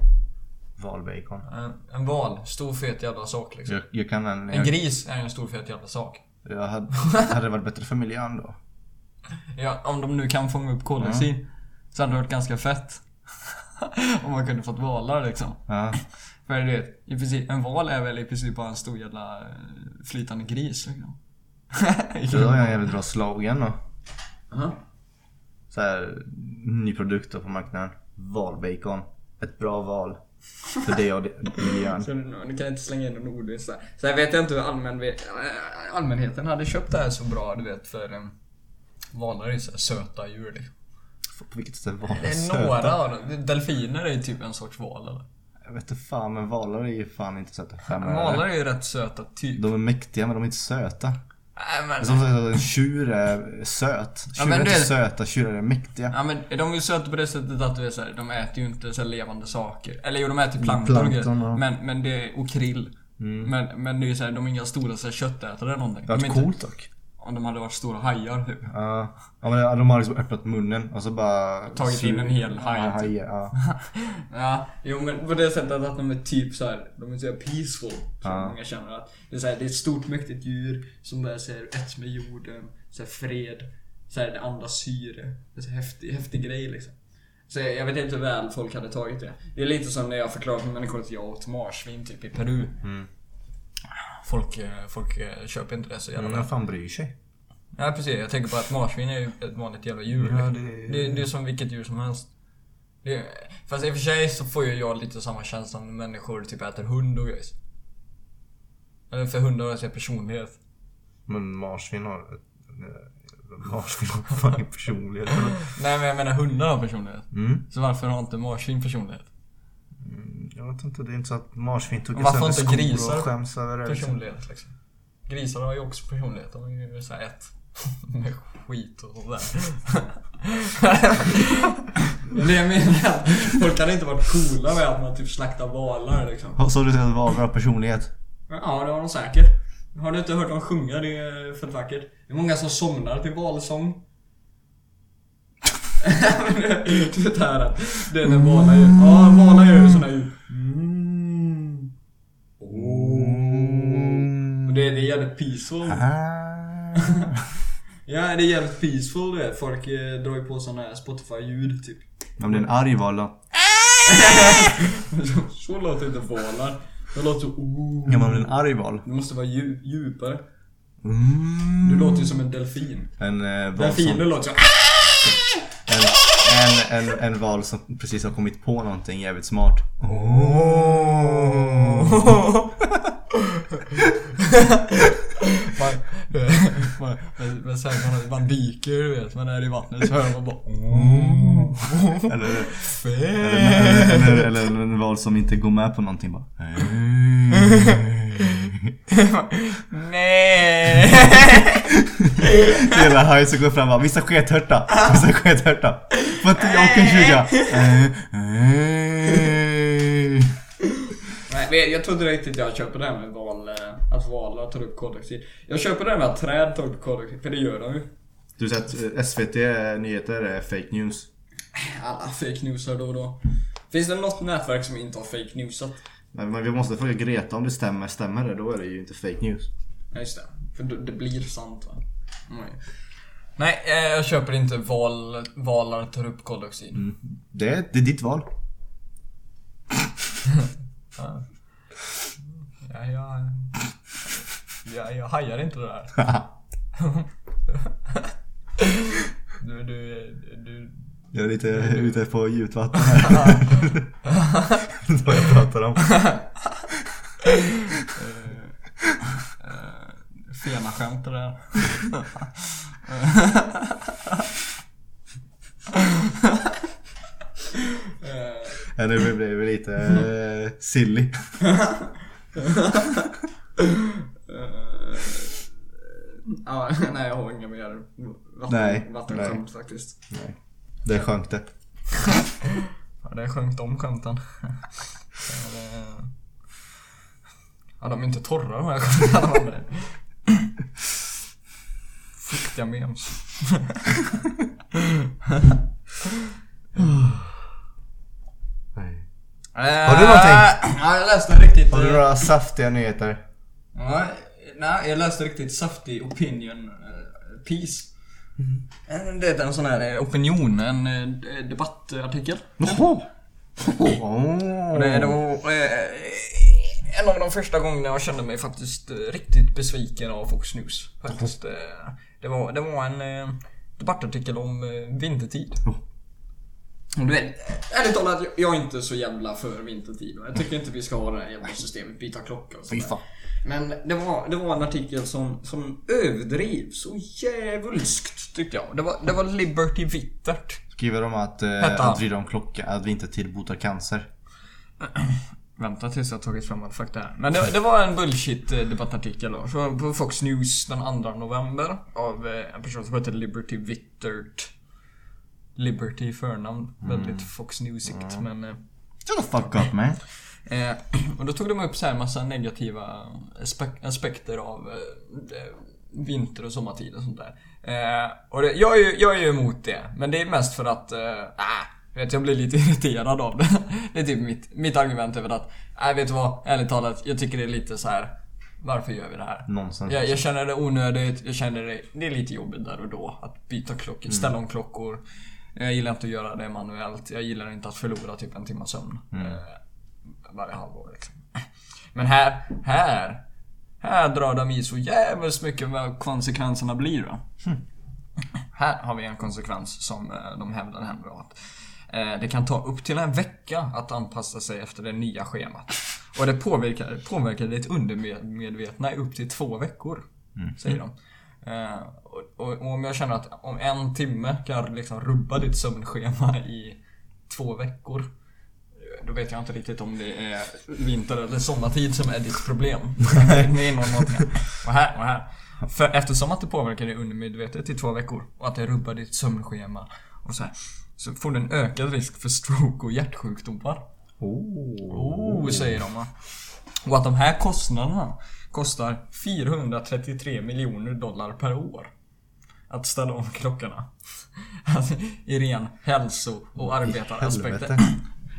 Valbacon. En, en val, stor fet jävla sak liksom. Jag, jag kan en... En gris är ju en stor fet jävla sak. jag hade, <laughs> hade det varit bättre för miljön då? Ja, om de nu kan fånga upp koldioxid så hade det varit ganska fett. <laughs> om man kunde fått valar liksom. Ja. För du vet, i princip, en val är väl i princip bara en stor jävla flytande gris liksom. <laughs> Så har jag en jävligt bra slogan då. Aha. Så här, ny produkt då på marknaden. Valbacon. Ett bra val. För det och miljön. Så nu, kan jag inte slänga in ordvits där. Så jag vet inte hur allmän, äh, allmänheten hade köpt det här så bra, du vet, för um, valar är ju så här söta djur liksom. På vilket sätt valar är söta? några av dem. Delfiner är ju typ en sorts val eller? Jag vet inte fan men valar är ju fan inte söta. Fem valar är ju rätt söta typ. De är mäktiga men de är inte söta. Nej men... Som sagt, en tjur är söt. Ja, Tjurar men är inte det- söta, tjurar är mäktiga. Ja men de är ju söta på det sättet att du är så här, de äter ju inte så levande saker. Eller jo, de äter ju plankton, och ja. Men, men det är, och krill. Men, men det är ju så här, de är inga stora så här, köttätare eller någonting. Det De hade varit inte- coolt dock. Om de hade varit stora hajar typ. Ja, ja men de har liksom öppnat munnen och så bara... Tagit in en hel haj, Ja, typ. hajar, ja. <laughs> Ja, jo men på det sättet att de är typ så här, de är så här peaceful. Som Ja. många känner att det är, så här, det är ett stort mäktigt djur som bara säger ett med jorden, så här, fred, så här, det andas syre. Det är så häftig, häftig grej liksom. Så jag jag vet inte hur väl folk hade tagit det. Det är lite som när jag förklarar för människor att jag åt marsvin typ i Peru. Mm. Folk, eh, folk eh, köper inte det så jävla väl. vem fan bryr sig? Ja precis, jag tänker på att marsvin är ju ett vanligt jävla djur. Ja, det- det... Det, är som vilket djur som helst. Det, fast i och för sig så får ju jag lite samma känsla när människor typ äter hund och grejer. Eller för hundar har jag personlighet. Men marsvin har... Marsvin har fan ingen personlighet. Nej men jag menar hundar har personlighet. Mm. Så varför har inte marsvin personlighet? Jag vet inte, det är inte så att marsvin Varför sönder inte skor grisar och skäms över det. liksom. Personlighet liksom. Grisar har ju också personlighet. De är ju såhär ett. <laughs> Med skit och sådär. <laughs> Det jag menar, folk hade inte varit coola med att man typ slaktar valar liksom. Så du säger att valar har personlighet? Ja, det har de säkert. Har du inte hört dem sjunga? Det är fett vackert. Det är många som somnar till valsång. <laughs> det är när valar. Ja, valar Mm. Och det, det är jävligt peaceful. Ah. <laughs> Ja, det är jävligt peaceful du vet. Folk eh, drar ju på såna här Spotify-ljud typ. Om det är en arg val då? <laughs> så, låter inte valar. Det låter. Oh. Ja men det en arg val? Det måste vara dju- djupare. Mm. Du låter ju som en delfin. En eh. Delfiner låter så... En, en, en, val som precis har kommit på någonting jävligt smart. man, man, men, men sen man, man dyker du vet, man är i vattnet så hör man bara Eller, Fä. eller, eller, eller en val som inte går med på någonting bara. Nej. Hela haj som går fram bara, vissa skethörta, vissa skethörta. Får inte jag kan tjuga? Nej, jag tror inte riktigt jag köper det här med val, eh, att valar tar upp koldioxid. Jag köper det här med att träd tar upp koldioxid, för det gör de ju. Du säger att SVT nyheter är fake news. Alla fake newsar då och då. Finns det något nätverk som inte har fake newsat? Men, men vi måste fråga Greta om det stämmer. Stämmer det, då är det ju inte fake news. Ja, just det. För det, blir sant va? Mm. Nej, eh, jag köper inte val, valar tar upp koldioxid. Det, är- det är ditt val. <laughs> Ja, jag, jag, jag hajar inte det där. <laughs> Du, du, du, Jag är lite ute på djupt vatten <laughs> här. Vad jag pratar om. fena skämt det där. <laughs> Ja, nu blev det lite eh, silly. <laughs> Ja, nej jag har inga mer vatten, Nej, vattenskämt faktiskt. Nej. Det sjönk det. Ja, det sjönk de skämten. Det- Ja, de är inte torra de här skämten. <laughs> Fuktiga memes. Nej. Har du någonting? Ja, jag läste riktigt... Har du eh, några saftiga nyheter? Nej, jag läste riktigt saftig opinion eh, piece. Eh, Det är en sån här eh, opinion, en eh, debattartikel. Jaha! Det, det var eh, en av de första gångerna jag kände mig faktiskt eh, riktigt besviken av Fox News. Faktiskt. Det, var, det var en eh, debattartikel om eh, vintertid. Och du vet, ärligt talat, jag- är inte så jävla för vintertid. och Jag tycker inte vi ska ha det här jävla systemet, byta klocka och sådär. Men det var, det var en artikel som, som överdrev så jävulskt tyckte jag. Det var, det var Liberty Vittert. Skriver de att, eh, att vrida om klocka, att vintertid botar cancer. <clears throat> Vänta tills jag tagit fram all fakta här. Men det, det var en bullshit eh, debattartikel då. Så på Fox News den 2 november av eh, en person som heter Liberty Vittert. Liberty i förnamn. Väldigt Fox Newsigt men... Eh, Shut the fuck up man. Eh, <clears throat> och då tog de upp så här massa negativa aspe- aspekter av eh, vinter och sommartid och sånt där. Eh, och det, jag, är ju, jag är ju emot det, men det är mest för att, eh, äh, vet, jag blir lite <laughs> irriterad av det. Det är typ mitt, mitt argument över att, nej vet du vad, ärligt talat, jag tycker det är lite så här. varför gör vi det här? Nonsens. Jag, jag känner det onödigt, jag känner det, det är lite jobbigt där och då att byta klockor, ställa om klockor. Jag gillar inte att göra det manuellt, jag gillar inte att förlora typ en timmas sömn. Eh, varje halvår liksom. Men här, här, här drar de i så jävligt mycket vad konsekvenserna blir då. Här har vi en konsekvens som eh, de hävdar att eh, det kan ta upp till en vecka att anpassa sig efter det nya schemat. Och det påverkar, påverkar ditt undermedvetna i upp till två veckor. Säger de. Eh, och, och, om jag känner att om en timme kan liksom rubba ditt sömnschema i två veckor. eh, Då vet jag inte riktigt om det är vinter eller sommartid som är ditt problem. <laughs> det är någonting annat. Och här, och här. För eftersom att det påverkar dig undermedvetet i två veckor och att det rubbar ditt sömnschema och så här. Så får du en ökad risk för stroke och hjärtsjukdomar. Oh, säger de va. Och att de här kostnaderna kostar 433 miljoner dollar per år. Att ställa om klockorna. Alltså, I ren hälso och arbetaraspekter.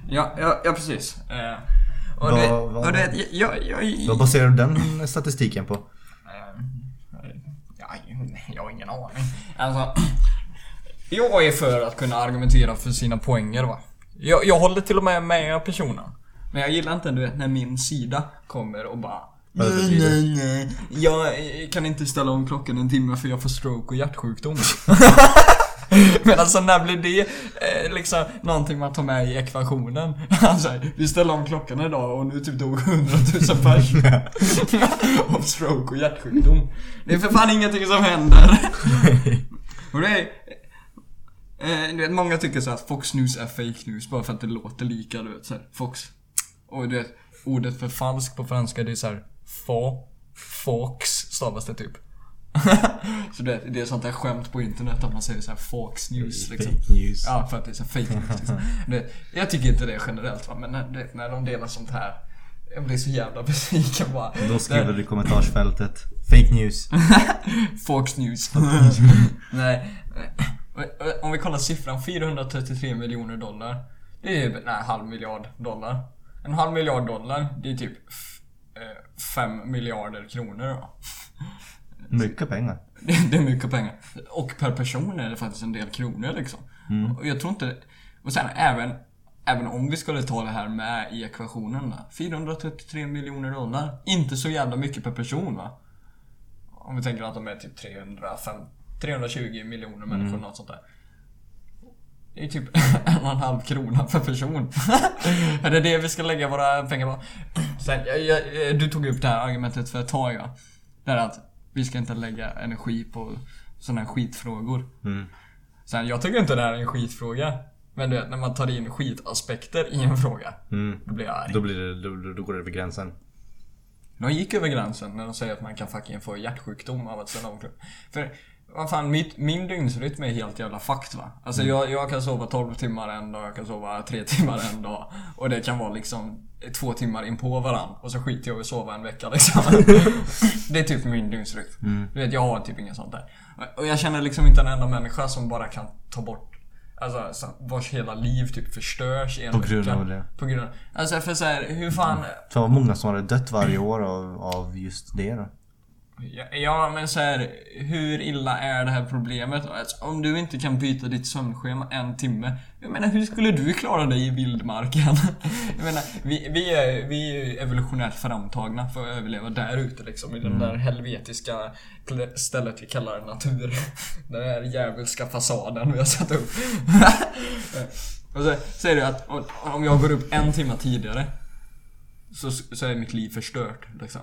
Ja, ja, ja precis. Eh, och det, och det, jag, jag, jag, Vad baserar du den statistiken på? Eh, Ja, jag har ingen aning. Alltså, jag är för att kunna argumentera för sina poänger va. Jag, jag håller till och med med personen. Men jag gillar inte du vet, när min sida kommer och bara Nej, nej, nej. Jag kan inte ställa om klockan en timme för jag får stroke och hjärtsjukdom. <laughs> Men alltså när blir det eh, liksom någonting man tar med i ekvationen? <laughs> Alltså, vi ställde om klockan idag och nu typ dog 100 000 pers. Av stroke och hjärtsjukdom. Det är för fan ingenting som händer. och det är, eh, du vet, många tycker så att Fox News är fake news bara för att det låter lika, du vet så här, Fox. Och du vet, ordet för falsk på franska det är så här, fa, fox stavas det typ. <laughs> så det, det är sånt där skämt på internet att man säger så här Fox News liksom. Fake news. Ja, för att det är så fake news liksom. <laughs> det, Jag tycker inte det generellt va, men när, det, när de delar sånt här Jag blir så jävla <laughs> besviken bara. Då skriver du i kommentarsfältet Fake news. Fox News. Nej. Om vi kollar siffran 433 miljoner dollar. Det är nej, halv miljard dollar. En halv miljard dollar, det är typ 5 miljarder kronor då. <laughs> Mycket pengar. Det, är mycket pengar. Och per person är det faktiskt en del kronor liksom. Och jag tror inte... Och sen även, även om vi skulle ta det här med i ekvationen då, 433 miljoner dollar. Inte så jävla mycket per person va? Om vi tänker att de är typ 305, 320 miljoner människor, något sånt där. Det är typ <laughs> en och en halv krona per person. <laughs> är det det vi ska lägga våra pengar på? Sen, jag, jag, du tog upp det här argumentet för ett tag ja. Det är att vi ska inte lägga energi på sådana här skitfrågor. Mm. Sen, jag tycker inte det här är en skitfråga. Men du vet, när man tar in skitaspekter i en fråga. Mm. Då blir jag arg. Då, blir det, då, då- går det över gränsen. De gick över gränsen när de säger att man kan fucking få hjärtsjukdom av att ställa om. För vad fan, mitt, min dygnsrytm är helt jävla fucked va. Alltså jag, jag kan sova 12 timmar en dag, jag kan sova 3 <laughs> timmar en dag. Och det kan vara liksom två timmar in på varann. Och så skiter jag i att sova en vecka liksom. <laughs> det är typ min dygnsrytm. Du vet, jag har typ inget sånt där. Och jag känner liksom inte en enda människa som bara kan ta bort Alltså så- vars hela liv typ förstörs i en På vecka. grund av det. På grund av Alltså för så här, hur fan För vad många som hade dött varje år av, av just det då. Ja, Ja, men så här, hur illa är det här problemet? Alltså, om du inte kan byta ditt sömnschema en timme. Jag menar, hur skulle du klara dig i vildmarken? <laughs> Jag menar, vi, vi, är, vi är ju evolutionärt framtagna för att överleva där ute liksom. I den där helvetiska stället vi kallar natur. <laughs> Den där djävulska fasaden vi har satt upp. <laughs> Och så säger du att om- om jag går upp en timme tidigare så, så är mitt liv förstört liksom.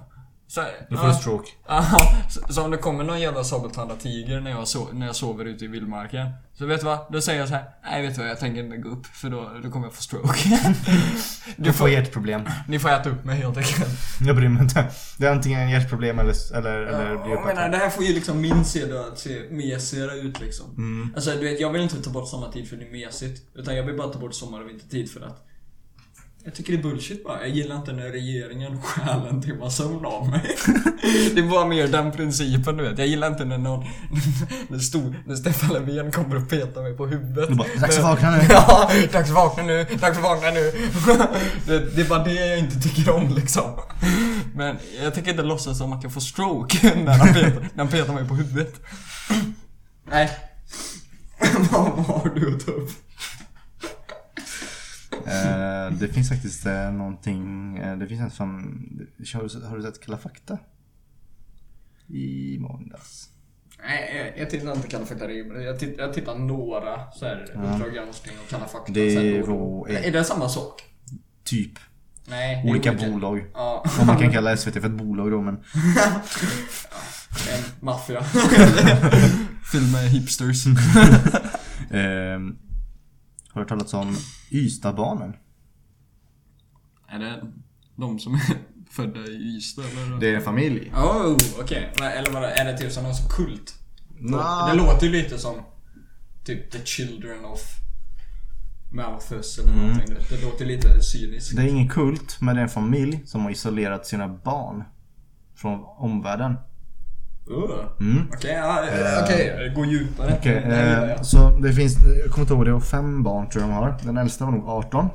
Så, Då får du stroke. Aha, så, så om det kommer någon jävla sabeltandad tiger när jag, so när jag sover ute i vildmarken. Så vet du vad? Då säger jag så här. Nej vet du vad? Jag tänker inte gå upp för då, då kommer jag få stroke. Du får hjärtproblem. Ni får äta upp mig helt enkelt. Jag bryr mig inte. Det är antingen hjärtproblem eller, eller, eller bli jag menar, uppäten. det här får ju liksom min sida att se mesigare ut liksom. Mm. Alltså du vet, jag vill inte ta bort sommartid för det är mesigt. Utan jag vill bara ta bort sommar och vintertid för att jag tycker det är bullshit bara. Jag gillar inte när regeringen stjäl en timma sömn av mig. <laughs> det är bara mer den principen du vet. Jag gillar inte när någon... När, stor, när Stefan Löfven kommer och petar mig på huvudet. Du bara, "Dags att vakna nu." <laughs> ja, dags att vakna nu. Dags att vakna nu. <laughs> det, det är bara det jag inte tycker om liksom. Men jag tänker inte låtsas som att jag får stroke när han petar, när han petar mig på huvudet. Nej. vad, vad har du att ta upp? Eh, det finns faktiskt eh, någonting, eh, det finns en som, har du, har du sett Kalla fakta? I måndags. Nej, jag, tittar inte Kalla fakta regelbundet. Jag, titt, jag tittar några så här Uppdrag granskning och Kalla fakta. Det är Är det samma sak? Typ. Nej. det är Olika bolag. Ja. Om man kan kalla SVT för ett bolag då men. <laughs> En maffia. <laughs> Fylld med hipsters. Ehm, har du talas om Ystadbarnen? är det de som är <laughs> födda i Ystad eller? Det är en familj. Oh, okej. Okay. Eller vad är det typ som någon kult? Nå. Det låter ju lite som typ The Children of Malthus eller Mm. någonting. Det, det låter lite cyniskt. Det är ingen kult, men det är en familj som har isolerat sina barn från omvärlden. Uh. Mm. Okej, ja, eh, okej. Gå djupare. Gillar eh, så det finns, jag kommer inte ihåg, det var fem barn tror jag de har. Den äldsta var nog 18.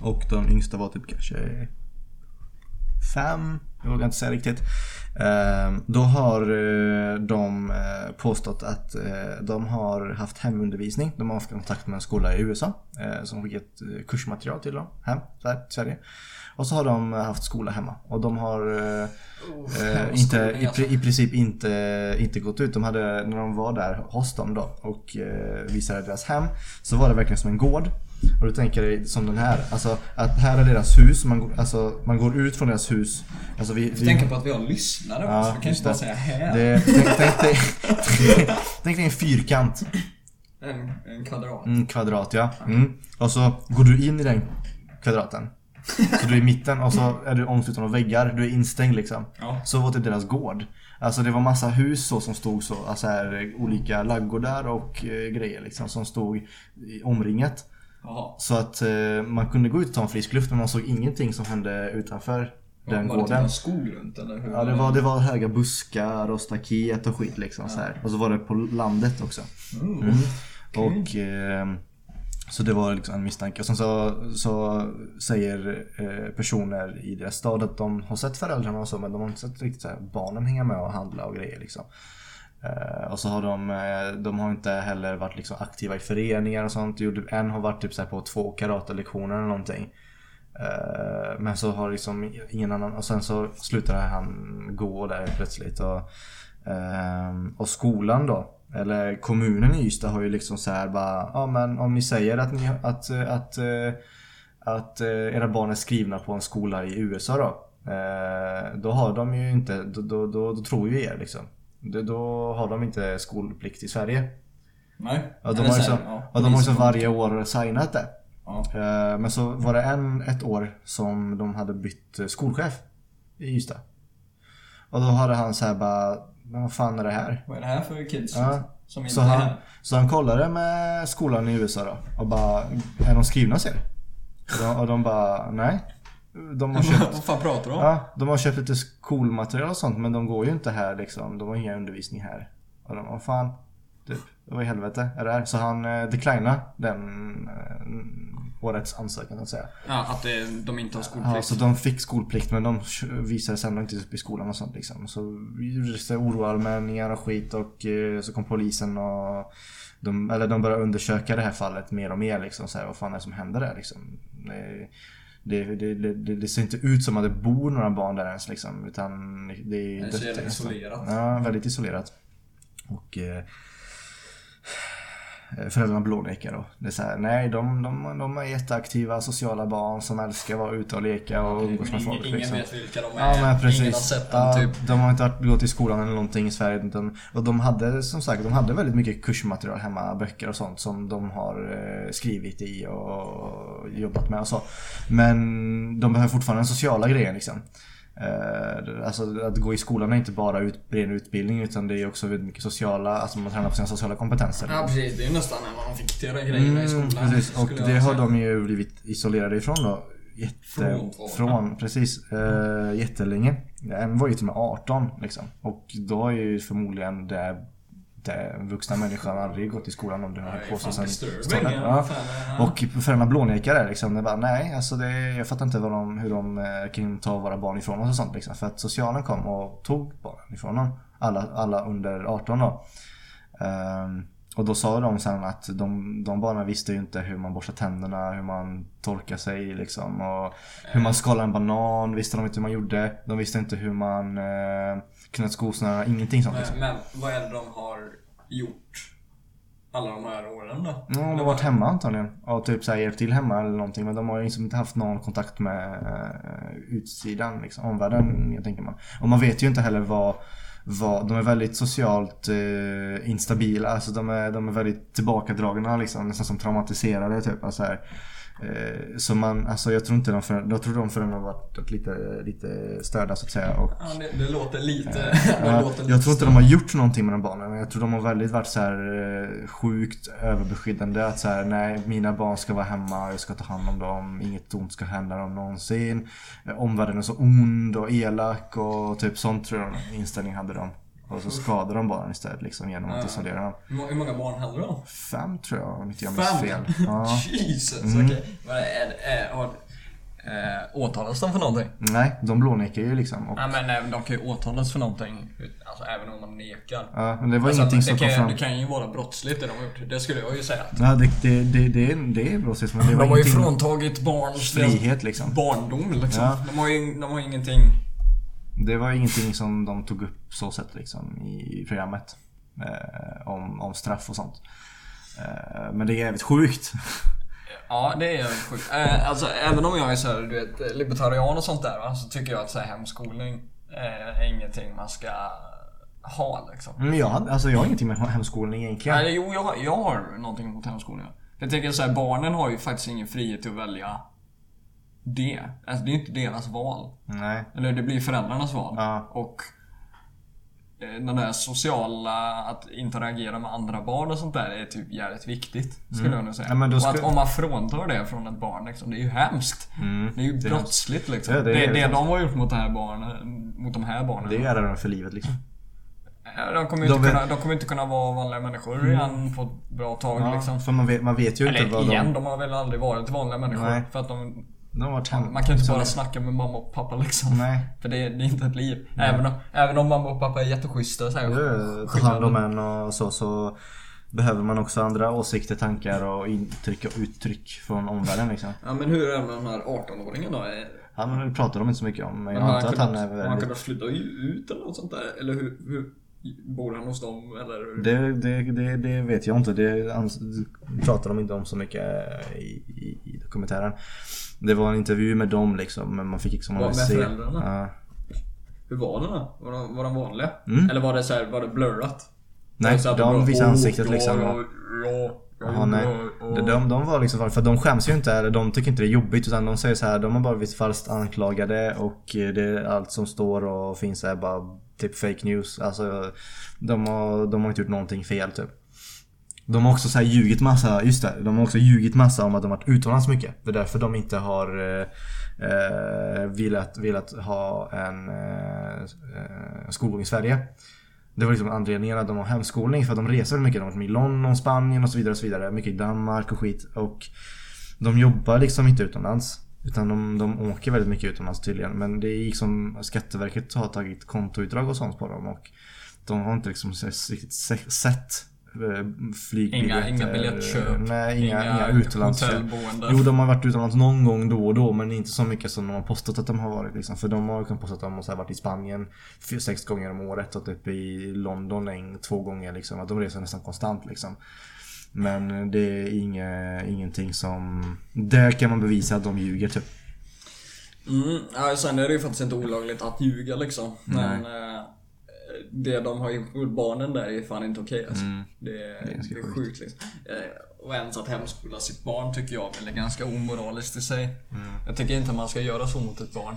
Och den yngsta var typ kanske fem Jag vågar inte säga riktigt. Eh, då har eh, de eh, påstått att eh, de har haft hemundervisning. De har haft kontakt med en skola i USA eh, som skickat eh, kursmaterial till dem hem till Sverige. Och så har de haft skola hemma. Och de har eh, eh, inte, i, i princip inte, inte gått ut. De hade, när de var där hos dem då och eh, visade deras hem så var det verkligen som en gård. Och du tänker dig som den här, alltså att här är deras hus, man, alltså, man går ut från deras hus. Alltså vi, vi, Tänk på att vi har lyssnare Ja, också. Vi kan inte bara säga här. det, tänk, tänk, dig, <laughs> tänk dig en fyrkant, En, en kvadrat. en kvadrat ja. Mm. Och så går du in i den kvadraten. <laughs> Så du är i mitten och så är du omsluten av väggar, du är instängd liksom. Ja. Så var typ deras gård. Alltså det var massa hus så som stod så, alltså här, olika laggårdar och eh, grejer liksom som stod i omringat. Jaha. Så att eh, man kunde gå ut och ta en frisk luft men man såg ingenting som hände utanför den var det typ gården. någon skog runt eller hur? Ja det var, det var höga buskar och staket och skit liksom så här. Och så var det på landet också. Mm. Mm. Och eh, så det var liksom en misstanke. Och sen så, så säger eh, personer i deras stad att de har sett föräldrarna och så men de har inte sett riktigt så här, barnen hänga med och handla och grejer liksom. Eh, och så har de, eh, de har inte heller varit liksom aktiva i föreningar och sånt. Typ en har varit typ så här på två karatelektioner eller någonting. Eh, men så har liksom ingen annan och sen så slutar han gå där plötsligt. Och, eh, och skolan då, eller kommunen i Ystad har ju liksom så här bara Ja men om ni säger att ni att, att, eh, att eh, era barn är skrivna på en skola i USA då. eh, Då har de ju inte, då, då, då, då tror ju er liksom. Då, har de inte skolplikt i Sverige. Nej. Ja, de har ju så ja, de har så varje år signat det. Ja. Men så var det en, ett år som de hade bytt skolchef i Ystad. Och då hade han så här bara, men vad fan är det här? Vad är det här för kids? Ja. Som inte Så är han, här? så han kollade med skolan i USA då och bara, är de skrivna hos er? Och de, och de bara, nej. De har <laughs> köpt, Vad fan pratar du om? ja, de har köpt lite skolmaterial och sånt men de går ju inte här liksom. De har ingen undervisning här. Och de, vad fan. Typ, vad i helvete är det här? Så han eh, declinade den eh, årets ansökan så att säga. Ja, att de inte har skolplikt. Ja, så de fick skolplikt men de visade sig ändå inte upp i skolan och sånt liksom. Så gjordes det oroanmälningar och skit och eh, så kom polisen och de, eller de började undersöka det här fallet mer och mer liksom. Så här, vad fan är det som händer där liksom? Det, det, det, det, ser inte ut som att det bor några barn där ens liksom. Utan det är Det är dött, isolerat. Ja, väldigt isolerat. Och eh, Föräldrarna blånekar då. Det är så här, nej de, de, de är jätteaktiva sociala barn som älskar att vara ute och leka och Okej, umgås med folk. ingen, liksom. vet vilka de är. Ja men precis. Ingen har sett dem ja, typ. De har inte gått i skolan eller någonting i Sverige. Utan, och de hade som sagt de hade väldigt mycket kursmaterial hemma, böcker och sånt som de har eh, skrivit i och jobbat med och så. Men de behöver fortfarande den sociala grejen liksom. Eh, alltså att gå i skolan är inte bara ut, ren utbildning utan det är också väldigt mycket sociala, alltså man tränar på sina sociala kompetenser. Ja precis, det är nästan en av de viktigare grejerna i Mm, skolan. precis, och det har de ju blivit isolerade ifrån då. Jätte, Från från, två. precis. Eh, jättelänge. En var ju till och med 18 liksom. Och då är ju förmodligen det, det vuxna människan aldrig gått i skolan om du har Det hållit är på så sen stadiet. ja. Och föräldrarna blånekar det liksom. Det bara, nej, alltså det, jag fattar inte vad de, hur de eh, kan ta våra barn ifrån oss och sånt liksom. För att socialen kom och tog barnen ifrån dem. Alla, alla under 18 då. Ehm, och då sa de sen att de, de barnen visste ju inte hur man borstar tänderna, hur man torkar sig liksom. Och hur man skalar en banan visste de inte hur man gjorde. De visste inte hur man eh, knöt skosnörena, ingenting sånt liksom. Men, men vad är det de har gjort alla de här åren då? Ja, de har varit hemma antagligen. Och typ såhär hjälpt till hemma eller någonting. Men de har ju liksom inte haft någon kontakt med eh, utsidan, liksom, omvärlden, jag tänker man. Och man vet ju inte heller vad, vad de är väldigt socialt eh, instabila. Alltså de är, de är väldigt tillbakadragna liksom. Nästan som traumatiserade typ. Alltså, här. Eh, så man, alltså jag tror inte de för, jag tror de föräldrarna har varit lite, lite störda så att säga. Och, Ja, det, det låter lite... <laughs> det Ja, låter jag tror inte lite de har gjort någonting med de barnen. men Jag tror de har väldigt varit så här eh, sjukt överbeskyddande. Att så här, nej, mina barn ska vara hemma, jag ska ta hand om dem, inget ont ska hända dem någonsin. Eh, Omvärlden är så ond och elak och typ sånt tror jag inställning hade de. Och så skadar de barnen istället liksom genom att isolera dem. Hur må- Hur många barn det om? Fem tror jag om inte jag minns fel. <laughs> Ja. Jesus, Mm. okej. Är, har, Eh, åtalas de för någonting? Nej, de blånekar ju liksom. Och, Ja men eh, de kan ju åtalas för någonting. Alltså även om de nekar. ja, men det var Alltså, ingenting det som kan, kom fram. Det kan ju vara brottsligt det de har gjort. Det skulle jag ju säga. Ja, det, det, det, det, är, det är brottsligt men det var De har ju fråntagit barns frihet liksom. barndom liksom. Ja. De, har ju, de har ju ingenting... Det var ingenting som de tog upp så sett liksom i programmet. Eh, om, om straff och sånt. Eh, men det är jävligt sjukt. <laughs> Ja, det är jävligt sjukt. Eh, alltså även om jag är så här, du vet, libertarian och sånt där va, så tycker jag att så här, hemskolning eh, är ingenting man ska ha liksom. Men jag, hade- alltså, jag har ingenting med hemskolning egentligen. Nej, jo, jag, har- jag har någonting mot hemskolning. Jag tänker så här, barnen har ju faktiskt ingen frihet till att välja det. Alltså, det är inte deras val. Nej. Eller det blir föräldrarnas val. Ja. Och eh, den där sociala, att interagera med andra barn och sånt där är typ jävligt viktigt. Skulle jag nog säga. Mm. Ja, då Och att om man fråntar det från ett barn liksom, det är ju hemskt. Det är ju det brottsligt liksom. Ja, det det, det, hemskt. de har gjort mot, det här barnen, mot de här barnen. Det är de för livet liksom. De kommer De inte, vet- kunna, de kommer inte kunna vara vanliga människor igen på ett bra tag Ja, liksom. Man vet, man vet ju inte Eller vad igen, de... de har väl aldrig varit vanliga människor. Nej. För att de, De varit hem. man kan ju inte bara snacka med mamma och pappa liksom. Nej. <laughs> För det, det är inte ett liv. Även om, även om mamma och pappa är jätteschyssta så här, Ja, Ta hand om en och så, så behöver man också andra åsikter, tankar och intryck och uttryck från omvärlden liksom. Ja men hur är det med den här 18-åringen då? Är- Han det pratar de inte så mycket om, men jag antar att han är har han väldigt... kunnat flytta ut eller något sånt där? Eller hur, hur bor han hos dem eller? Det, det, det, det vet jag inte. Det pratar de inte om så mycket i, i, i dokumentären. Det var en intervju med dem liksom, men man fick liksom aldrig med se. föräldrarna? Ja. Hur var det då? Var de, var de vanliga? Mm. Eller var det så här, var det blurrat? Nej, det de visade "Åh, ansiktet liksom. Ja, ja, Ja, nej. ja, ja." De, de var liksom, för de skäms ju inte, eller de tycker inte det är jobbigt utan de säger så här, de har bara blivit falskt anklagade och det allt som står och finns är bara typ fake news. Alltså de har, de har inte gjort någonting fel typ. De har också så här ljugit massa, just det, de har också ljugit massa om att de har varit utomlands mycket. Det är därför de inte har eh, eh velat, velat ha en eh, eh, skolgång i Sverige. Det var liksom anledningen att de har hemskolning för att de reser mycket. De har varit i London, Spanien och så vidare. och så vidare. Mycket i Danmark och skit. Och de jobbar liksom inte utomlands. Utan de, de åker väldigt mycket utomlands tydligen. Men det är liksom Skatteverket har tagit kontoutdrag och sånt på dem. Och de har inte liksom riktigt sett flygbiljetter. Inga, inga biljettköp. Nej, inga, inga, utlandsköp. hotellboende. Jo, de har varit utomlands någon gång då och då men inte så mycket som de har postat att de har varit liksom. För de har liksom postat att de har varit i Spanien sex gånger om året och typ i London en, två gånger liksom. Att de reser nästan konstant liksom. Men det är inge, ingenting som... Där kan man bevisa att de ljuger typ. Mm, ja, sen är det ju faktiskt inte olagligt att ljuga liksom. Men eh, det de har gjort mot barnen där är fan inte okej alltså. Det, är, Mm. ganska det är sjukt. sjukt liksom. Eh, Och ens att hemskola sitt barn tycker jag väl är ganska omoraliskt i sig. Mm. Jag tycker inte man ska göra så mot ett barn.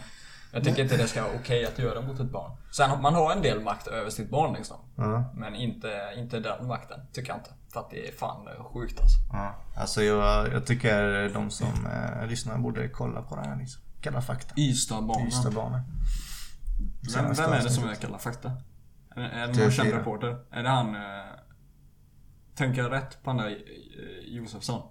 Jag tycker inte det ska vara okej att göra mot ett barn. Sen man har en del makt över sitt barn liksom. Ja. Men inte, inte den makten, tycker jag inte. För att det är fan eh, sjukt alltså. ja. Alltså jag, jag tycker de som eh, lyssnar borde kolla på det här liksom. Kalla fakta. Ystadbanan. Ystadbanan. Vem, vem är det som är Kalla fakta? Är, är det TV4. någon känd reporter? Är det han... Eh, tänker jag rätt på han där eh, Josefsson?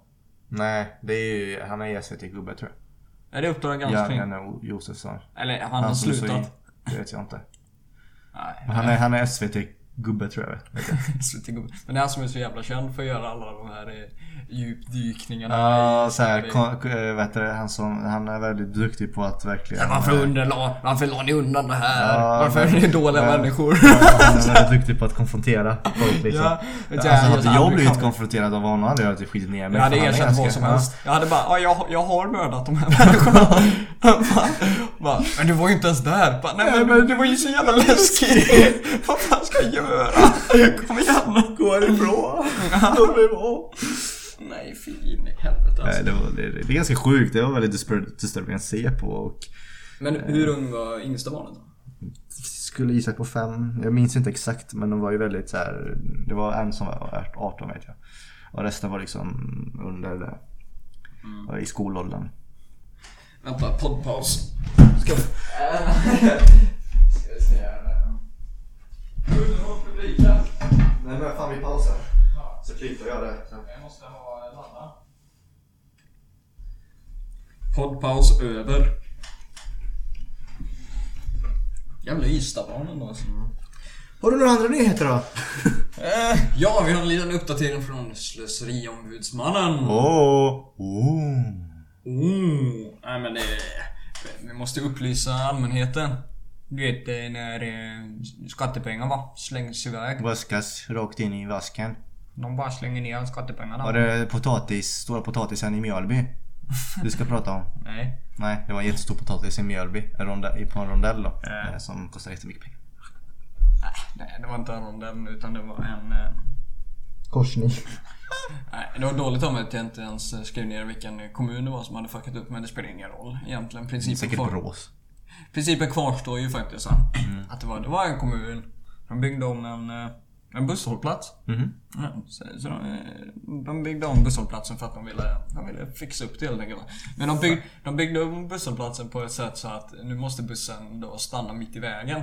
Nej, det är ju, han är SVT-gubbe tror jag. Är det Uppdrag granskning? Janne Josefsson. Eller han har är så slutat? Det vet jag inte. Nej. Han är, han är SVT-gubbe tror jag. <laughs> vet. Slutegubbe. Men det är han som är så jävla känd för att göra alla de här eh, djupdykningarna Ja, Sverige. kon- äh, vet du, han, som, han är väldigt duktig på att verkligen... Ja, varför, eh, underla, varför la ni undan det här? Ja, varför är men- ni dåliga ja. människor? <laughs> Han är väldigt duktig på att konfrontera folk liksom. Ja, alltså, jag- hade jag- blivit konfronterad av honom hade jag typ skitit ner mig. Jag hade erkänt vad som ja. helst. Jag hade bara, ja, jag, jag har mördat de här människorna. bara, <laughs> bara, men du var ju inte ens där. Bara, Nej men det var ju så jävla läskigt. vad fan ska jag göra? Kom igen. Gå härifrån! Låt mig vara! nej fy in i helvete alltså. Nej, det, var, det, det är ganska sjukt. Det var väldigt distur- disturbing att se på. Och Men hur ung var yngsta barnet då? skulle gissa på fem. Jag minns inte exakt men de var ju väldigt så här. Det var en som var 18 vet jag. Och resten var liksom under det. Och I skolåldern. Vänta, poddpaus. Ska vi... Ska vi se här. Underhåll publiken. Nej men fan vi pausar. Så klipper jag det. Jag måste ha ladda. Poddpaus över. Jävla Ystadbanan då alltså. Har du några andra nyheter då? Eh, <laughs> ja, vi har en liten uppdatering från Slöseriombudsmannen. Åh! Oh. Oh, nej men det... Vi måste upplysa allmänheten. Du vet eh, när skattepengar va, slängs iväg. Vaskas rakt in i vasken. De bara slänger ner skattepengarna. Var det potatis, stora potatisen i Mjölby? Du ska prata om? <laughs> Nej. Nej, det var en jättestor potatis i Mjölby. På en rondell då. Äh. eh, Som kostar jättemycket pengar. Nej, det var inte en rondell utan det var en... eh, Korsning. <laughs> Nej, det var dåligt av mig att jag inte ens skrev ner vilken kommun det var som hade fuckat upp men det spelar ingen roll egentligen. Principen, Säkert Borås. Principen kvarstår ju faktiskt. Så. Att det var, det var en kommun. De byggde om en, eh, en busshållplats. Ja, så, så de, eh, de byggde om busshållplatsen för att de ville, de ville fixa upp det helt enkelt. Men de, bygg, de byggde om busshållplatsen på ett sätt så att nu måste bussen då stanna mitt i vägen.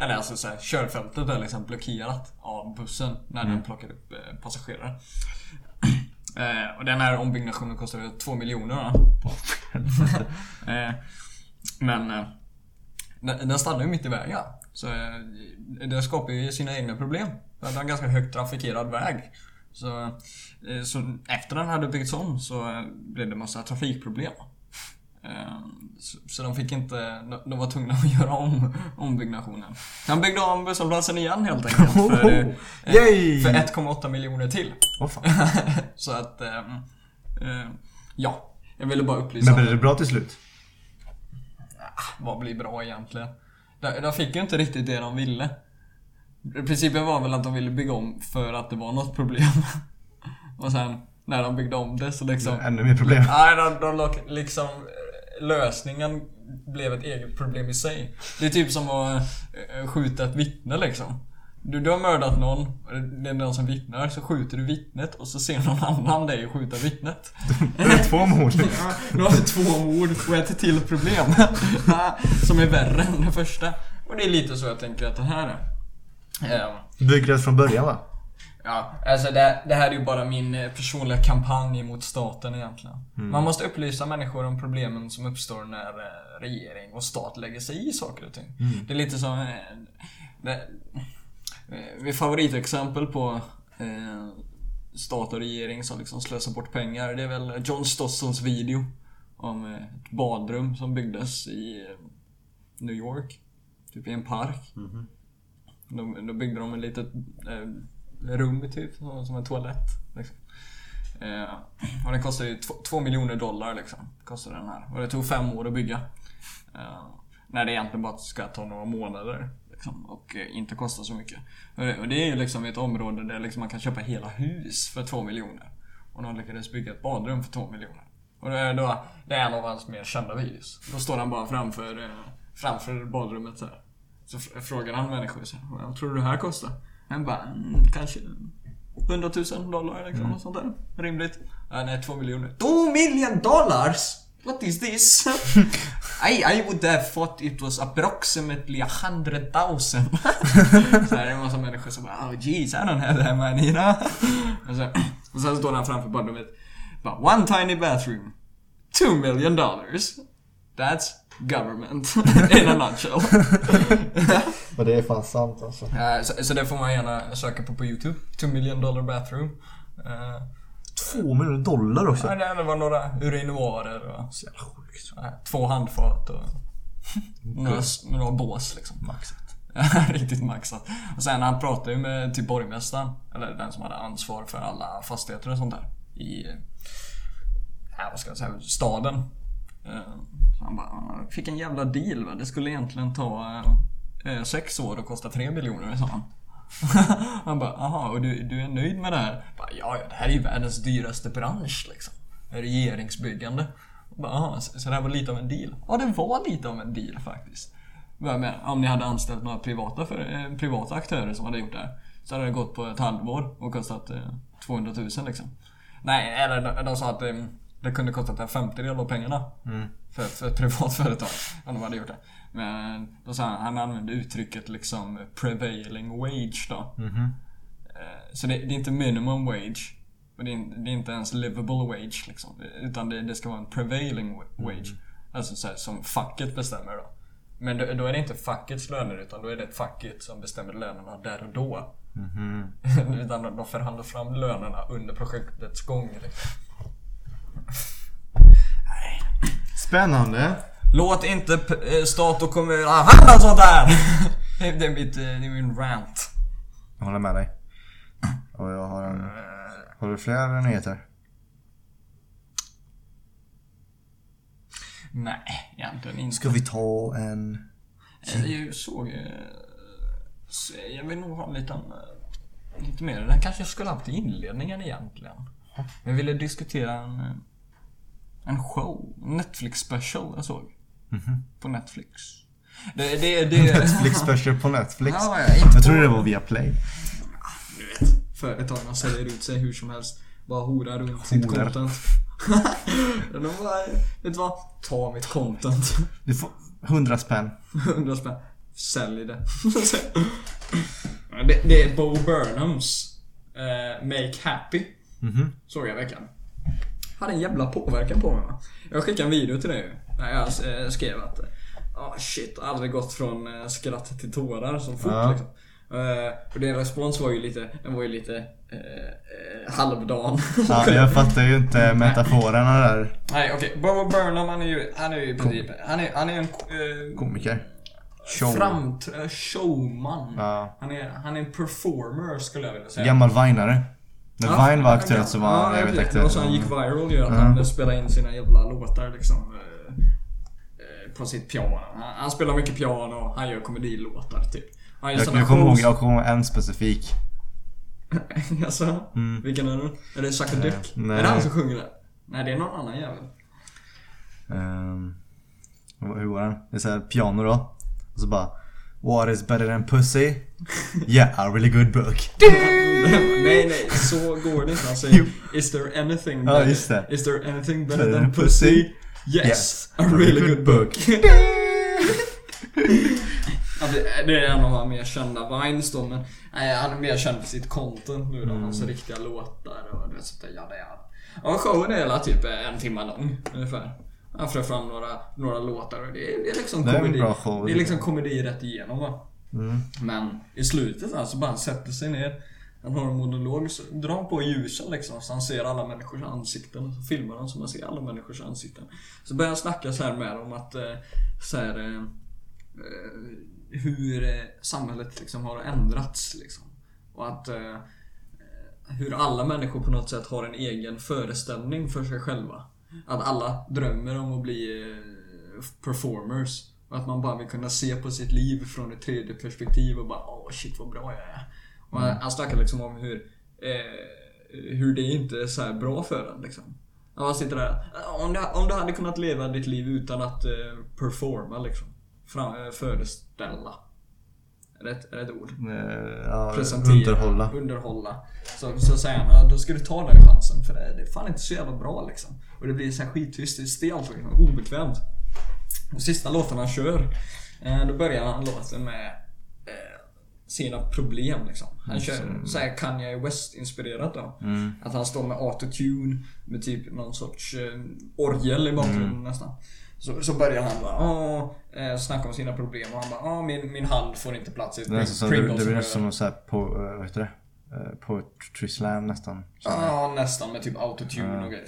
Eller alltså så här, körfältet är liksom blockerat av bussen när den plockar upp eh, passagerare. <clears throat> Eh, och den här ombyggnationen kostade 2 miljoner <laughs> eh, Men eh, den, stannar ju mitt i vägen. Så eh, det skapar ju sina egna problem. Det är en ganska högt trafikerad väg. Så, eh, så efter den hade byggts om så eh, blev det massa trafikproblem. Så, så de fick inte, de- var tvungna <laughs> att göra om ombyggnationen. Han byggde om busshållplatsen igen helt enkelt. För, Yay! för 1,8 miljoner till. Fan. <laughs> Så att, ja. Jag ville bara upplysa. Men blev det bra till slut? Vad blir bra egentligen? De, de fick ju inte riktigt det de ville. Principen var väl att de ville bygga om för att det var något problem. <laughs> Och sen när de byggde om det så liksom... Ännu mer problem. Nej, de, de lock- liksom... eh, Lösningen blev ett eget problem i sig. Det är typ som att eh, skjuta ett vittne liksom. Du, du har mördat någon, det är någon som vittnar, så skjuter du vittnet och så ser någon annan dig skjuta vittnet. <laughs> Det är två mord. <laughs> Ja, nu har vi två mord och ett till problem. <laughs> Som är värre än det första. Och det är lite så jag tänker att det här är. Ehm, Bygg rätt från början va? Ja, alltså det, det här är ju bara min eh, personliga kampanj mot staten egentligen. Man måste upplysa människor om problemen som uppstår när eh, regering och stat lägger sig i saker och ting. Det är lite som... eh, Det, mitt favoritexempel på eh, stat och regering som liksom slösar bort pengar, det är väl John Stossels video om eh, ett badrum som byggdes i eh, New York. Typ i en park. Då, då byggde de en litet eh, rum typ, som en toalett. Liksom. Eh, och den kostade ju två, två miljoner dollar liksom. Kostade den här. Och det tog fem år att bygga. Eh, när det egentligen bara ska ta några månader. Liksom, och eh, inte kosta så mycket. Och det, är ju liksom ett område där liksom man kan köpa hela hus för två miljoner. Och de lyckades bygga ett badrum för två miljoner. Och det är, då, det är en av hans mer kända videos. Då står han bara framför, eh, framför badrummet så här. Så fr- frågar han människor så här, vad tror du det här kostar? Han bara, mm, kanske 100 000 dollar liksom, och sånt där. Rimligt. Ja, nej, 2 miljoner. 2 million dollars? What is this? <laughs> I, I would have thought it was approximately a hundred thousand. <laughs> så här är det en massa människor som bara, oh jeez, I don't have that money, you know? <laughs> och, så, och sen står han framför badrummet. Bara, one tiny bathroom. 2 million dollars. That's government in a nutshell. Och det är fan sant alltså. Eh, så, så det får man gärna söka på på YouTube. 2 million dollar bathroom. Eh, Två miljoner dollar också. ja, det var några urinoarer och Så jävla sjukt. två handfat och några, några bås liksom. Maxat. <laughs> Riktigt maxat. Och sen han pratade ju med typ borgmästaren, eller den som hade ansvar för alla fastigheter och sånt där. I, ja, vad ska jag säga, staden. Eh, Så han bara, "Ah, fick en jävla deal va. Det skulle egentligen ta eh, eh, sex år och kosta tre miljoner sa han. <laughs> han bara, aha, och du, du är nöjd med det här? Bara, ja, ja, det här är ju världens dyraste bransch liksom. Regeringsbyggande. Bara, aha, så, så det här var lite av en deal? Ja, det var lite av en deal faktiskt. Med, om ni hade anställt några privata, för, eh, privata aktörer som hade gjort det här. Så hade det gått på ett halvår och kostat eh, 200 000 liksom. Nej, eller de, de sa att eh, det kunde kostat en femtedel av pengarna. För, för ett privat företag. Om de hade gjort det. Men då sa han, han använde uttrycket liksom prevailing wage då. Eh, Så det, det är inte minimum wage. Och det är, det är inte ens livable wage liksom. Utan det, det ska vara en prevailing wa- wage. Alltså så här, som facket bestämmer då. Men då, då är det inte fackets löner utan då är det facket som bestämmer lönerna där och då. <laughs> utan de, de förhandlar fram lönerna under projektets gång. Liksom. Spännande. Låt inte eh, stat och kommun använda sånt där! <laughs> Det är, mitt, eh, det är min rant. Jag håller med dig. Och jag har en... Har du fler nyheter? Nej, egentligen inte. Ska vi ta en... Eh, Jag såg... så Jag vill nog ha en liten... Lite mer. Den kanske jag skulle haft i inledningen egentligen. Jag ville diskutera en... En show. Netflix special jag såg. På Netflix. Det, det, det... <laughs> Netflix special på Netflix. Ja, jag, Jag trodde det var via Play. Du vet, företagen säljer ut sig hur som helst. Bara horar runt sitt Horar. content. <laughs> De bara, vet du vad? Ta mitt content. Du får 100 spänn. <laughs> 100 spänn. Sälj det. det. Det är Bo Burnhams eh, Make Happy. Mhm. Såg jag i veckan. Hade en jävla påverkan på mig va. Jag skickade en video till dig Där jag eh, skrev att ah shit, aldrig gått från eh, skratt till tårar så fort Ja. liksom. Och din respons var ju lite, den var ju lite eh, halvdan. Ja, <laughs> jag fattar ju inte metaforerna där. Nej okej, Bo Burnham han är ju, han är ju i princip, han är, han är en eh, Komiker. Show. framt, showman. Ja. Han, är, han är en performer skulle jag vilja säga. Gammal vinare. När Ja, Vine var aktuellt så var han ja, jävligt aktuell. Och så han gick viral ju att han spelade in sina jävla låtar liksom. På sitt piano. Han, han spelar mycket piano, han gör komedilåtar typ. Han gör Jag, jag kommer ihåg, jag kommer ihåg en specifik. <laughs> Jaså? Vilken är det? Är det a Dick? Mm. nej. Är det han som sjunger det? Nej, det är någon annan jävel. Um, hur var den? Det är såhär piano då. Och så bara What is better than pussy? <laughs> Yeah, a really good book. <laughs> nej, nej, så går det inte. Han säger Is there anything Ja, better, det. Is there anything better than pussy? Yes, Yes, a really good book. Ja, <laughs> det, det är en av de mer kända Vines då, men nej, han är mer känd för sitt content nu då. Hans riktiga låtar och du vet sånt där jada jada. Ja, showen är hela typ en timme lång ungefär. Han för fram några, några låtar och det är, det är liksom Det är komedi. bra show, det är liksom komedi rätt igenom va. Mm. Men i slutet alltså bara han sätter sig ner. Han har en monolog, så drar han på ljusen liksom så han ser alla människors ansikten. Så filmar han så man ser alla människors ansikten. Så börjar han snacka så här med dem att eh, så här, eh, eh, hur samhället liksom har ändrats liksom. Och att hur alla människor på något sätt har en egen föreställning för sig själva. Att alla drömmer om att bli performers. Och att man bara vill kunna se på sitt liv från ett tredje perspektiv och bara åh shit vad bra jag är. Och han- han snackar liksom om hur, eh, hur det inte är så här bra för en liksom. Han sitter där. Om du, om du hade kunnat leva ditt liv utan att eh, performa liksom. Fram, eh, föreställa. Är det, ett, är det ett ord? Eh, Ja, presentera, underhålla. underhålla. Så, så säger han, då ska du ta den chansen för det, det är fan inte så jävla bra liksom. Och det blir så här skittyst, det är stelt liksom, obekvämt. Och sista låten han kör, eh, då börjar han låten med sina problem liksom. Han kör såhär Kanye West-inspirerat då. Att han står med autotune, med typ någon sorts eh, orgel i bakgrunden nästan. Så, så börjar han bara åh, eh, snacka om sina problem och han bara åh, min, min hand får inte plats i ett som, det, det blir rör." nästan som på, eh, vad heter det? Eh, Poetry slam nästan. Ja, nästan med typ autotune och grejer.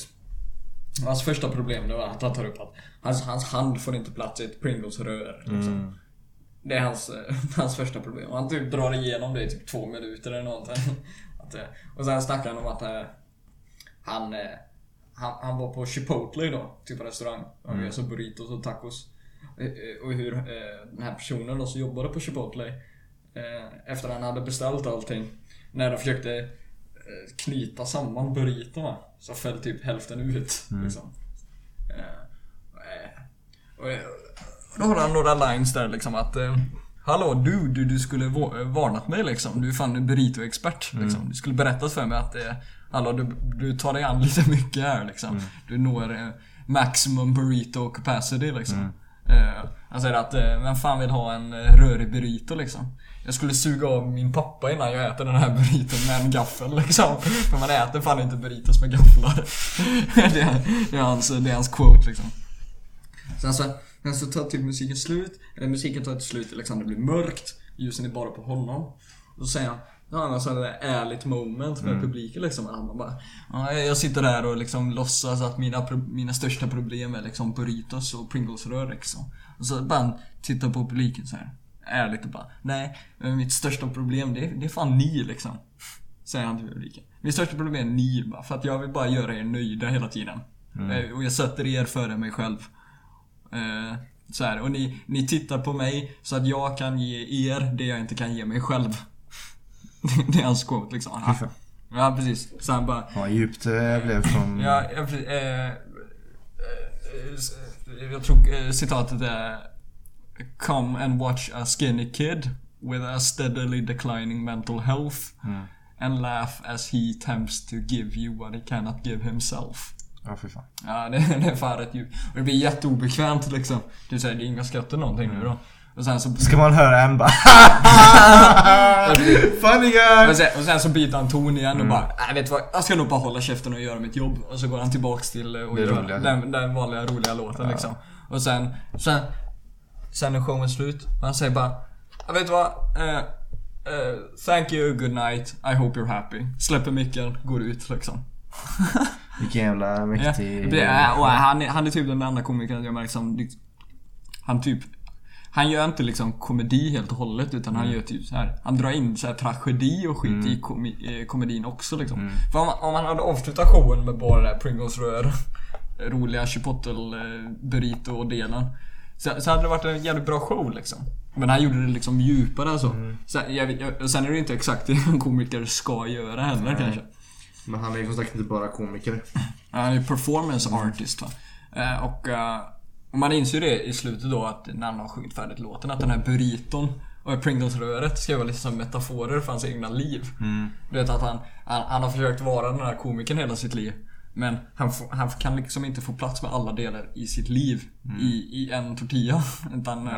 Hans första problem det var att han tar upp att hans, hans hand får inte plats i ett Pringles-rör. Liksom. Det är hans, <laughs> hans första problem. Han typ drar igenom det i typ två minuter eller någonting. <laughs> Att, eh, och sen snackar han om att eh, han, eh, han, han var på Chipotle då, typ restaurang. Och mm. så burritos och tacos. Och hur den här personen då som jobbade på Chipotle efter han hade beställt allting. När de försökte knyta samman burritorna så föll typ hälften ut. Liksom. Eh, eh, och, Då har han några lines där liksom att eh, Hallå du, du, skulle va- varnat mig liksom. Du är fan en burrito-expert. Liksom. Du skulle berättat för mig att eh, Hallå du, du tar dig an <laughs> lite mycket här liksom. Du når eh, maximum burrito capacity liksom. Eh, Han säger att, eh, vem fan vill ha en eh, rörig burrito liksom? Jag skulle suga av min pappa innan jag äter den här <laughs> burriton med en gaffel liksom. <laughs> För man äter fan inte burritos med gafflar. det, är, det, är hans, det är hans quote liksom. Sen så, sen så tar typ musiken slut. Eller musiken tar ett slut det blir mörkt. Ljusen är bara på honom. Och så säger han har han en sån där ärligt moment med publiken liksom. Han bara, ja, jag sitter där och liksom låtsas att mina, mina största problem är liksom burritos och Pringles-rör liksom. Och så bara tittar på publiken så här ärligt och bara, nej, mitt största problem det är, det är fan ni liksom. <laughs> Säger han till publiken. Mitt största problem är ni bara, för att jag vill bara göra er nöjda hela tiden. Eh, Och jag sätter er före mig själv. Eh, så här, och ni, ni tittar på mig så att jag kan ge er det jag inte kan ge mig själv. <laughs> det är hans quote liksom. Ja, precis. Så han bara... Vad djupt det blev från... Ja, jag, precis, eh, eh, eh, jag tror eh, citatet är Come and watch a skinny kid with a steadily declining mental health and laugh as he attempts to give you what he cannot give himself. Ja, fy fan. Ja, det, det är fan rätt djupt. Och det blir jätteobekvämt liksom. Du säger det är inga skratt eller någonting nu då. Och sen så... Ska man höra en bara <laughs> Funny guy! Och sen, och sen så byter han ton igen och bara, nej vet du vad, jag ska nog bara hålla käften och göra mitt jobb. Och så går han tillbaks till eh, och gör roliga. den, den vanliga roliga låten liksom. Och sen, sen, sen är showen slut. Och han säger bara, jag vet du vad? Eh, eh, thank you, good night, I hope you're happy. Släpper micken, går ut liksom. <laughs> Vilken jävla Ja, mäktig... är, och han, är, han är typ den enda komikern jag märker som liksom- Han typ Han gör inte liksom komedi helt och hållet utan han gör typ så här. Han drar in så här tragedi och skit i komi, eh, komedin också liksom. För om, man- om hade avslutat showen med bara det här Pringles rör <laughs> Roliga chipotle burrito delen så, så hade det varit en jävligt bra show liksom. Men han gjorde det liksom djupare så. Sen, jag, jag, sen är det inte exakt det en komiker ska göra heller kanske. Men han är ju som sagt inte bara komiker. <laughs> Han är performance artist va. Eh, och, eh, och man inser ju det i slutet då att när han har sjungit färdigt låten att den här burriton och Pringles-röret ska vara lite som metaforer för hans egna liv. Du vet att han, han, han har försökt vara den här komikern hela sitt liv. Men han, får- han kan liksom inte få plats med alla delar i sitt liv i, i en tortilla. <laughs> Utan... eh,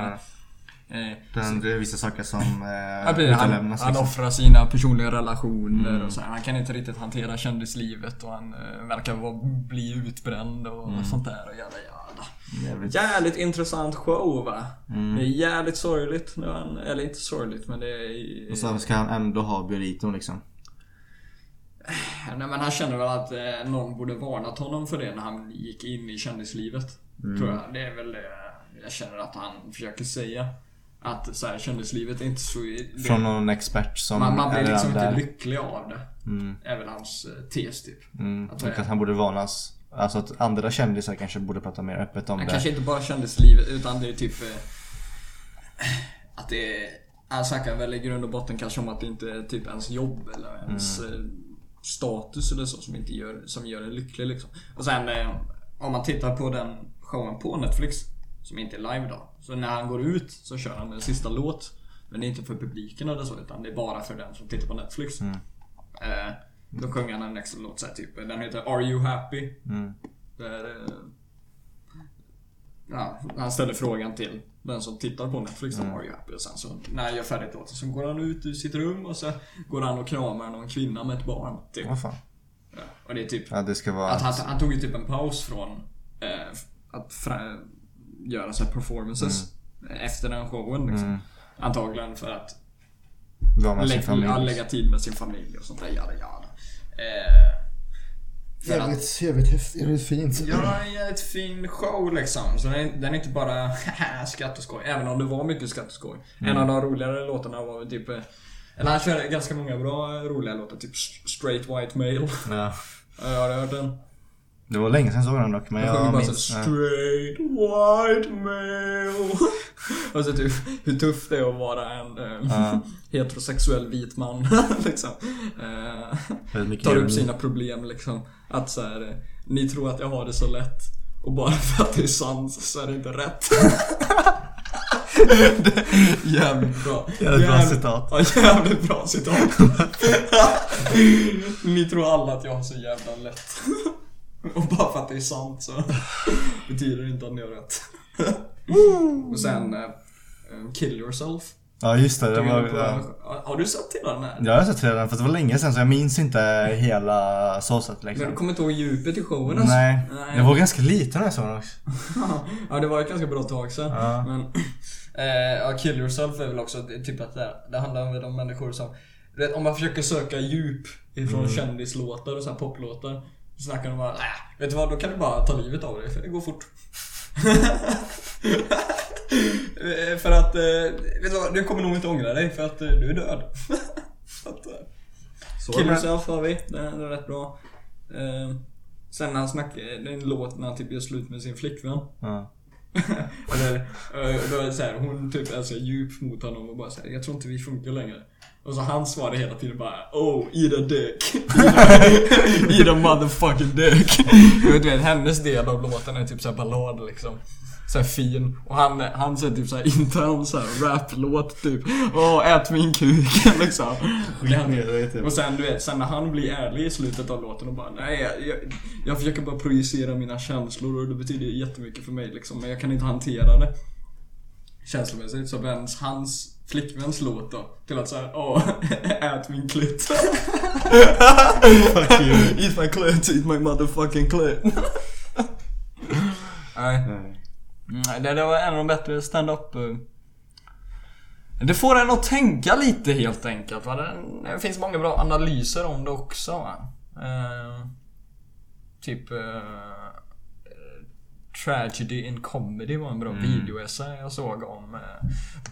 eh, Den, det är vissa saker som Ja, eh, precis. han, han liksom. offrar sina personliga relationer och så här. Han kan inte riktigt hantera kändislivet och han eh, verkar vara, bli utbränd och sånt där och jävla jävla. Jävligt. Jävligt intressant show va? Det är jävligt sorgligt när han, eller inte sorgligt men det är... Och så ska han ändå ha burriton liksom. Nej men han känner väl att eh, någon borde varnat honom för det när han gick in i kändislivet. Tror jag. Det är väl det jag känner att han försöker säga. Att så här, kändislivet är inte så... Det, Från någon expert som man, man blir liksom inte där. lycklig av det. Är väl hans eh, tes typ. Mm. Att att han borde varnas. Alltså att andra kändisar kanske borde prata mer öppet om Han det. kanske inte bara kändislivet utan det är typ... Eh, att det är... Han snackar väl i grund och botten kanske om att det inte är typ ens jobb eller ens eh, status eller så som, inte gör, som gör en lycklig liksom. Och sen om man tittar på den showen på Netflix som inte är live då. Så när han går ut så kör han en sista låt. Men det är inte för publiken eller så utan det är bara för den som tittar på Netflix. Eh, då sjunger han en extra låt så här, typ. Den heter Are You Happy? Där, eh, Ja, han ställer frågan till den som tittar på Netflix om Are You Happy? Och sen så när jag gör färdigt låten så går han ut ur sitt rum och så går han och kramar någon kvinna med ett barn. Typ. Vad fan. Ja, och det är typ Ja, det ska vara... att han, han tog ju typ en paus från eh, att göra så performances efter den showen liksom. Antagligen för att med sin lägga, lägga tid med sin familj och sånt där. Jada, jada. Eh, för att, Jävligt, jävligt häftigt, jävligt fint. Ja, en jävligt fin show liksom. Så den är, den är inte bara <laughs> skratt och skoj. Även om det var mycket skratt och skoj. En av de roligare låtarna var väl typ... eh, Eller han kör ganska många bra eh, roliga låtar. Typ Straight White Male. Ja. Har hört den. Det var länge sedan jag såg den dock, men sjunger jag bara så minns... Straight White Male. och <laughs> så typ hur tufft det är att vara en Ja. <laughs> heterosexuell vit man. <laughs> liksom. Mycket tar upp sina problem liksom. Att så här, eh, ni tror att jag har det så lätt. Och bara för att det är sant så är det inte rätt. Det jävligt bra. Jävligt bra citat. Ja, jävligt bra citat. ni tror alla att jag har så jävla lätt. <laughs> Och bara för att det är sant så <laughs> betyder det inte att ni har rätt. <laughs> Och sen eh, eh, Kill Yourself. Ja just det, det var, på- ja. Har du sett hela den här? Jag har sett trailern fast det var länge sedan så jag minns inte hela såset Men liksom. du kommer inte ihåg djupet i showen alltså? Nej, Nej. jag var ganska liten när jag såg den också. ja, det var ett ganska bra tag sedan. Ja. Men, <clears throat> eh, ja, Kill Yourself är väl också typ att det, det handlar väl om människor som... Vet, om man försöker söka djup ifrån kändislåtar och så här poplåtar. Så snackar de bara, äh, vet du vad, då kan du bara ta livet av dig för det går fort. <laughs> För att, eh, vet du vad, du kommer nog inte ångra dig för att eh, du är död. <laughs> så att, eh, Så Kill. Yourself har vi, den är, rätt bra. Eh, sen när han snackar, det är en låt när han typ gör slut med sin flickvän. Ja. <laughs> Eller, då är det så här, hon typ är så djup mot honom och bara här, jag tror inte vi funkar längre. Och så han svarar hela tiden bara Oh, eat a dick. eat a motherfucking dick. Du vet, hennes del av låten är typ såhär ballad liksom. Så här fin. Och han, han säger typ såhär intern såhär rap-låt typ. Åh, ät min kuk <laughs> liksom. Skitnödigt, Och sen du vet, sen när han blir ärlig i slutet av låten och bara Nej, jag, jag, jag försöker bara projicera mina känslor och det betyder jättemycket för mig liksom. Men jag kan inte hantera det. Känslomässigt. Så vänds hans flickväns låt då till att säga Åh, <laughs> ät min klit. Fuck you. <laughs> eat my clit, eat my motherfucking clit. <laughs> Nej. Nej, det, det var en av de bättre stand-up eh. Det får en att tänka lite helt enkelt. Va? Det, det finns många bra analyser om det också. Va? Eh, typ... Eh, Tragedy in Comedy var en bra videoessä jag såg om eh,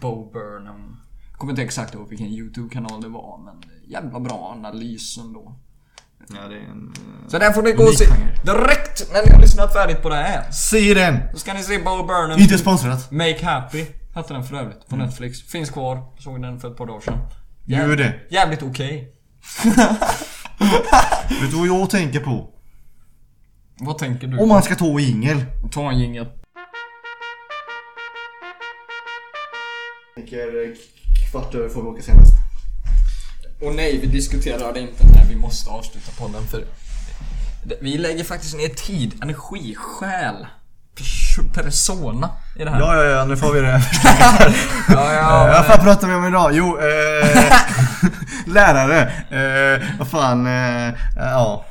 Bo Burnham. Jag kommer inte exakt ihåg vilken YouTube-kanal det var men jävla bra analys ändå. Ja, det är en... Så den får ni gå och se direkt när ni har lyssnat färdigt på det här. Se den! Då ska ni se Bo Burnham. Inte sponsrat. Make Happy hette den för övrigt på Netflix. Finns kvar. Såg den för ett par dagar sedan. Gör det. Jävligt okej. <laughs> Vet du vad jag tänker på? Vad tänker du? Om man ska ta jingel. Ta en jingel. Tänker kvart över får vi åka senast. Och nej, vi diskuterar det inte när vi måste avsluta podden för vi lägger faktiskt ner tid, energi, själ, pers- persona i det här. Ja, ja, ja, nu får vi det. <laughs> ja, Ja, vad fan pratar vi om idag? Jo, eh, <laughs> lärare. Eh, vad fan, eh, ja.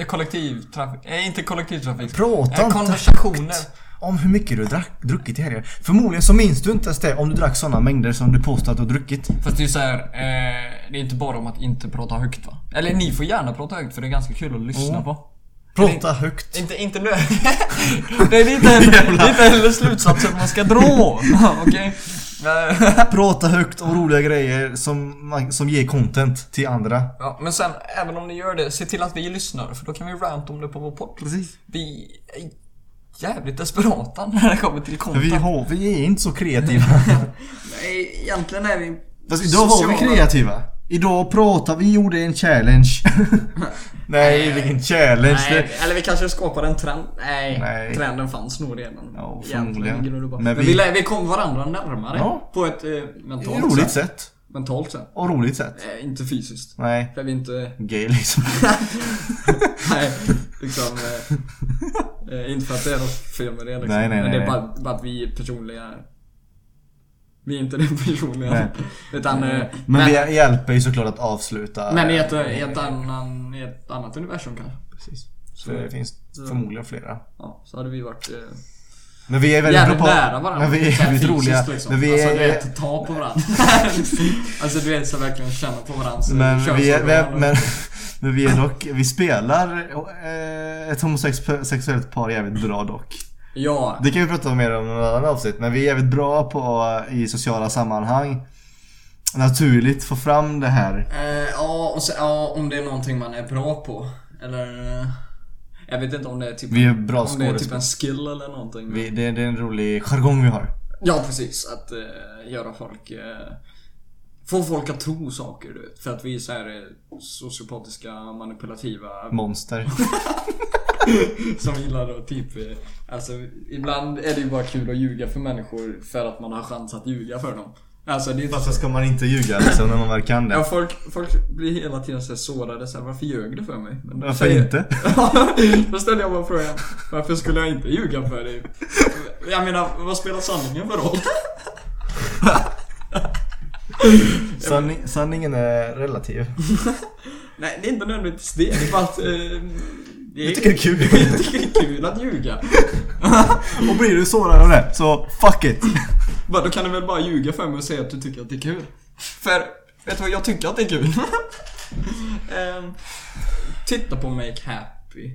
Eh, kollektivtrafik, eh, inte kollektivtrafik. Prata eh, inte konversationer. Om hur mycket du drack, druckit i helgen. Förmodligen så minns du inte ens det om du drack sådana mängder som du påstår att du har druckit. Fast det är ju såhär, eh, det är inte bara om att inte prata högt va? Eller ni får gärna prata högt för det är ganska kul att lyssna Mm. på. Prata högt. Inte, inte nu. <laughs> det är inte heller, <laughs> det är inte heller slutsatsen man ska dra. <laughs> Okej? Eh, <laughs> Prata högt om roliga grejer som, man- som ger content till andra. ja, men sen, även om ni gör det, se till att vi lyssnar för då kan vi rant om det på vår podd. Precis. Vi är jävligt desperata när det kommer till content. vi, har, vi är inte så kreativa. <laughs> Nej, egentligen är vi... Fast idag var vi kreativa. Idag pratar vi, gjorde en challenge. <laughs> Nej, vilken challenge. Nej, eller vi kanske skapade en trend. Nej, Nej. trenden fanns nog redan. Ja, förmodligen. Men Men vi- vi, kom varandra närmare. Ja. På ett eh, ett mentalt roligt sätt. sätt. Mentalt sätt. Och roligt sätt. Eh, inte fysiskt. Nej, För vi inte... gay liksom. <laughs> Nej, liksom... Eh, eh, inte för att det är något fel med det liksom. Nej, nej, Men det är bara, bara att vi är personliga... Vi är inte det personliga. Nej. Utan... Eh, Men, men, vi hjälper ju såklart att avsluta. men i ett, i, ett annan, i ett annat universum kanske. Precis. Så det finns förmodligen flera. Ja, så hade vi varit... Eh, Men vi är väldigt Jävligt bra på... nära varandra. Men vi är Så väldigt roliga. Liksom. Men vi alltså är... du vet, ta på varandra. <laughs> alltså du vet så verkligen känna på varandras Men vi är, vi, men, men vi är dock, vi spelar eh, ett homosexuellt par jävligt bra dock. Ja, Det kan vi prata mer om i något annat avsnitt, men vi är jävligt bra på i sociala sammanhang naturligt få fram det här. eh, ja, och så, ja, om det är någonting man är bra på. Eller... eh, Jag vet inte om det är typ, Vi är bra om det är typ en skill eller någonting. Vi, det, det är en rolig jargong vi har. Ja, precis. Att eh, göra folk... Eh, få folk att tro saker, du vet. För att vi är så här eh, sociopatiska, manipulativa Monster. <laughs> <laughs> Som gillar att typ, eh, alltså ibland är det ju bara kul att ljuga för människor för att man har chans att ljuga för dem. Alltså det är Varför så. ska man inte ljuga liksom när man väl kan Ja, det? folk, folk blir hela tiden så sårade så här, varför ljög du för mig? Men Varför säger- inte? <laughs> Då ställer jag bara frågan, varför skulle jag inte ljuga för dig? Jag menar, vad spelar sanningen för roll? <laughs> Sanning, sanningen är relativ. Nej, det är inte nödvändigtvis det. Det är bara att... Eh, det Jag tycker det är kul. <laughs> jag tycker det är kul att ljuga. <laughs> Och blir du sårad av det, så fuck it. <laughs> Bara, då kan du väl bara ljuga för mig och säga att du tycker att det är kul. För, vet du vad? Jag tycker att det är kul. Ehm, titta på Make Happy.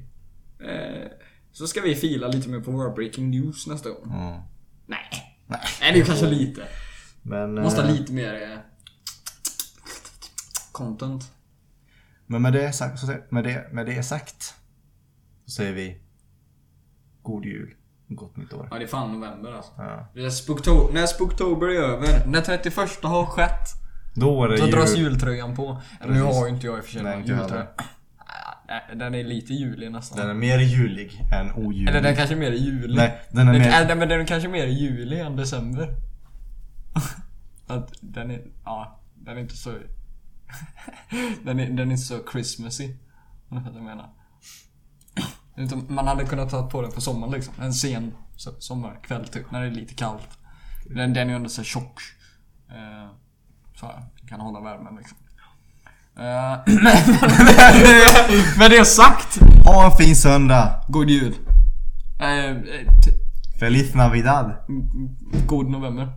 Eh, så ska vi fila lite mer på våra Breaking News nästa gång. Mm. Nej. Nej, det är ju kanske lite. Men, Måste ha eh, lite mer... Eh, content. men med det, sagt, med, det, med det sagt så säger vi God Jul och Gott Nytt År. Ja, det är fan november alltså. Ja. Det är Spookto- när Spooktober är över, när 31 har skett, Då är det då jul. dras jultröjan på. Eller nu har ju inte jag i och för sig Nej, någon jultröja. Den är lite julig nästan. Den är mer julig än ojulig. Eller den kanske är mer julig. Nej, den är Den, mer... nej, men den är kanske mer juli än december. <laughs> Att den är, ja, den är inte så... <laughs> den, är, den är inte så Christmassy. Om du fattar vad jag menar. Man hade kunnat ta på den på sommaren liksom. En sen so- sommarkväll typ, när det är lite kallt. Den, den är ju ändå så tjock. Eh, så här, kan hålla värmen liksom. Eh, <clears throat> Med det sagt, Ha en fin söndag! god jul. Eh, Feliz Navidad! God november.